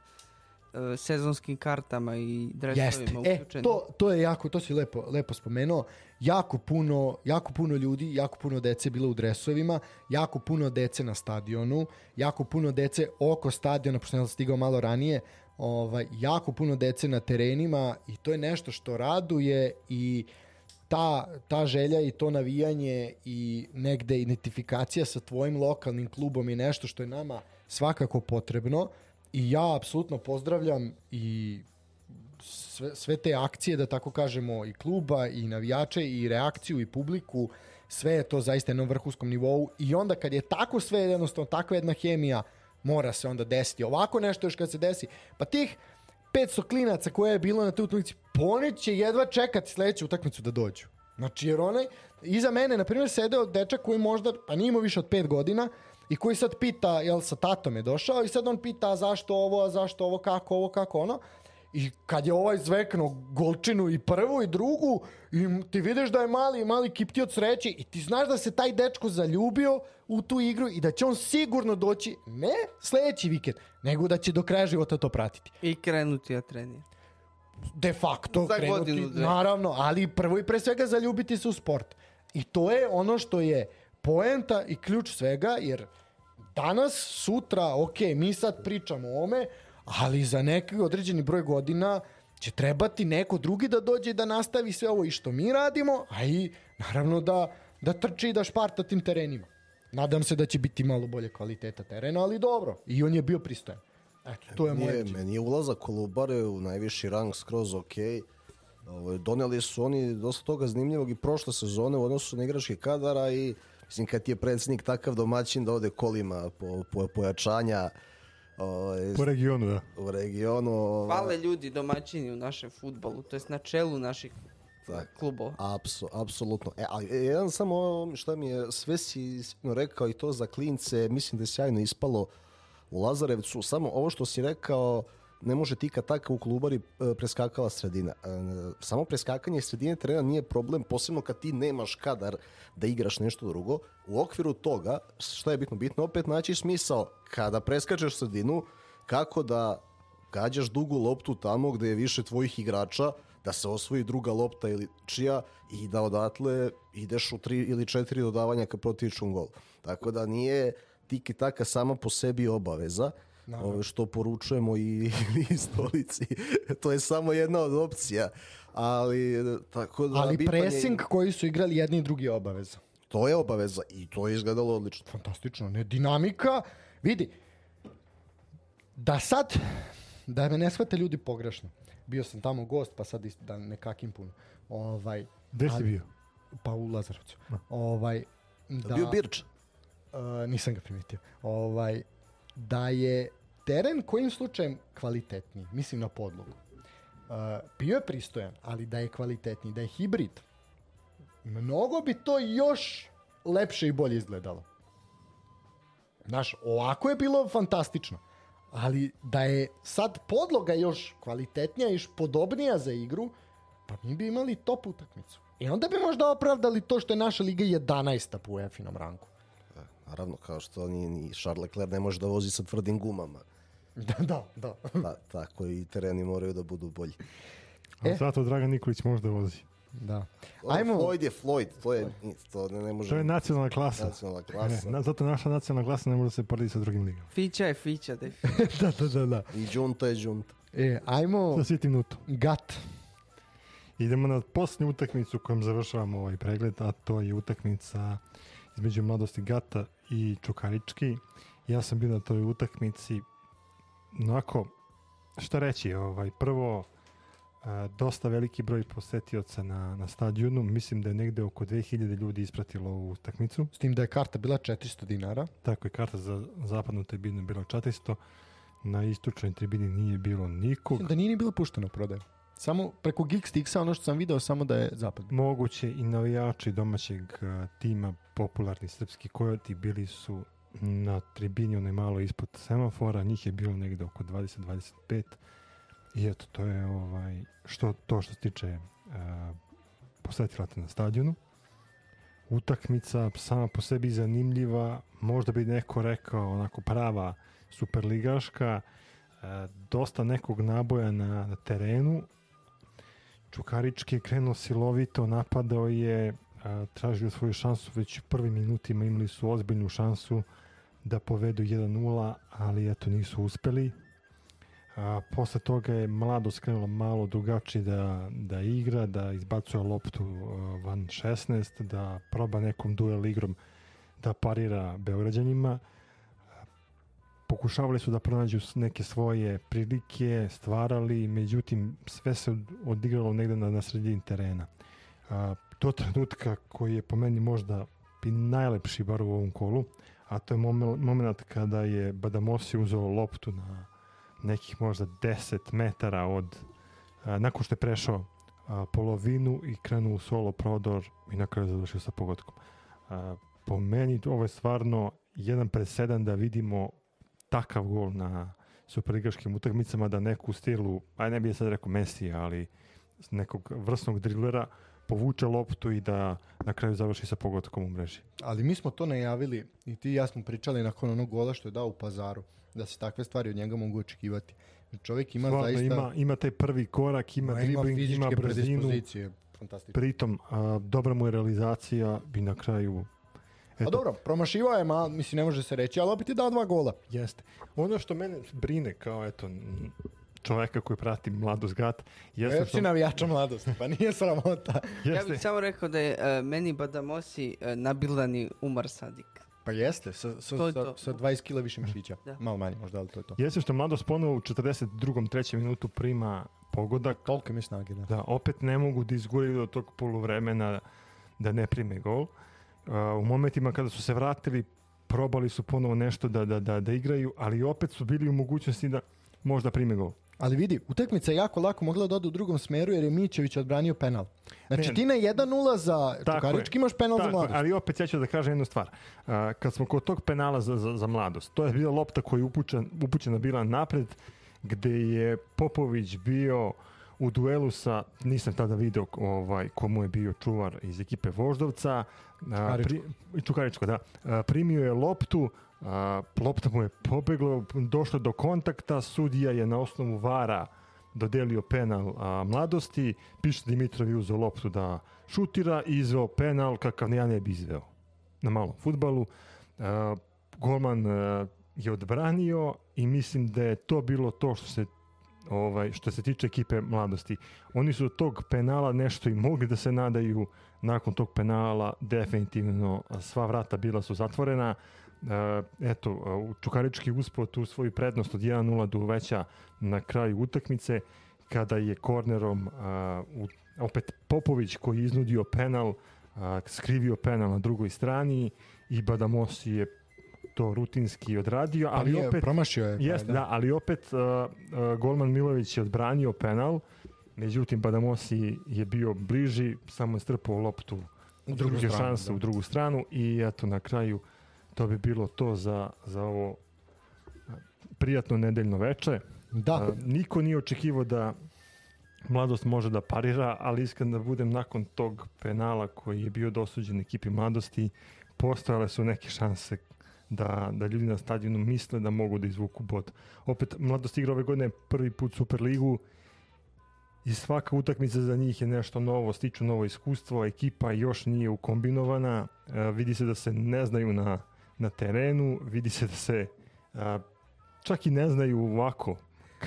sezonskim kartama i Jeste. dresovima E, uključenim. to, to je jako, to si lepo, lepo spomenuo. Jako puno, jako puno ljudi, jako puno dece bilo u dresovima, jako puno dece na stadionu, jako puno dece oko stadiona, pošto sam stigao malo ranije, ovaj, jako puno dece na terenima i to je nešto što raduje i ta, ta želja i to navijanje i negde identifikacija sa tvojim lokalnim klubom je nešto što je nama svakako potrebno i ja apsolutno pozdravljam i sve, sve te akcije, da tako kažemo, i kluba, i navijače, i reakciju, i publiku, sve je to zaista na jednom vrhunskom nivou i onda kad je tako sve jednostavno, takva jedna hemija, mora se onda desiti. Ovako nešto još kad se desi, pa tih 500 klinaca koje je bilo na toj utakmici, pa oni će jedva čekati sledeću utakmicu da dođu. Znači, jer onaj, iza mene, na primjer, sedeo dečak koji možda, pa nije imao više od 5 godina, i koji sad pita, jel sa tatom je došao, i sad on pita zašto ovo, zašto ovo, kako ovo, kako ono. I kad je ovaj zvekno golčinu i prvu i drugu, i ti vidiš da je mali, mali kipti od sreće i ti znaš da se taj dečko zaljubio u tu igru i da će on sigurno doći, ne sledeći vikend, nego da će do kraja života to pratiti I krenuti ja trenir. de facto Za krenuti, godinu, dve. naravno, ali prvo i pre svega zaljubiti se u sport. I to je ono što je poenta i ključ svega, jer danas, sutra, ok, mi sad pričamo o ome, ali za neki određeni broj godina će trebati neko drugi da dođe i da nastavi sve ovo i što mi radimo, a i naravno da, da trči i da šparta tim terenima. Nadam se da će biti malo bolje kvaliteta terena, ali dobro. I on je bio pristojan. Eto, to je moje meni je ulazak Kolubare u najviši rang skroz ok. Ovo, doneli su oni dosta toga zanimljivog i prošle sezone u odnosu na igrački kadara i mislim kad ti je predsjednik takav domaćin da ode kolima po, po, pojačanja ovaj, Po regionu, da. u regionu. ovaj, Hvale ljudi domaćini u našem futbolu, to jest na čelu naših Tak. klubova. Apsu, apsolutno. E, ali e, jedan samo šta mi je sve si rekao i to za klince, mislim da je sjajno ispalo u Lazarevcu. Samo ovo što si rekao, ne može tika taka u klubari e, preskakala sredina. E, samo preskakanje sredine terena nije problem, posebno kad ti nemaš kadar da igraš nešto drugo. U okviru toga, šta je bitno? Bitno opet naći smisao kada preskačeš sredinu, kako da gađaš dugu loptu tamo gde je više tvojih igrača, da se osvoji druga lopta ili čija i da odatle ideš u tri ili četiri dodavanja ka protivičnom golu. Tako da nije tiki taka sama po sebi obaveza, ove, što poručujemo i, [LAUGHS] i stolici. [LAUGHS] to je samo jedna od opcija. Ali, tako da, Ali bitan je- pressing koji su igrali jedni i drugi je obaveza. to je obaveza i to je izgledalo odlično. Fantastično, ne dinamika. Vidi, da sad, da me ne shvate ljudi pogrešno. Bio sam tamo gost, pa sad ist- da ne kakim puno. Ovaj, Gde si bio? Pa u Lazarevcu. Ovaj, da, Bio Birč. Uh, nisam ga primetio. Ovaj, da je teren kojim slučajem kvalitetniji, mislim na podlogu. Uh, bio je pristojan, ali da je kvalitetniji, da je hibrid, mnogo bi to još lepše i bolje izgledalo. Znaš, ovako je bilo fantastično. Ali da je sad podloga još kvalitetnija još podobnija za igru, pa mi bi imali top utakmicu. I onda bi možda opravdali to što je naša liga 11. po UEFA-inom rangu. Naravno, kao što ni, ni Charles Leclerc ne može da vozi sa tvrdim gumama. Da, da, da. Ta, [LAUGHS] tako i tereni moraju da budu bolji. A E. zato Dragan Nikolić može da vozi. da. Ajmo. Floyd je Floyd, to je, to ne, ne može... To je nacionalna klasa. nacionalna Ne, klasa. na, zato naša nacionalna klasa ne može da se poredi sa drugim ligama. Fića je fića, definitivno. [LAUGHS] da, da, da, da. I džunta je džunta. E, ajmo Sa svi tim nutom. Gat. Idemo na posljednju utakmicu kojom završavamo ovaj pregled, a to je utakmica između mladosti Gata i Čukarički. Ja sam bio na toj utakmici onako, šta reći, ovaj, prvo a, dosta veliki broj posetioca na, na stadionu, mislim da je negde oko 2000 ljudi ispratilo ovu utakmicu. S tim da je karta bila 400 dinara. Tako je, karta za zapadnu tribinu bila 400, na istočnoj tribini nije bilo nikog. Mislim da nije ni bila puštena u prodaju. Samo preko Geekstixa, ono što sam video, samo da je zapad. Moguće i navijači domaćeg a, tima popularni srpski kojoti bili su na tribini onaj malo ispod semafora, njih je bilo negde oko 20-25 i eto to je ovaj što to što se tiče a, posetilaca na stadionu. Utakmica sama po sebi zanimljiva, možda bi neko rekao onako prava superligaška, a, dosta nekog naboja na, na terenu, Čukarički je krenuo silovito, napadao je, a, tražio svoju šansu već u prvim minutima, imali su ozbiljnu šansu da povedu 1-0, ali eto nisu uspeli. A, posle toga je mlado skrenula malo drugačije da, da igra, da izbacuje loptu van 16, da proba nekom duel igrom da parira Beograđanima. Pokušavali su da pronađu neke svoje prilike, stvarali, međutim sve se od- odigralo negde na, na sredini terena. A, to trenutka koji je po meni možda i najlepši bar u ovom kolu, a to je momen- moment kada je Badamosi uzeo loptu na nekih možda 10 metara od a, nakon što je prešao a, polovinu i krenuo u solo prodor i na kraju završio sa pogodkom. A, po meni ovo je stvarno jedan presedan da vidimo takav gol na superligaškim utakmicama da neku stilu, aj ne bih sad rekao Messi, ali nekog vrsnog drilera povuče loptu i da na kraju završi sa pogodkom u mreži. Ali mi smo to najavili i ti i ja smo pričali nakon onog gola što je dao u pazaru, da se takve stvari od njega mogu očekivati. Čovjek ima Stvarno, zaista... ima, ima taj prvi korak, ima Ma, dribling, ima, fizičke brzinu. Fantastično. pritom a, dobra mu je realizacija i na kraju A Pa dobro, promašivao je, ma, mislim, ne može se reći, ali opet je dao dva gola. Jeste. Ono što mene brine kao eto čoveka koji prati mladost gat, jeste Jesi što, navijača mladosti, pa nije sramota. Ja bih samo rekao da je e, meni Badamosi e, nabildani Umar Sadik. Pa jeste, sa, sa, To je sa, to. sa 20 kila više mišića. Da. Malo manje možda, ali to je to. jeste što mladost ponovo u 42. trećem minutu prima pogodak, Toliko mi snage, da. da opet ne mogu da izguraju do tog poluvremena da ne prime gol. Uh, u momentima kada su se vratili, probali su ponovo nešto da, da, da, da igraju, ali opet su bili u mogućnosti da možda prime gol. Ali vidi, utakmica je jako lako mogla da ode u drugom smeru jer je Mićević odbranio penal. Znači Ne. ti na 1-0 za. Čukarički imaš penal za je, mladost. ali opet ja ću da kažem jednu stvar. Uh, kad smo kod tog penala za, za, za mladost, to je bila lopta koja je upućen, upućena bila napred, gde je Popović bio u duelu sa, nisam tada video ovaj, komu je bio čuvar iz ekipe Voždovca. A, pri, Čukaričko, da. A, primio je loptu, a, lopta mu je pobegla, došlo do kontakta, sudija je na osnovu vara dodelio penal a, mladosti, Piše Dimitrov je uzeo loptu da šutira i izveo penal kakav ja ne bi izveo na malom futbalu. A, golman a, je odbranio i mislim da je to bilo to što se ovaj što se tiče ekipe mladosti. Oni su od tog penala nešto i mogli da se nadaju nakon tog penala definitivno sva vrata bila su zatvorena. Eto, a, u Čukarički uspeo tu svoju prednost od 1-0 do uveća na kraju utakmice kada je kornerom a, u, opet Popović koji je iznudio penal a, skrivio penal na drugoj strani i Badamosi je to rutinski odradio, ali, nije, opet promašio je. pa, Jeste, da, ali opet uh, uh, Golman Milović je odbranio penal, međutim Badamosi je bio bliži, samo je strpao loptu U drugu stranu, šanse da. u drugu stranu i eto na kraju to bi bilo to za, za ovo prijatno nedeljno veče. Da, Uh, niko nije očekivao da mladost može da parira, ali iskreno da budem nakon tog penala koji je bio dosuđen ekipi mladosti, postojale su neke šanse da, da ljudi na stadionu misle da mogu da izvuku bod. Opet, mladost igra ove godine prvi put Superligu i svaka utakmica za njih je nešto novo, stiču novo iskustvo, ekipa još nije ukombinovana, e, vidi se da se ne znaju na, na terenu, vidi se da se a, čak i ne znaju ovako,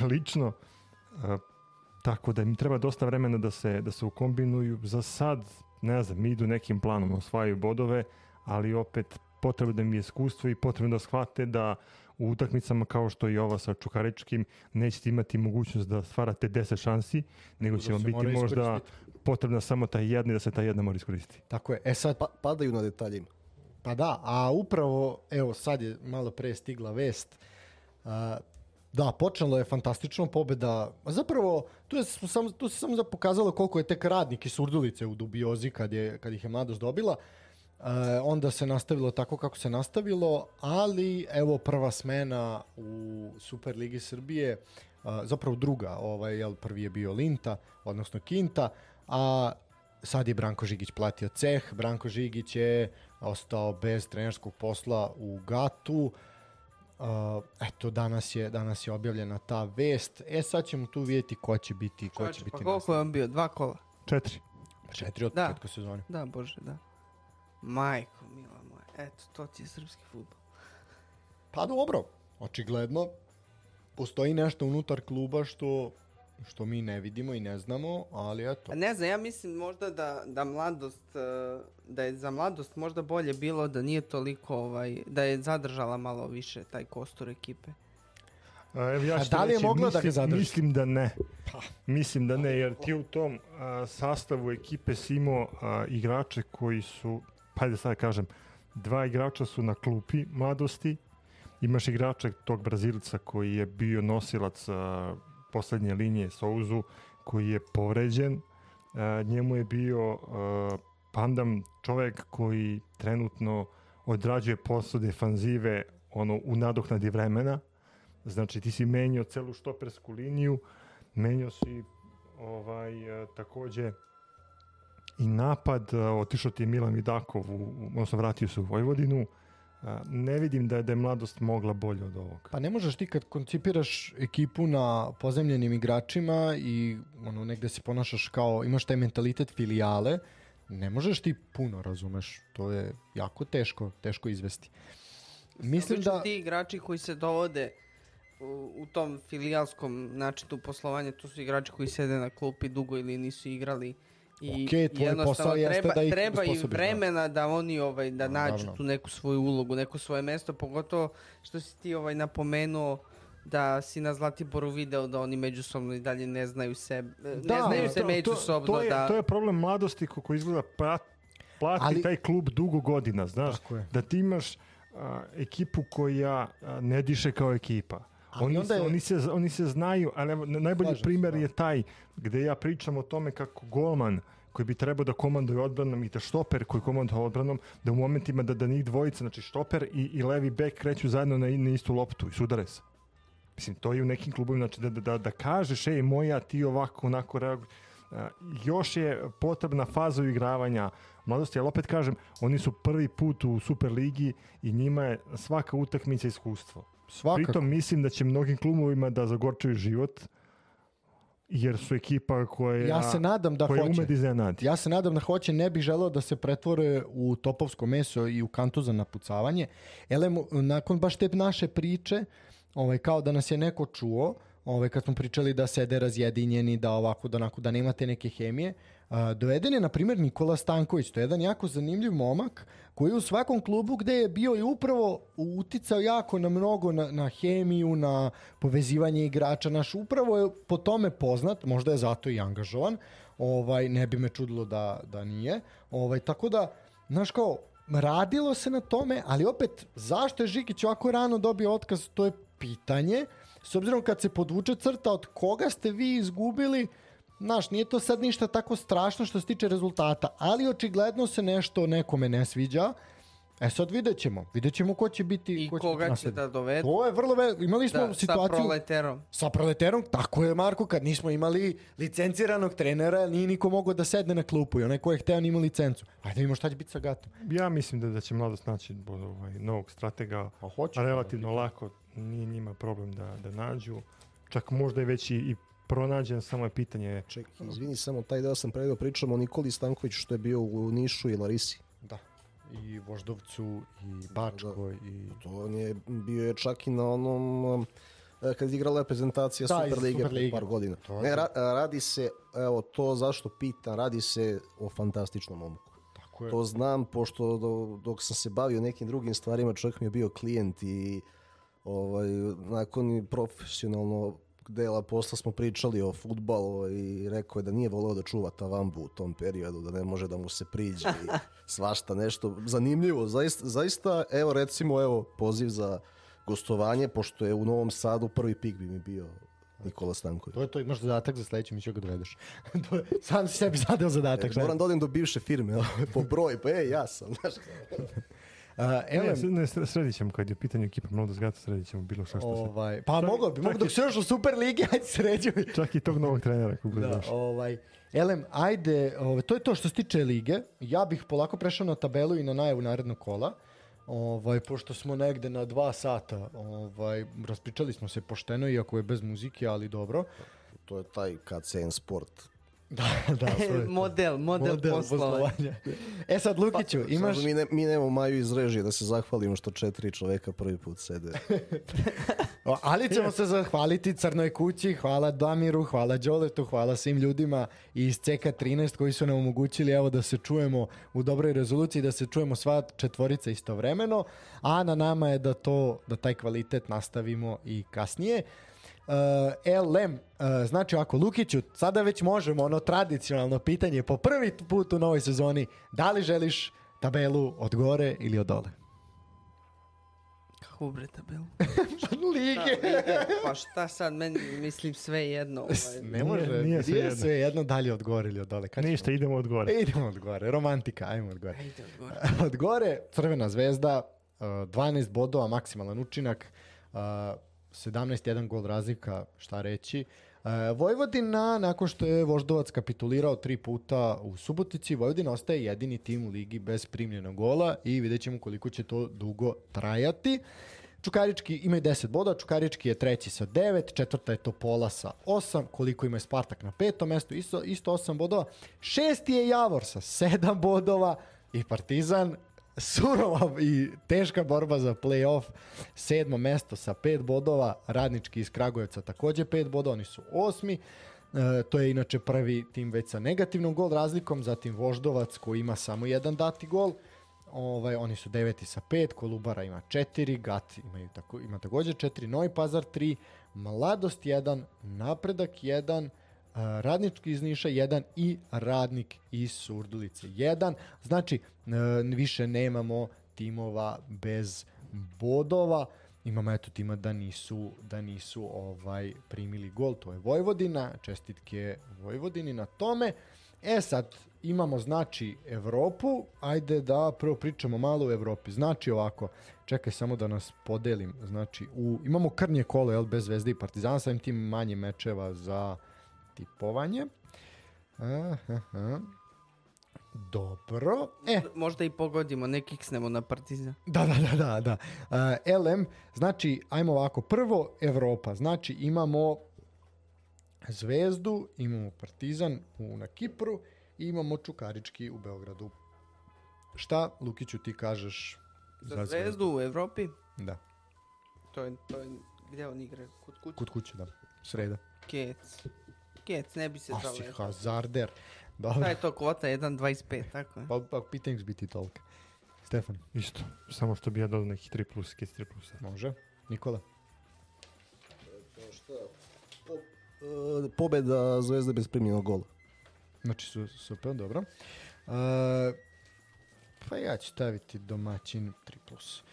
lično. A, tako da im treba dosta vremena da se, da se ukombinuju. Za sad, ne znam, idu nekim planom, osvajaju bodove, ali opet potrebno da im je iskustvo i potrebno da shvate da u utakmicama kao što i ova sa Čukaričkim nećete imati mogućnost da stvarate 10 šansi, nego će Da vam se biti možda potrebna samo ta jedna i da se ta jedna mora iskoristiti. Tako je. E sad, Pa, padaju na detaljima. Pa da, a upravo, evo sad je malo pre stigla vest, da, počelo je fantastično pobeda, a zapravo tu, je, sam, tu se samo za- pokazalo koliko je tek radnik i surdulice u dubiozi kad, je, kad ih je mladost dobila, onda se nastavilo tako kako se nastavilo, ali evo prva smena u Superligi Srbije, zapravo druga, ovaj, jel, prvi je bio Linta, odnosno Kinta, a sad je Branko Žigić platio ceh, Branko Žigić je ostao bez trenerskog posla u Gatu, Uh, eto, danas je, danas je objavljena ta vest. E, sad ćemo tu vidjeti ko će biti, ko će Čovječe, biti pa koliko je on bio? Dva kola? Četiri. nastavnik. Četiri od Da. početka sezone. Da, bože, da. Majko, mila moja. Eto, to ti je srpski futbol. Pa dobro, očigledno postoji nešto unutar kluba što što mi ne vidimo i ne znamo, ali eto. Pa ne znam, ja mislim možda da, da mladost, eh, da je za mladost možda bolje bilo da nije toliko, ovaj, da je zadržala malo više taj kostur ekipe. A, Evo ja A da li je reći, mogla da mislim, ga zadrži? Mislim da ne. Mislim da ne, jer ti u tom a, sastavu ekipe si imao a, igrače koji su, pa da sad kažem, dva igrača su na klupi mladosti, imaš igrača tog Brazilca koji je bio nosilac a, poslednje linije Souzu, koji je povređen, a, njemu je bio a, Pandam čovek koji trenutno odrađuje posao defanzive ono, u nadoknadi vremena, Znači ti si menjao celu štopersku liniju, menjao si ovaj, e, takođe i napad, e, otišao ti je Milan Vidakov, u- odnosno vratio se u Vojvodinu. Ne vidim da je, da je mladost mogla bolje od ovog. Pa ne možeš ti kad koncipiraš ekipu na pozemljenim igračima i ono negde se ponašaš kao imaš taj mentalitet filijale, ne možeš ti puno, razumeš. To je jako teško, teško izvesti. Mislim Obično da Ti igrači koji se dovode u, u tom filijalskom načinu poslovanja, to su igrači koji sede na klupi dugo ili nisu igrali. I Okej, tvoj posao jeste treba, da ih treba im osposobiš, da. vremena da oni ovaj da nađu Naravno. tu neku svoju ulogu, neko svoje mesto, pogotovo što si ti ovaj napomenuo da si na Zlatiboru video da oni međusobno i dalje ne znaju se, ne znaju se to- to- međusobno to, je, da to je problem mladosti ko, ko izgleda pa, plati Ali- taj klub dugo godina, znaš. Da ti imaš a, ekipu koja a, ne diše kao ekipa. Ali Oni, onda se, je- oni, se, oni se znaju, ali najbolji Slažem se, primer da. je taj gde ja pričam o tome kako golman koji bi trebao da komanduje odbranom i da štoper koji komanduje odbranom, da u momentima da, da njih dvojica, znači štoper i, i levi bek kreću zajedno na, na istu loptu i sudare se. Mislim, to je u nekim klubovima, znači da, da, da, da kažeš, ej, moja, ti ovako, onako reaguj. Još je potrebna faza uigravanja mladosti, ali opet kažem, oni su prvi put u Superligi i njima je svaka utakmica iskustvo. Svakako. Pritom mislim da će mnogim klubovima da zagorčaju život, jer su ekipa koja, Ja se nadam da koja hoće. ume da iznenadi. Ja se nadam da hoće, ne bih želeo da se pretvore u topovsko meso i u kantu za napucavanje. Elem, nakon baš te naše priče, ovaj, kao da nas je neko čuo, ovaj, kad smo pričali da sede razjedinjeni, da ovako, da onako, da nemate neke hemije, a, doveden je, na primjer, Nikola Stanković. To je jedan jako zanimljiv momak koji u svakom klubu gde je bio i upravo uticao jako na mnogo, na, na hemiju, na povezivanje igrača. Naš upravo je po tome poznat, možda je zato i angažovan, ovaj, ne bi me čudilo da, da nije. Ovaj, tako da, znaš kao, radilo se na tome, ali opet, zašto je Žikić ovako rano dobio otkaz, to je pitanje. S obzirom kad se podvuče crta od koga ste vi izgubili, Znaš, nije to sad ništa tako strašno što se tiče rezultata, ali očigledno se nešto nekome ne sviđa. E sad vidjet ćemo. Vidjet ćemo ko će biti... i ko će koga biti će da dovedu To je vrlo ve... Imali smo da, sa situaciju proleterom. sa proleterom, tako je Marko, kad nismo imali licenciranog trenera, nije niko mogao da sedne na klupu i onaj ko je hteo nima licencu. Ajde vidimo šta će biti sa Gatom. Ja mislim da, da će mladost naći ovaj, novog stratega, A hoće. a relativno lako, nije njima problem da, da nađu. Čak možda je već i, i pronađen, samo je pitanje Ček, izvini, samo taj deo sam predio, pričamo o Nikoli Stankoviću što je bio u Nišu i Larisi. Da. I Voždovcu, i Bačkoj, i... To on je bio je čak i na onom um, e, kad je igrala reprezentacija Da, iz Super Lige pre Superlige. par godina. To Ne, ra- radi se, evo to zašto pitam, radi se o fantastičnom momku. Tako je. To znam, pošto do- dok sam se bavio nekim drugim stvarima, čovjek mi je bio klijent i ovaj, nakon profesionalno dela posla smo pričali o futbalu i rekao je da nije voleo da čuva tavambu u tom periodu, da ne može da mu se priđe i [LAUGHS] svašta nešto zanimljivo. Zaista, zaista evo recimo, evo poziv za gostovanje, pošto je u Novom Sadu prvi pik bi mi bio Nikola Stanković. To je to, imaš zadatak za sledeći, mi ću ga dovedeš. [LAUGHS] To je- Sam si sebi zadeo zadatak. E, moram da odem do bivše firme, [LAUGHS] po broj, pa ej, ja sam, znaš. A, Ne, Elem, ne, sre- sredit ćemo kad je pitanje ekipa mnogo zgata, sredit ćemo bilo šta što se... ovaj, pa mogo bi, mogu čak dok se još u Super Ligi, [LAUGHS] ajde sređuj. Čak i tog novog trenera kako bude Da, došao. ovaj, Elem, ajde, ovaj, to je to što se tiče lige. Ja bih polako prešao na tabelu i na najavu narednog kola. Ovaj, pošto smo negde na dva sata, ovaj, raspričali smo se pošteno, iako je bez muzike, ali dobro. To je taj KCN Sport. [LAUGHS] Da, da, to. model, model, poslovanja. E sad, Lukiću, imaš... Samo mi, ne, mi nemamo Maju iz režije da se zahvalimo što četiri čoveka prvi put sede. [LAUGHS] Ali ćemo se zahvaliti Crnoj kući, hvala Damiru, hvala Đoletu, hvala svim ljudima iz CK13 koji su nam omogućili evo da se čujemo u dobroj rezoluciji, da se čujemo sva četvorica istovremeno, a na nama je da to, da taj kvalitet nastavimo i kasnije. Uh, LM, uh, znači ako Lukiću, sada već možemo ono tradicionalno pitanje po prvi put u novoj sezoni, da li želiš tabelu od gore ili od dole? Kako bre tabelu? [LAUGHS] Lige! Pa šta sad, meni mislim sve jedno. Ovaj. Ne može, nije nije, svejedno. sve jedno dalje od gore ili od dole. Kad ćemo? Ništa, idemo od gore. E, idemo od gore, romantika, ajmo od gore. Ajde odgovor. [LAUGHS] Od gore, Crvena zvezda, uh, 12 bodova, maksimalan učinak, uh, 17-1 gol razlika, šta reći. Uh, Vojvodina, nakon što je Voždovac kapitulirao tri puta u Subotici, Vojvodina ostaje jedini tim u ligi bez primljenog gola i vidjet ćemo koliko će to dugo trajati. Čukarički imaju 10 boda, Čukarički je treći sa 9, četvrta je Topola sa 8, koliko ima je Spartak na petom mestu, isto, isto 8 bodova. Šesti je Javor sa 7 bodova i Partizan surova i teška borba za play-off. Sedmo mesto sa 5 bodova, Radnički iz Kragujevca takođe 5 bodova, oni su osmi. E, to je inače prvi tim već sa negativnom gol razlikom, zatim Voždovac koji ima samo jedan dati gol. Ovaj, oni su deveti sa pet, Kolubara ima četiri, Gat imaju tako, ima takođe četiri, Novi Pazar tri, Mladost jedan, Napredak jedan, a, Radnički iz Niša jedan i Radnik iz Surdulice jedan. Znači, više nemamo timova bez bodova. Imamo eto tima da nisu, da nisu ovaj primili gol, to je Vojvodina, čestitke Vojvodini na tome. E sad, imamo znači Evropu, ajde da prvo pričamo malo o Evropi. Znači ovako, čekaj samo da nas podelim, znači u, imamo krnje kolo, jel, bez Zvezde i Partizana, samim tim manje mečeva za tipovanje. Aha, Dobro. E, Možda i pogodimo, ne kiksnemo na partizan. Da, da, da, da, da. Uh, LM, znači, ajmo ovako, prvo Evropa, znači imamo Zvezdu, imamo Partizan u, na Kipru i imamo Čukarički u Beogradu. Šta, Lukiću, ti kažeš Za zvezdu u Evropi, Da, to je, to je gdje on igra, kod kuće. kod kuće, da. Sreda. Kec. Kec, ne bi se A si zaleo. hazarder. Šta Dobro, je to kvota 1.25, tako je? pa, pa pitanje će biti tolika. Stefan, Isto, samo što bi ja dodao nekih 3 plus, kec 3 plus. može? Nikola? Po, e, pobeda Zvezde bez primljenog gola. Znači, su, super, dobro. Uh, pa ja ću staviti domaćin 3+. Plus.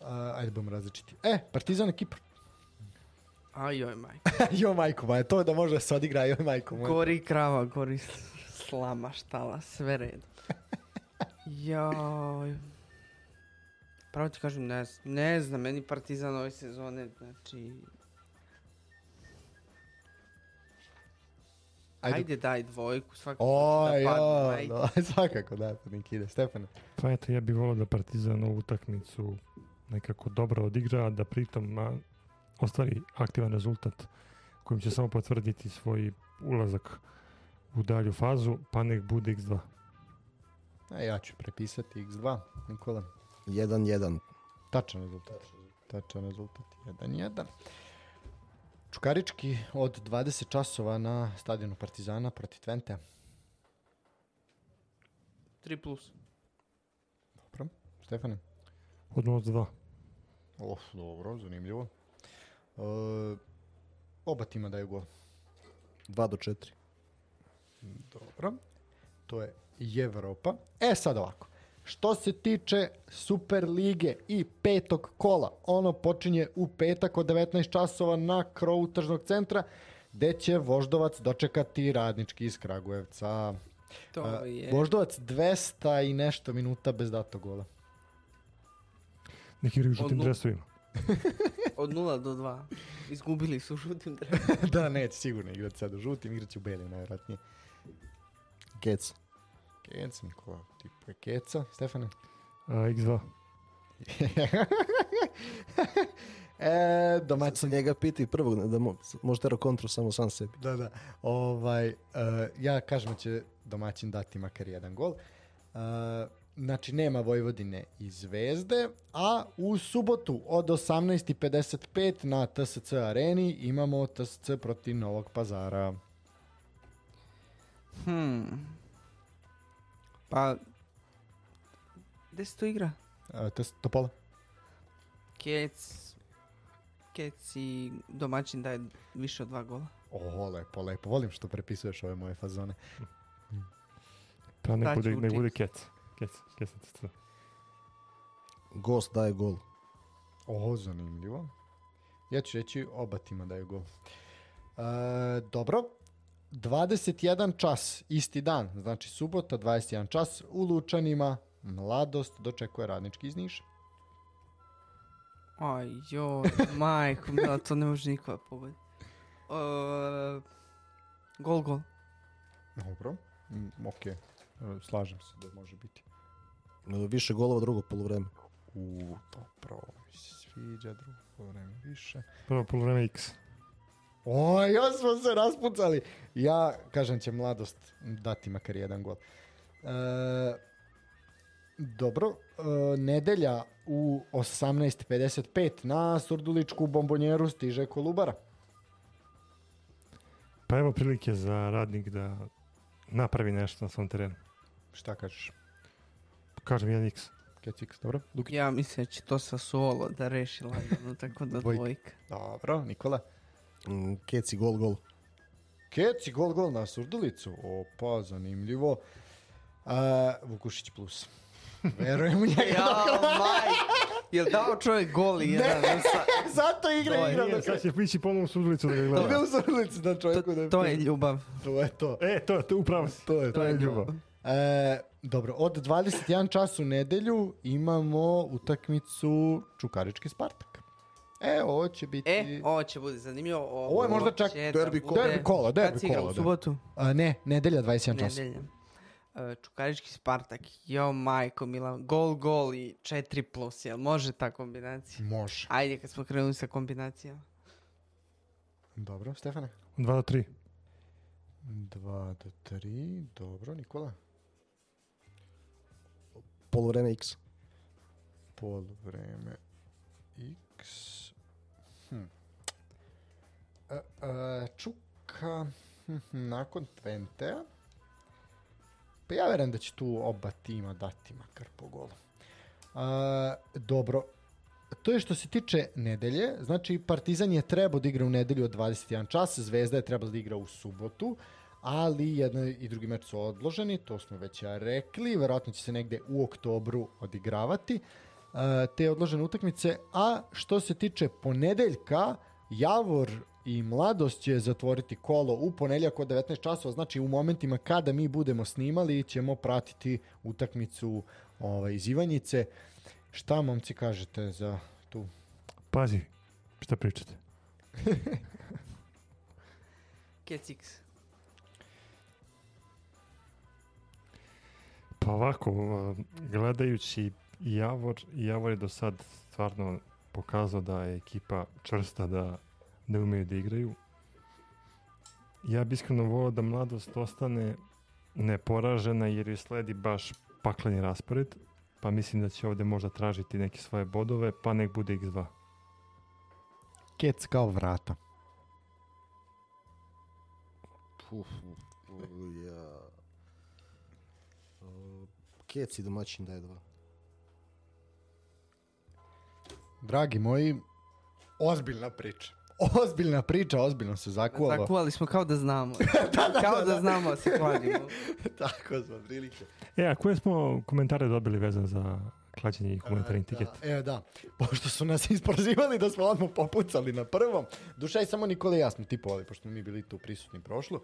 Uh, ajde budemo različiti. E, Partizan i Kipar. Aj, joj, maj. jo majko [LAUGHS] moja, to da može da se odigra, joj majko moja. Gori krava, gori slama, štala, sve red. [LAUGHS] Joj. Pravo ti kažem, ne, ne znam, meni Partizan ove sezone, znači... Ajde. Ajde, daj dvojku, svaki O, da jo, padnem, ajde. da, [LAUGHS] svakako da, to nek ide. Stefane. Pa eto, ja bih volio da Partizan ovu utakmicu nekako dobro odigra, a da pritom a, ostvari aktivan rezultat kojim će samo potvrditi svoj ulazak u dalju fazu, pa nek bude x2. A ja ću prepisati x2. Nikola. 1-1. Tačan rezultat. Tačan rezultat. 1-1. Čukarički od 20 časova na stadionu Partizana protiv Twente. 3 plus. Dobro. Stefane? Od 0 do 2. Of, dobro, zanimljivo. E, oba tima daju gol. 2 do 4. Dobro. To je Evropa. E sad ovako. Što se tiče Super lige i petog kola, ono počinje u petak od 19 časova na krovu tržnog centra, gde će Voždovac dočekati radnički iz Kragujevca. To A, je... Voždovac 200 i nešto minuta bez datog gola. Neki igraju u žutim Od nul- dresovima. Od 0 do 2. Izgubili su žutim drevom. [LAUGHS] da, neće sigurno igrati sad u žutim, igrat će u belim najvjerojatnije. Kec. Kec, Nikola, tipa Keca. Stefane? A, X2. [LAUGHS] e, Sad domaćin sam njega piti prvog, da mo, može tero kontru samo sam sebi. Da, da. Ovaj, uh, ja kažem da će domaćin dati makar jedan gol. Uh, znači, nema Vojvodine i Zvezde, a u subotu od 18.55 na TSC areni imamo TSC protiv Novog pazara. Hmm. Pa... Gde se to igra? Uh, TS Topola? Kec... Kec i domaćin daje više od dva gola. O, lepo, lepo. Volim što prepisuješ ove moje fazone. Pa nek Daću bude, u nek bude kec. Na TC. Gost daje gol. O, zanimljivo. Ja ću reći oba tima daju gol. E, dobro. 21 čas, isti dan, znači subota, 21 čas, u Lučanima mladost dočekuje radnički iz Niša. Aj, joj, [LAUGHS] majko, mila, to ne može niko da pogodi. Uh, gol, gol. Dobro, mm, ok, e, slažem se da može biti. Više golova drugo polovreme. U, dobro, mi se sviđa drugo vreme više. Prvo polovreme X. O, još smo se raspucali. Ja, kažem će mladost dati makar jedan gol. E, dobro, e, nedelja u 18.55 na Surduličku bombonjeru stiže Kolubara. Pa evo prilike za radnik da napravi nešto na svom terenu. Šta kažeš? Kažem 1x. Kecix, dobro? Lukić? Ja mislim da će to sa solo da reši lagano, tako da Dvojka. dvojka. Dobro, Nikola. Mm, Keci gol, gol. Keci, gol, gol na Surdulicu. Opa, zanimljivo. A, Vukušić plus. [LAUGHS] Verujem u njega. Ja, maj! Jel dao čovjek gol i jedan? Sa- [LAUGHS] Zato igra, To je- igra. Nije, sad će pići ponovno u sudulicu da ga gleda. u Surdulicu da čovjeku da to, to je ljubav. To je to. E, to, to upravo si. To je To je ljubav. E, dobro, od 21 čas u nedelju imamo utakmicu Čukarički Spartak. E, ovo će biti... E, ovo će bude zanimljivo. Ovo je možda čak će derbi da kola. bude- derbi kola, derbi Kad se igra kola, u da. subotu? A, ne, nedelja 21 čas. Nedelja. E, Čukarički Spartak. Jo, majko, Milan. Gol, gol i 4 plus. Jel može ta kombinacija? Može. Ajde, kad smo krenuli sa kombinacijama. Dobro, Stefane? 2 do 3. 2 do 3, dobro, Nikola? Polovreme X. Pol vreme X. Hm. E, e, čuka hm, hm, nakon Twentea. Pa ja verujem da će tu oba tima dati makar po golu. A, dobro, to je što se tiče nedelje, znači Partizan je trebao da igra u nedelju od 21 čas, Zvezda je trebala da igra u subotu, ali jedno i drugi meč su odloženi, to smo već rekli, verovatno će se negde u oktobru odigravati uh, te odložene utakmice, a što se tiče ponedeljka, Javor i Mladost će zatvoriti kolo u ponedeljak od 19 časova, znači u momentima kada mi budemo snimali ćemo pratiti utakmicu ovaj, iz Ivanjice. Šta momci kažete za tu? Pazi, šta pričate? [LAUGHS] Kecix. Pa ovako, gledajući Javor, Javor je do sad stvarno pokazao da je ekipa čvrsta, da ne umeju da igraju. Ja bi iskreno volio da mladost ostane neporažena jer joj sledi baš pakleni raspored, pa mislim da će ovde možda tražiti neke svoje bodove, pa nek bude x2. Kec kao vrata. uf, uf, ja. Uh, Keci domaćin daje dva. Dragi moji, ozbiljna priča. Ozbiljna priča, ozbiljno se zakuvalo. Zakuvali smo kao da znamo. [LAUGHS] kao da, znamo, se kladimo. [LAUGHS] Tako smo, prilike. E, a koje smo komentare dobili vezan za klađenje i humanitarni tiket? Da, e, da. Pošto su nas [LAUGHS] isprozivali da smo odmah popucali na prvom, duša i samo Nikola i ja smo tipovali, pošto smo mi bili tu prisutni prošlu.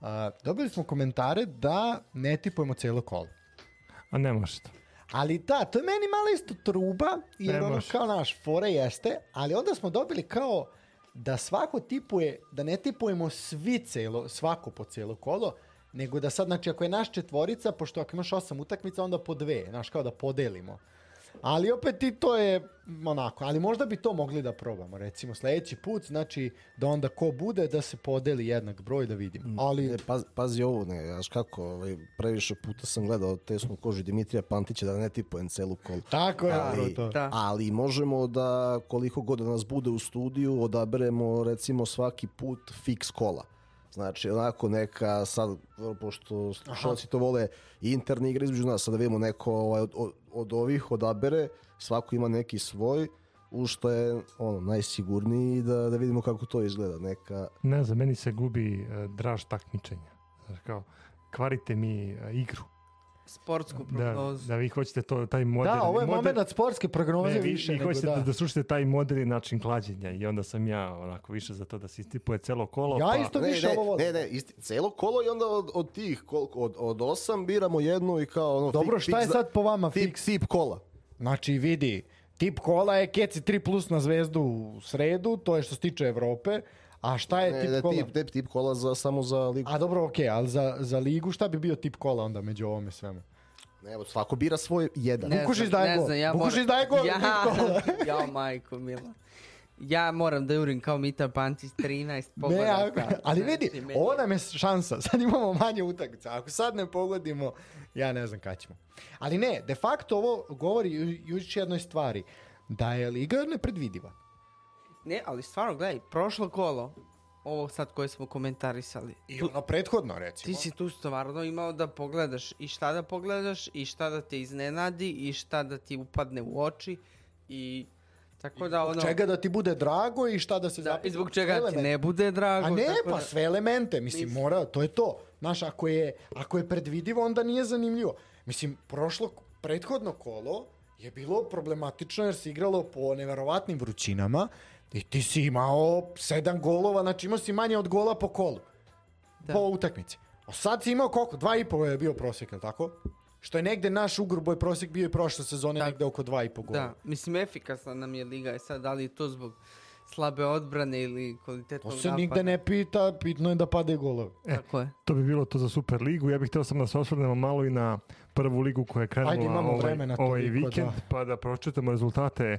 A, dobili smo komentare da ne tipujemo cijelo kolo. A ne može to. Ali da, to je meni malo isto truba, jer Ne ono može. kao naš fore jeste, ali onda smo dobili kao da svako tipuje, da ne tipujemo svi celo, svako po cijelo kolo, nego da sad, znači ako je naš četvorica, pošto ako imaš osam utakmica, onda po dve, znaš, kao da podelimo. Ali opet i to je onako, ali možda bi to mogli da probamo, recimo sljedeći put, znači da onda ko bude da se podeli jednak broj da vidimo. Ali E, paz, pazi ovo, ne, znaš kako, ovaj, previše puta sam gledao tesnu kožu Dimitrija Pantića da ne tipujem celu kol. tako je Ali, to. Da. ali možemo da koliko god da nas bude u studiju odaberemo recimo svaki put fiks kola. Znači onako neka sad, pošto slušalci to vole interni igre između nas, sad da vidimo neko ovaj, od, od, ovih odabere, svako ima neki svoj, u što je ono, najsigurniji da, da vidimo kako to izgleda. Neka, Ne znam, meni se gubi e, draž takmičenja. Znaš, kao, kvarite mi e, igru. Sportsku Da, prognozu. da vi hoćete to, taj model. Da, ovo je model- moment sportske prognoze Ne, vi, više vi nego hoćete da. da. da slušate taj model i način klađenja i onda sam ja onako više za to da se istipuje celo kolo. Ja pa, isto ne, više ne, ovo volim. ne, ne, isti, celo kolo i onda od, od tih, koliko, od, od osam biramo jednu i kao ono... Dobro, fik- šta je sad po vama tip, fiks? tip kola. Znači, vidi, tip kola je keci 3 plus na zvezdu u sredu, to je što se tiče Evrope, a šta je Ne, tip ne, kola? tip, tip, tip kola za, samo za ligu. A dobro, okej, ali za, za ligu šta bi bio tip kola onda među ovome svemu? Ne, evo, svako bira svoj jedan. Ne Vukušić daje ne gol. ja Vukušić moram- daje gol, Ja, tip kola. [LAUGHS] ja, majko mila. Ja moram da jurim kao Mita Pantić 13 Ne, pogodaka. a- ali Znači, vidi, meni- ovo nam je šansa. [LAUGHS] Sad imamo manje utakmica. Ako sad ne pogodimo, ja ne znam kada ćemo. Ali ne, de facto ovo govori još jednoj stvari. Da je liga nepredvidiva. Ne, ali stvarno, gledaj, prošlo kolo, ovo sad koje smo komentarisali. I ono prethodno, recimo. Ti si tu stvarno imao da pogledaš i šta da pogledaš i šta da te iznenadi i šta da ti upadne u oči i tako da ono... Čega da ti bude drago i šta da se Da, zapitaš. I zbog čega ti Element. ne bude drago. A ne, tako pa da- sve elemente, mislim, Mislim. mora, to je to. Znaš, ako je, ako je predvidivo, onda nije zanimljivo. Mislim, prošlo, prethodno kolo je bilo problematično jer se igralo po neverovatnim vrućinama i ti si imao sedam golova, znači imao si manje od gola po kolu, Da. po utakmici. A sad si imao koliko? Dva i po je bio prosjek, jel tako? Što je negde naš ugruboj prosjek bio i prošle sezone Da. negde oko dva i po gola. Da, mislim, efikasna nam je liga. E sad, da li je to zbog slabe odbrane ili To kvalitetnog se napada? nigde ne pita, bitno je da pade golove. Tako je. To bi bilo to za Super ligu. Ja bih htio sam da se osvrnemo malo i na prvu ligu koja je krenula Ajde, imamo ovaj, vremena ovaj vikend, da. pa da pročitamo rezultate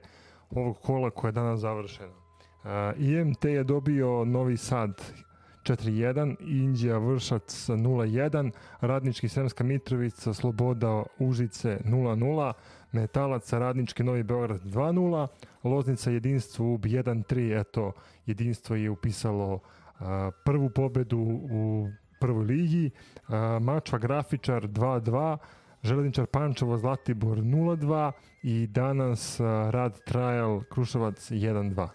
ovog kola koje je danas završeno. Uh, IMT je dobio Novi Sad 4-1, Indija Vršac 0-1, Radnički Sremska Mitrovica, Sloboda Užice 0-0, Metalac Radnički Novi Beograd 2-0, Loznica Jedinstvo UB 1-3, eto, Jedinstvo je upisalo a, prvu pobedu u prvoj ligi, a, Mačva Grafičar 2-2, Železničar Pančevo Zlatibor 0-2 i danas a, Rad Trial Kruševac 1-2.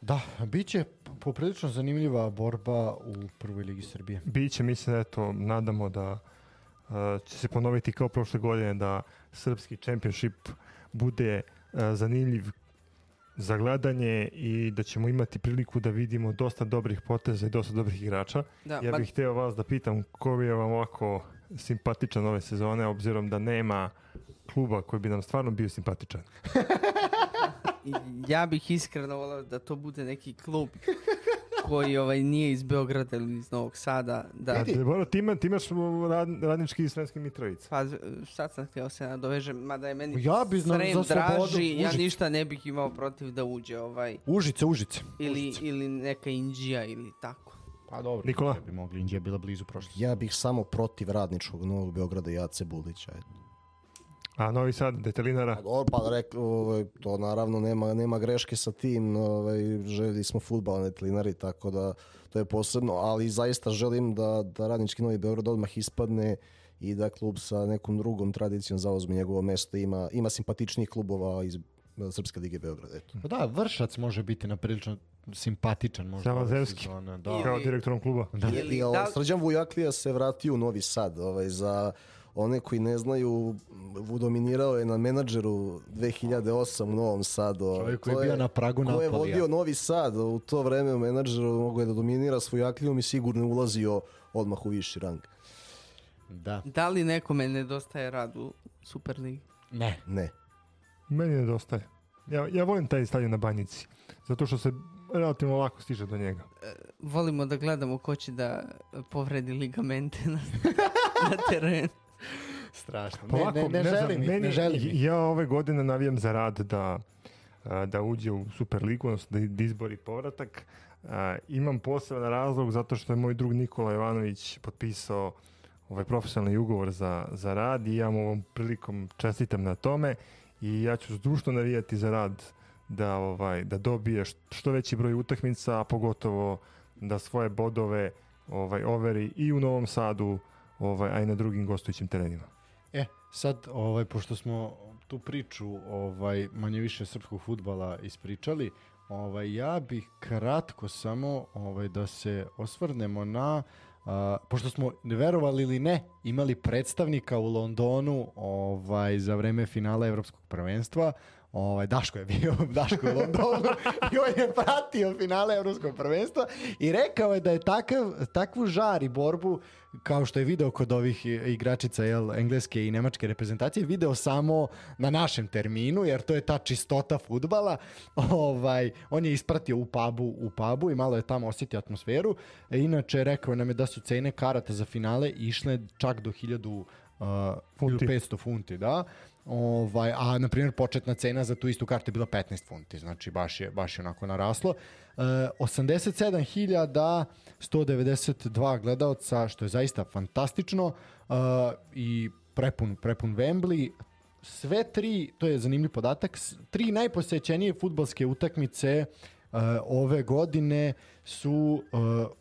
Da, bit će poprilično zanimljiva borba u prvoj ligi Srbije. Biće, mislim da eto, nadamo da uh, će se ponoviti kao prošle godine da srpski championship bude uh, zanimljiv za gledanje i da ćemo imati priliku da vidimo dosta dobrih poteza i dosta dobrih igrača. Da, Ja bih hteo vas da pitam ko je vam ovako simpatičan ove sezone, obzirom da nema kluba koji bi nam stvarno bio simpatičan. [LAUGHS] ja bih iskreno volao da to bude neki klub koji ovaj nije iz Beograda ili iz Novog Sada. Da, Da, Boro, ti, ima, ti imaš rad, radnički i Sremski Mitrovica. Pa, sad sam htio se nadovežem, mada je meni Ja bi znam Srem za slobodu, draži, ja ništa ne bih imao protiv da uđe ovaj, Užice, Užice. ili, Užice. ili neka Indija ili tako. Pa dobro, Nikola? Indija bi mogli, Indija bila blizu prošle. Ja bih samo protiv radničkog Novog Beograda i Ace Bulića. eto. A Novi Sad, Detelinara? Pa dobro, pa rek, ovaj, to naravno nema, nema greške sa tim, ovaj, želi smo futbal na tlinari, tako da to je posebno, ali zaista želim da, da radnički Novi Beograd odmah ispadne i da klub sa nekom drugom tradicijom zauzme njegovo mesto, ima, ima simpatičnijih klubova iz Srpske lige Beograd, eto. Pa da, Vršac može biti na prilično simpatičan možda. sezone, Da. Ili- Kao direktorom kluba. Da. Ili da- Srđan Vujaklija se vratio u Novi Sad, ovaj, za one koji ne znaju, dominirao je na menadžeru 2008 u Novom Sadu. ovaj. Čovjek koji je bio na pragu Ko je Napolija. vodio Novi Sad u to vreme u menadžeru, mogo je da dominira svoj aklijom i sigurno je ulazio odmah u viši rang. Da. Da li nekome nedostaje rad u Superligi? Ne. Ne. Meni nedostaje. Ja, ja volim taj stadion na Banjici. Zato što se relativno lako stiže do njega. Volimo da gledamo ko će da povredi ligamente na, na terenu. [LAUGHS] Strašno. Pa Ne, ovako, ne, ne, znam, želim meni- ne želim. Ja ove godine navijam za rad da, a, da uđe u Superligu, odnosno da, da izbori povratak. A, imam poseban razlog zato što je moj drug Nikola Jovanović potpisao ovaj profesionalni ugovor za, za rad i ja mu ovom prilikom čestitam na tome i ja ću zdušno navijati za rad da ovaj da dobije št- što veći broj utakmica, a pogotovo da svoje bodove ovaj overi i u Novom Sadu, ovaj a i na drugim gostujućim terenima. E, sad, ovaj, pošto smo tu priču ovaj, manje više srpskog futbala ispričali, ovaj, ja bih kratko samo ovaj, da se osvrnemo na a, pošto smo, verovali ili ne, imali predstavnika u Londonu ovaj, za vreme finala Evropskog prvenstva, Ovaj, Daško je bio, [LAUGHS] Daško je Londonu i on je pratio finale Evropskog prvenstva i rekao je da je takav, takvu žar i borbu kao što je video kod ovih igračica jel, engleske i nemačke reprezentacije, video samo na našem terminu, jer to je ta čistota futbala. Ovaj, on je ispratio u pubu, u pubu i malo je tamo osjetio atmosferu. E, inače, rekao nam je da su cene karata za finale išle čak do 1000 uh, Funti. 1500 funti, da. Ovaj, a, na primjer, početna cena za tu istu kartu je bila 15 funti, znači baš je, baš je onako naraslo. E, 87.192 gledaoca, što je zaista fantastično e, i prepun, prepun Wembley. Sve tri, to je zanimljiv podatak, tri najposećenije futbalske utakmice Uh, ove godine su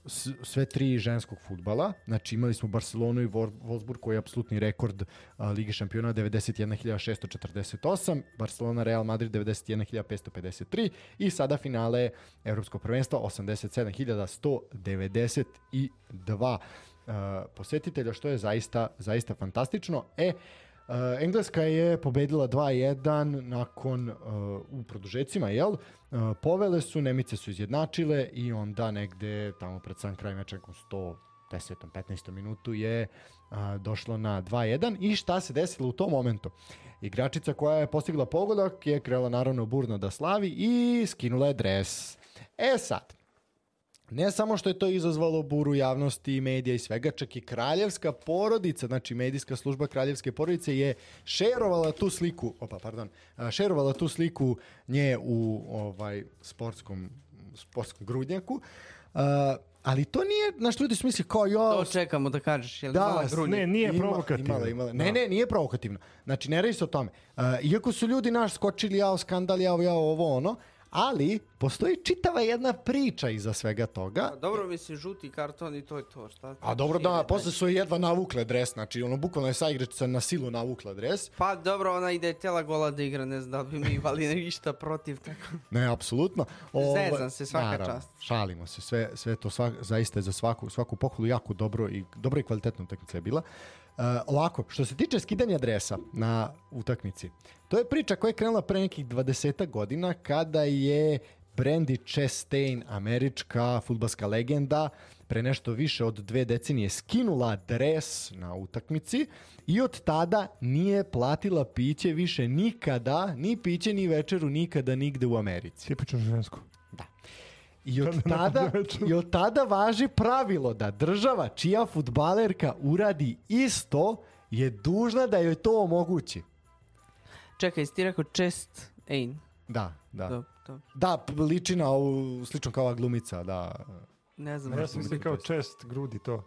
s- sve tri ženskog futbala. Znači imali smo Barcelonu i Wolfsburg koji je apsolutni rekord uh, Lige šampiona 91.648, Barcelona Real Madrid 91.553 i sada finale Evropskog prvenstva 87.192 uh, posetitelja što je zaista, zaista fantastično. E, Uh, Engleska je pobedila 2-1 nakon uh, u produžecima, jel? Uh, povele su, Nemice su izjednačile i onda negde tamo pred sam kraj meča nekom 110. 15. minutu je uh, došlo na 2-1 i šta se desilo u tom momentu? Igračica koja je postigla pogodak je krenula naravno burno da slavi i skinula je dres. E sad, ne samo što je to izazvalo buru javnosti, medija i svega, čak i kraljevska porodica, znači medijska služba kraljevske porodice je šerovala tu sliku, opa, pardon, šerovala tu sliku nje u ovaj sportskom, sportskom grudnjaku, a, ali to nije, znaš, ljudi su misli kao, jo, To čekamo da kažeš. Je li da? Ne, nije Ima- provokativno. Imala, imala. Ne, Da. ne, nije provokativno. Znači, ne radi se o tome. Uh, iako su ljudi naš skočili, jao, skandal, jao, jao, ovo, ono, ali postoji čitava jedna priča iza svega toga. A Dobro, mislim, žuti karton i to je to. Šta A dobro da, posle su je jedva navukle dres, znači ono bukvalno je sa igračica na silu navukla dres. Pa dobro, ona ide tela gola da igra, ne znam da bi mi imali [LAUGHS] ništa protiv tako. Ne, apsolutno. Zezam se, svaka naravno, čast. Šalimo se, sve, sve to svak, zaista je za svaku, svaku pohvalu jako dobro i dobro i kvalitetna utakmica je bila. Uh, ovako, što se tiče skidanja dresa na utakmici, to je priča koja je krenula pre nekih 20 godina kada je Brandy Chastain, američka futbalska legenda, pre nešto više od dve decenije skinula dres na utakmici i od tada nije platila piće više nikada, ni piće ni večeru nikada nigde u Americi. Tipično žensko. I od, Kad ne tada. I od tada važi pravilo da država čija futbalerka uradi isto je dužna da joj to omogući. Čekaj, jesi ti rekao chest ain? Da, da. Dobro, dobro. Da, liči na ovu, slično kao ova glumica, da. Ne znam. Ja sam znam. mislio kao čest, grudi to.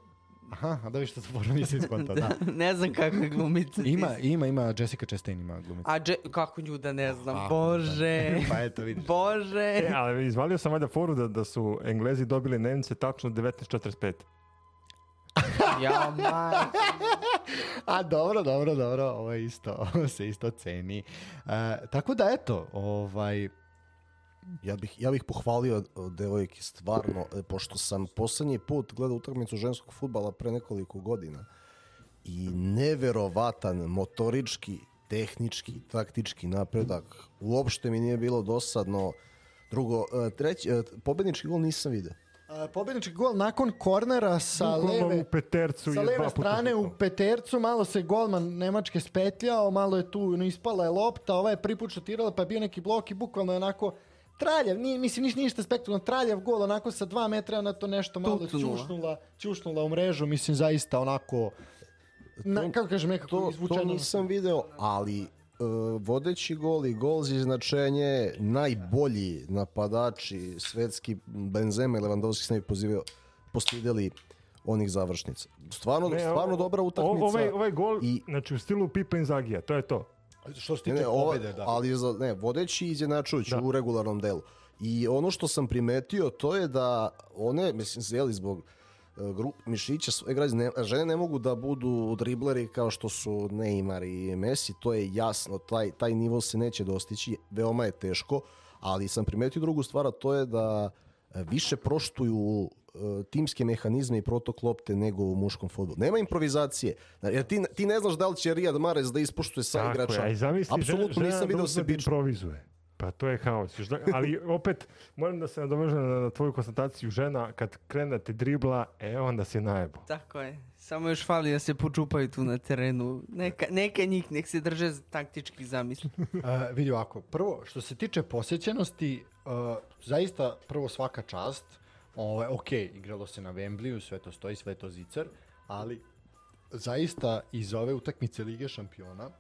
Aha, a da vi što zaboravim, nisam skontao, da. ne znam kakve glumice ti Ima, ima, ima, Jessica Chastain ima glumicu. A dže- kako nju da ne znam, A, bože, Pa eto, vidiš. bože. E, ali izvalio sam valjda foru da, da su Englezi dobili Nemce tačno 1945. [LAUGHS] Ja, majko. A dobro, dobro, dobro, ovo je isto, ovo se isto ceni. E, tako da eto, ovaj, Ja bih, ja bih pohvalio o, devojke stvarno, e, pošto sam poslednji put gledao utakmicu ženskog futbala pre nekoliko godina i neverovatan motorički, tehnički, taktički napredak. Uopšte mi nije bilo dosadno. Drugo, e, treći, e, pobednički gol nisam video. a, pobjednički gol nakon kornera sa Bukvalno leve, u petercu sa leve strane u petercu, malo se golman Nemačke spetljao, malo je tu no, ispala je lopta, ovaj je šutirala, pa je bio neki blok i bukvalno je onako traljav, nije, mislim niš, ništa spektakularno, traljav gol, onako sa dva metra na to nešto malo Tucnula. ćušnula, ćušnula u mrežu, mislim zaista onako, na, kako kažem, nekako To, to izvučeno. nisam video, ali e, vodeći gol i gol za iznačenje najbolji napadači svetski Benzema i Lewandowski se ne bi pozivio, postideli onih završnica. Stvarno, Ne, stvarno o- dobra utakmica. Ovaj, ovaj gol, i- znači u stilu Pipa Inzagija, to je to. Što se Ne, tiče ne, ovo- pobjede, da. ali za, ne, vodeći i izjednačujući Da. u regularnom delu. I ono što sam primetio to je da one, mislim, zeli zbog e, gru, mišića svoje građane, ne, žene ne mogu da budu dribleri kao što su Neymar i Messi, to je jasno, taj, taj nivo se neće dostići, veoma je teško, ali sam primetio drugu stvar, a to je da e, više proštuju timske mehanizme i protok lopte nego u muškom fudbalu. Nema improvizacije. Jer ti, ti ne znaš da li će Riyad Mahrez da ispoštuje sa Tako igrača. je, zamisli Apsolutno žena, nisam video uzme da sebično. improvizuje. Pa to je haos. Još da- Ali opet, moram da se nadovežem na, na tvoju konstataciju. Žena, kad krene da te dribla, e, onda si najebo. Tako je. Samo još fali da se počupaju tu na terenu. Neka, neka njih nek se drže taktički zamisli. Uh, [LAUGHS] vidi ovako, prvo, što se tiče posjećenosti, uh, zaista prvo svaka čast, Ovo, ok, igralo se na Wembleyu, sve to stoji, sve to zicar, ali zaista iz ove utakmice Lige šampiona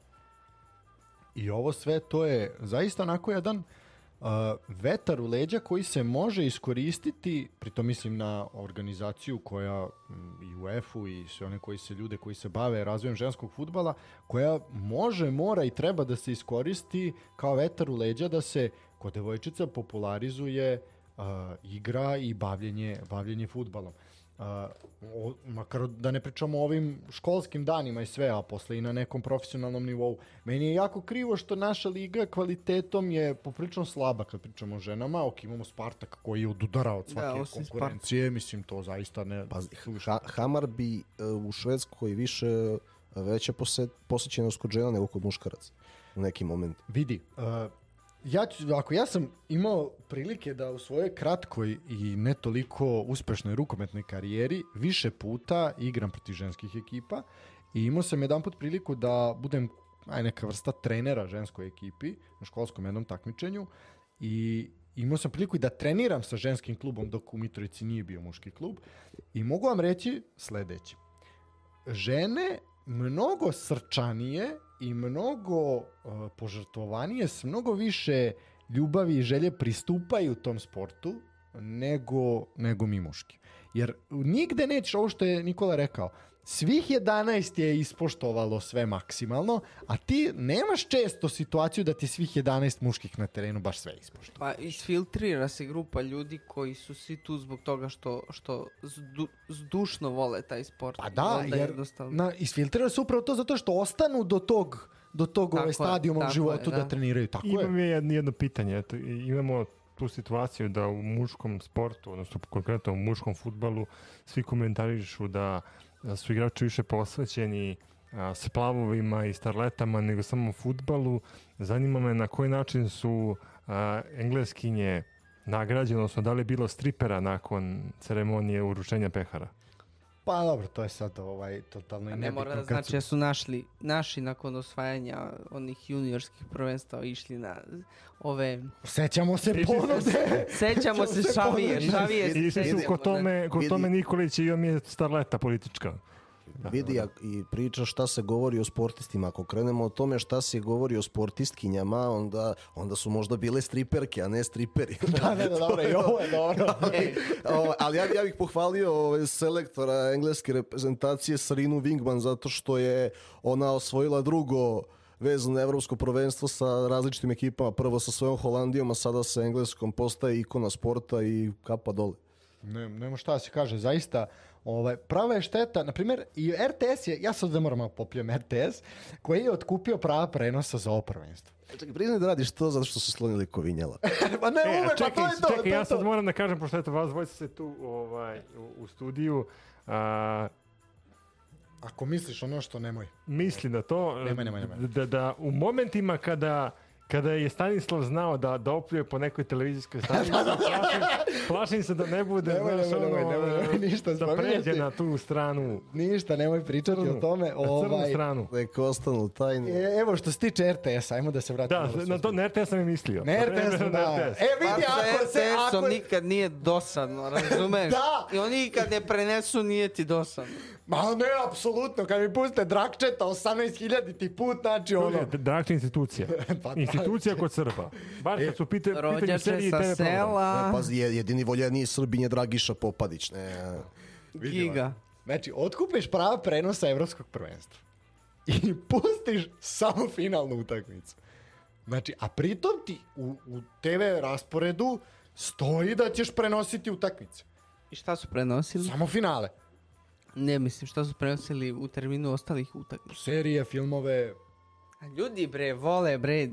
i ovo sve to je zaista onako jedan uh, vetar u leđa koji se može iskoristiti, pritom mislim na organizaciju koja mm, i UEFA-u i sve one koji se ljude koji se bave razvojem ženskog futbala, koja može, mora i treba da se iskoristi kao vetar u leđa da se kod devojčica popularizuje uh, igra i bavljenje, bavljenje futbalom. Uh, o, makar da ne pričamo o ovim školskim danima i sve, a posle i na nekom profesionalnom nivou. Meni je jako krivo što naša liga kvalitetom je poprilično slaba kad pričamo o ženama. Ok, imamo Spartak koji je odudara od svake osim konkurencije, mislim to zaista ne... Pazi, ha, Hamar bi e, u Švedskoj više e, veća posjet, posjećenost kod žena nego kod muškaraca u nekim momentu. Vidi, uh, ja ću, ako ja sam imao prilike da u svojoj kratkoj i ne toliko uspešnoj rukometnoj karijeri više puta igram protiv ženskih ekipa i imao sam jedan put priliku da budem aj neka vrsta trenera ženskoj ekipi na školskom jednom takmičenju i imao sam priliku i da treniram sa ženskim klubom dok u Mitrovici nije bio muški klub i mogu vam reći sledeće. Žene mnogo srčanije i mnogo uh, požrtvovanije, s mnogo više ljubavi i želje pristupaju tom sportu nego, nego mi muški. Jer nigde nećeš, ovo što je Nikola rekao, svih 11 je ispoštovalo sve maksimalno, a ti nemaš često situaciju da ti svih 11 muških na terenu baš sve ispoštova. Pa isfiltrira se grupa ljudi koji su svi tu zbog toga što, što zdu, zdušno vole taj sport. Pa da, onda jer jednostavno- na, isfiltrira se upravo to zato što ostanu do tog do tog Tako ovaj stadijuma u životu je, da. da. treniraju. Tako je. Imam je jedno, jedno pitanje. Eto, imamo tu situaciju da u muškom sportu, odnosno konkretno u muškom futbalu, svi komentarišu da, da su igrači više posvećeni a, splavovima i starletama nego samo futbalu. Zanima me na koji način su a, engleskinje nagrađene, odnosno da li je bilo stripera nakon ceremonije uručenja pehara? Pa dobro, to je sad ovaj, totalno i A ne nebitno. mora da znači su- da su našli, naši nakon osvajanja onih juniorskih prvenstava išli na ove... Sećamo se ponude. [LAUGHS] Sećamo se se šavije, šavije se Ili su kod da. tome, kod Vidi. tome Nikolić i on je starleta politička. Da. Vidi, a, i priča šta se govori o sportistima. Ako krenemo o tome šta se govori o sportistkinjama, onda, onda su možda bile striperke, a ne striperi. [LAUGHS] Da, da, da, dobro, i ovo je dobro. [LAUGHS] E, O, ali ja, ja bih pohvalio ovaj, selektora engleske reprezentacije Sarinu Wingman zato što je ona osvojila drugo vezano na evropsko prvenstvo sa različitim ekipama. Prvo sa svojom Holandijom, a sada sa engleskom postaje ikona sporta i kapa dole. Ne, nema šta da se kaže, zaista ovaj, prava je šteta, na primjer, i RTS je, ja sad da moram malo popljujem RTS, koji je otkupio prava prenosa za ovo prvenstvo. Čekaj, priznaj da radiš to zato što su slonili kovinjala. pa [LAUGHS] ne, E, a ume, pa čekaj, to je to. čekaj, to ja sad to. moram da kažem, pošto eto vas dvojica se tu ovaj, u, u studiju, a, Ako misliš ono što nemoj. mislim da to, Nemoj, nemoj, nemoj. Da, da u momentima kada kada je Stanislav znao da da opljuje po nekoj televizijskoj [LAUGHS] stanici, plašim, plašim se da ne bude, Nemoj, znaš, nemoj, nemoj, ono, nemoj, nemoj ništa da pređe na tu stranu, Ništa, nemoj pričati crnu, o tome. na crnu Ovaj, stranu. Neka ostanu tajni. e, evo što se tiče RTS, ajmo da se vratimo. Da, na to na RTS sam i mislio. Ne RTS, Na da. RTS. E, vidi, ako se... RTS-om Ako... nikad nije dosadno, razumeš? [LAUGHS] Da. I oni kad ne prenesu nije ti dosadno. Ma ne, apsolutno, kad mi pustite Drakčeta 18.000 ti put, znači ono... Dakle, institucija. [LAUGHS] Pa da. Institucija kod Srba. Bar kad su pite, pitanje serije i sa TV sela, Ne, pazi, je- jedini voljeniji Srbin je Dragiša Popadić. Ne, giga. Znači, otkupiš prava prenosa evropskog prvenstva i pustiš samo finalnu utakmicu. Znači, a pritom ti u, u TV rasporedu stoji da ćeš prenositi utakmice. I šta su prenosili? Samo finale. Ne, mislim, šta su prenosili u terminu ostalih utakmica. Serije, filmove. A ljudi bre, vole bre,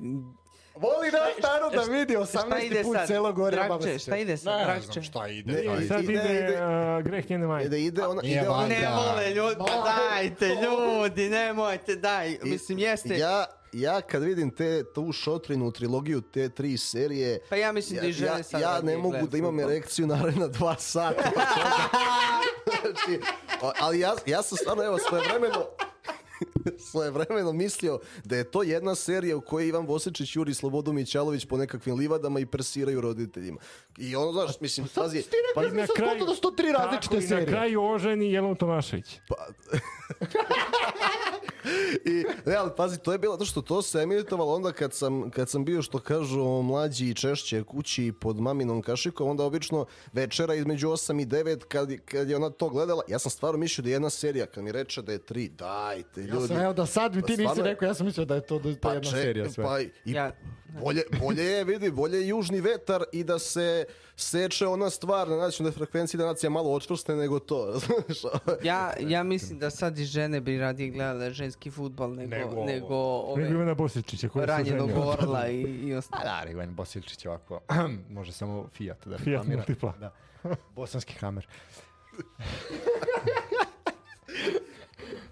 Voli naš narod da vidi šta 18. ide put sad? celo gore. Drakče, baba šta ide sad? Ne znam šta ide. Ne, I Ali sad ide- ide, ide- a, greh njene majke. Ide, ide, ona, ide ona. Ne Da. vole ljudi, pa dajte ljudi, nemojte, daj. Mislim, jeste. Ja, ja kad vidim te, tu šotrinu trilogiju, te tri serije, Pa ja mislim da i ja, žene ja, ja radi ne mogu da imam erekciju naredna dva sata. [LAUGHS] znači, ali ja, ja sam stvarno, evo, svoje vremeno, [LAUGHS] svoje vremeno mislio da je to jedna serija u kojoj Ivan Vosičić juri Slobodu Mićalović po nekakvim livadama i persiraju roditeljima. I ono, znaš, mislim, pazi, Ti pa, da mi sad spontano da su to tri različite Tako, i na serije. kraju oženi Jelon Tomašević. Pa... [LAUGHS] I, ne, ali pazi, to je bilo to što to se emitovalo onda kad sam, kad sam bio, što kažu, mlađi i češće kući pod maminom kašikom, onda obično večera između 8 i 9 kad, kad je ona to gledala, ja sam stvarno mislio da je jedna serija, kad mi reče da je tri, dajte Ja ljudi. sam, evo da sad mi ti nisi rekao, ja sam mislio da je to, da je to jedna če- serija sve. Pa, i, Ja- bolje, bolje je, vidi, bolje je južni vetar i da se seče ona stvar na nacionalnoj frekvenciji da nacija malo očvrste nego to, [LAUGHS] razumiješ? Ja, ja mislim da sad i žene bi radije gledale ženski futbol nego, Nego nego, ovo. Nego ove Ivana Bosičića koji se ranjenog oženio. orla i, i [LAUGHS] A ostalo. da, Rigovan Bosilčić ovako, [CLEARS THROAT] može samo Fiat da Fiat reklamira. Multipla. Da. Bosanski Hammer. [LAUGHS]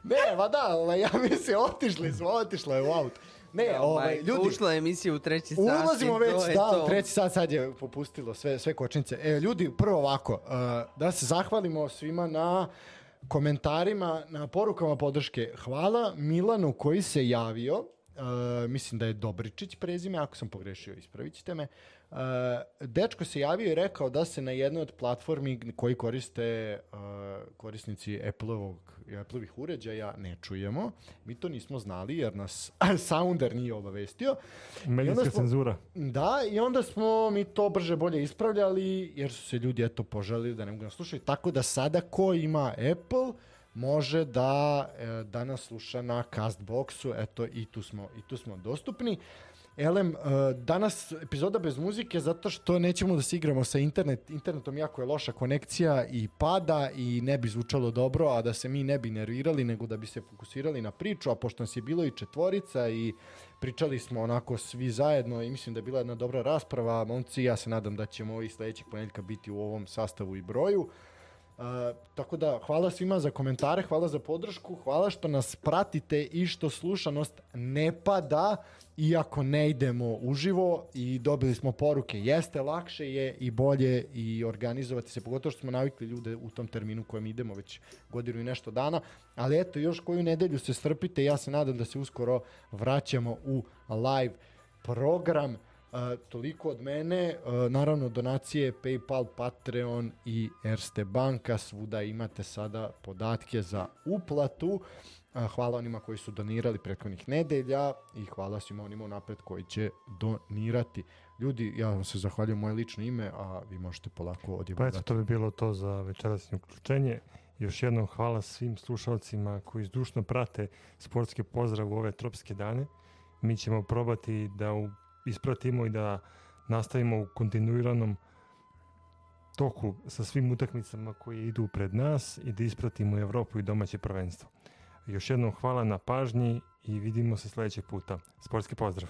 ne, ma da, ovaj, ja mislim, otišli smo, otišlo je u aut. Ne, ovaj, ljudi, Ušla je emisija u treći sat. Ulazimo već, to je da, to. u treći sat sad je popustilo sve, sve kočnice. E, ljudi, prvo ovako, uh, da se zahvalimo svima na komentarima, na porukama podrške. Hvala Milanu koji se javio, uh, mislim da je Dobričić prezime, ako sam pogrešio, ispravit ćete me. Uh, dečko se javio i rekao da se na jednoj od platformi koji koriste uh, korisnici Apple-ovog Apple-ovih uređaja ne čujemo. Mi to nismo znali jer nas [CLEARS THROAT] Sounder nije obavestio. Medijska smo- cenzura. Da, i onda smo mi to brže bolje ispravljali, jer su se ljudi eto požalili da ne mogu da nas slušaju. Tako da sada ko ima Apple može da e, da nas sluša na Castboxu, eto i tu smo, i tu smo dostupni. Elem, e, danas epizoda bez muzike zato što nećemo da se igramo sa internet, internetom jako je loša konekcija i pada i ne bi zvučalo dobro, a da se mi ne bi nervirali, nego da bi se fokusirali na priču, a pošto nas je bilo i četvorica i pričali smo onako svi zajedno i mislim da je bila jedna dobra rasprava, momci, ja se nadam da ćemo i sledećeg ponedjeljka biti u ovom sastavu i broju. Uh, tako da hvala svima za komentare, hvala za podršku, hvala što nas pratite i što slušanost ne pada iako ne idemo uživo i dobili smo poruke. Jeste, lakše je i bolje i organizovati se, pogotovo što smo navikli ljude u tom terminu u kojem idemo već godinu i nešto dana, ali eto, još koju nedelju se strpite, ja se nadam da se uskoro vraćamo u live program. Toliko od mene. A, naravno, donacije PayPal, Patreon i Erste banka. Svuda imate sada podatke za uplatu. Hvala onima koji su donirali prethodnih nedelja i hvala svima onima napred koji će donirati. Ljudi, ja vam se zahvaljujem moje lično ime, a vi možete polako odjevati. Pa eto, to bi bilo to za večerasnje uključenje. Još jednom hvala svim slušalcima koji zdušno prate sportski pozdrav u ove tropske dane. Mi ćemo probati da u, ispratimo i da nastavimo u kontinuiranom toku sa svim utakmicama koje idu pred nas i da ispratimo Evropu i domaće prvenstvo. Još jednom hvala na pažnji i vidimo se sledećeg puta. Sportski pozdrav!